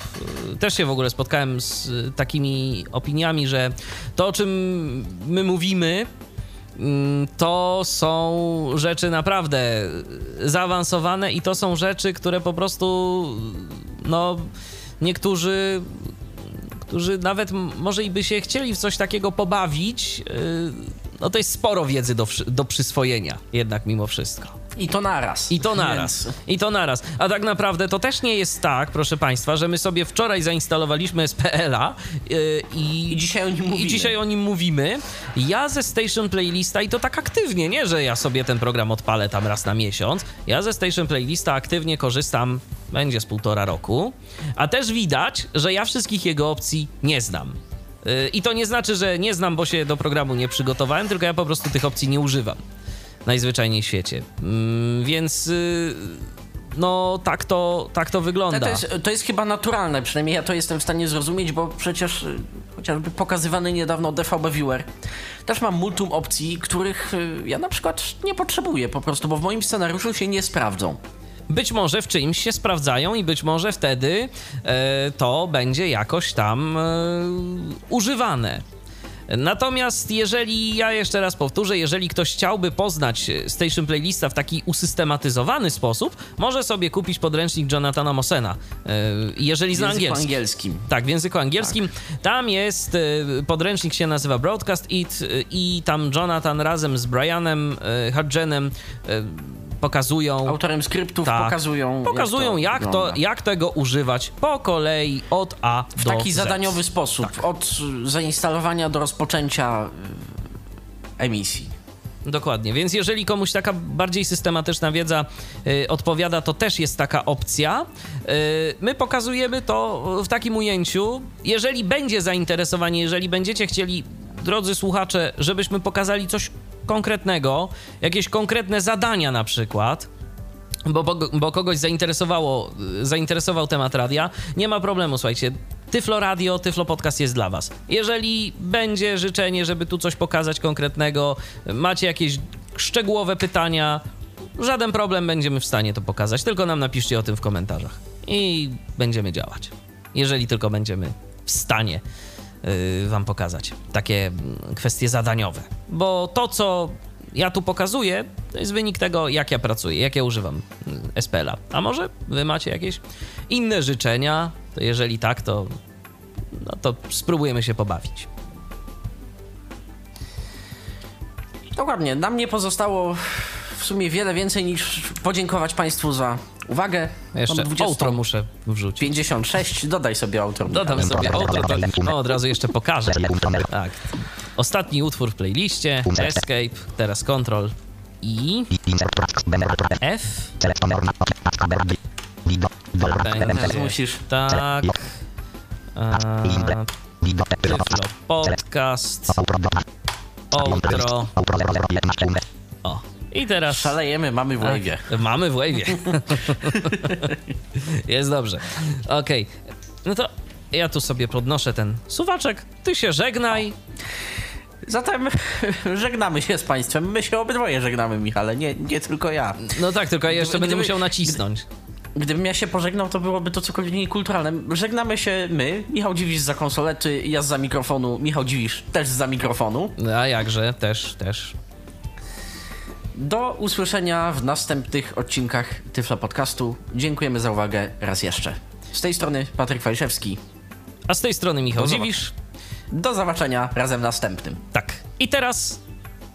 Speaker 3: Też się w ogóle spotkałem z takimi opiniami, że to, o czym my mówimy, Mm, to są rzeczy naprawdę zaawansowane i to są rzeczy, które po prostu no niektórzy którzy nawet może i by się chcieli w coś takiego pobawić, yy, no to jest sporo wiedzy do, do przyswojenia jednak mimo wszystko.
Speaker 2: I to naraz.
Speaker 3: I to naraz.
Speaker 2: Więc...
Speaker 3: I to naraz. A tak naprawdę to też nie jest tak, proszę Państwa, że my sobie wczoraj zainstalowaliśmy SPL-a yy, i,
Speaker 2: I dzisiaj o nim
Speaker 3: i
Speaker 2: mówimy.
Speaker 3: dzisiaj o nim mówimy. Ja ze Station Playlista i to tak aktywnie, nie, że ja sobie ten program odpalę tam raz na miesiąc. Ja ze Station Playlista aktywnie korzystam, będzie z półtora roku. A też widać, że ja wszystkich jego opcji nie znam. Yy, I to nie znaczy, że nie znam, bo się do programu nie przygotowałem, tylko ja po prostu tych opcji nie używam najzwyczajniej w świecie. Mm, więc y, no tak to, tak to wygląda.
Speaker 2: To jest, to jest chyba naturalne, przynajmniej ja to jestem w stanie zrozumieć, bo przecież y, chociażby pokazywany niedawno DVB Viewer też mam multum opcji, których y, ja na przykład nie potrzebuję po prostu, bo w moim scenariuszu się nie sprawdzą.
Speaker 3: Być może w czyimś się sprawdzają i być może wtedy e, to będzie jakoś tam e, używane. Natomiast jeżeli, ja jeszcze raz powtórzę, jeżeli ktoś chciałby poznać e, Station Playlista w taki usystematyzowany sposób, może sobie kupić podręcznik Jonathana Mossena. E, Jeżeli
Speaker 2: W
Speaker 3: zna
Speaker 2: języku
Speaker 3: angielski.
Speaker 2: angielskim.
Speaker 3: Tak, w języku angielskim. Tam jest, e, podręcznik się nazywa Broadcast It i tam Jonathan razem z Brianem Hudgenem pokazują...
Speaker 2: Autorem skryptów
Speaker 3: Tak.
Speaker 2: pokazują.
Speaker 3: Pokazują, jak to,
Speaker 2: wygląda.
Speaker 3: jak tego używać po kolei od A
Speaker 2: W
Speaker 3: do
Speaker 2: taki
Speaker 3: Z.
Speaker 2: zadaniowy sposób. Od y, zainstalowania do rozpoczęcia y, emisji.
Speaker 3: Dokładnie, więc jeżeli komuś taka bardziej systematyczna wiedza y, odpowiada, to też jest taka opcja. Y, my pokazujemy to w takim ujęciu. Jeżeli będzie zainteresowanie, jeżeli będziecie chcieli, drodzy słuchacze, żebyśmy pokazali coś konkretnego, jakieś konkretne zadania na przykład, bo, bo, bo kogoś zainteresowało, zainteresował temat radia, nie ma problemu, słuchajcie. Tyflo Radio, Tyflo Podcast jest dla Was. Jeżeli będzie życzenie, żeby tu coś pokazać konkretnego, macie jakieś szczegółowe pytania, żaden problem, będziemy w stanie to pokazać. Tylko nam napiszcie o tym w komentarzach i będziemy działać. Jeżeli tylko będziemy w stanie Wam pokazać takie kwestie zadaniowe. Bo to, co ja tu pokazuję, to jest wynik tego, jak ja pracuję, jak ja używam mm, SPL-a. A może Wy macie jakieś inne życzenia? To jeżeli tak, to, no to spróbujemy się pobawić.
Speaker 2: Dokładnie. Nam nie pozostało w sumie wiele więcej niż podziękować Państwu za uwagę.
Speaker 3: Jeszcze
Speaker 2: Mam 20
Speaker 3: outro muszę wrzucić.
Speaker 2: 56. Dodaj sobie autor.
Speaker 3: Dodam sobie outro, to no, od razu jeszcze pokażę. Tak. Ostatni utwór w playliście, Escape, teraz Control I. F.
Speaker 2: Teraz musisz.
Speaker 3: tak. Tyflo Podcast,
Speaker 5: Outro dwa.
Speaker 3: outro,
Speaker 5: Outro 0011 UME.
Speaker 3: o. I teraz...
Speaker 2: Szalejemy, mamy w wave'ie.
Speaker 3: Tak, Mamy w wave'ie. Jest dobrze. Okej. No to ja tu sobie podnoszę ten suwaczek. Ty się żegnaj.
Speaker 2: Zatem żegnamy się z Państwem. My się obydwoje żegnamy, Michale, nie, nie tylko ja.
Speaker 3: No tak, tylko ja jeszcze
Speaker 2: Gdyby-
Speaker 3: będę musiał nacisnąć.
Speaker 2: Gdybym ja się pożegnał, to byłoby to cokolwiek niekulturalne. Żegnamy się my, Michał Dziwisz za konsolety, ja za mikrofonu, Michał Dziwisz też za mikrofonu.
Speaker 3: A jakże, też, też.
Speaker 2: Do usłyszenia w następnych odcinkach Tyfla Podcastu. Dziękujemy za uwagę raz jeszcze. Z tej strony Patryk Waliszewski.
Speaker 3: A z tej strony Michał Dziwisz.
Speaker 2: Do zobaczenia razem następnym.
Speaker 3: Tak. I teraz,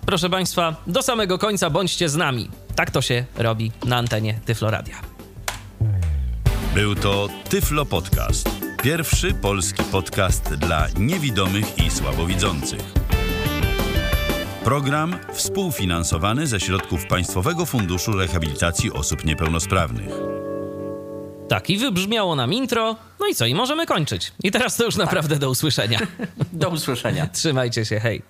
Speaker 3: proszę Państwa, do samego końca bądźcie z nami. Tak to się robi na antenie Tyfloradia.
Speaker 1: Był to Tyflo Podcast. Pierwszy polski podcast dla niewidomych i słabowidzących. Program współfinansowany ze środków Państwowego Funduszu Rehabilitacji Osób Niepełnosprawnych.
Speaker 3: Tak, i wybrzmiało nam intro. No i co, i możemy kończyć. I teraz to już naprawdę do usłyszenia.
Speaker 2: Do usłyszenia.
Speaker 3: Trzymajcie się, hej.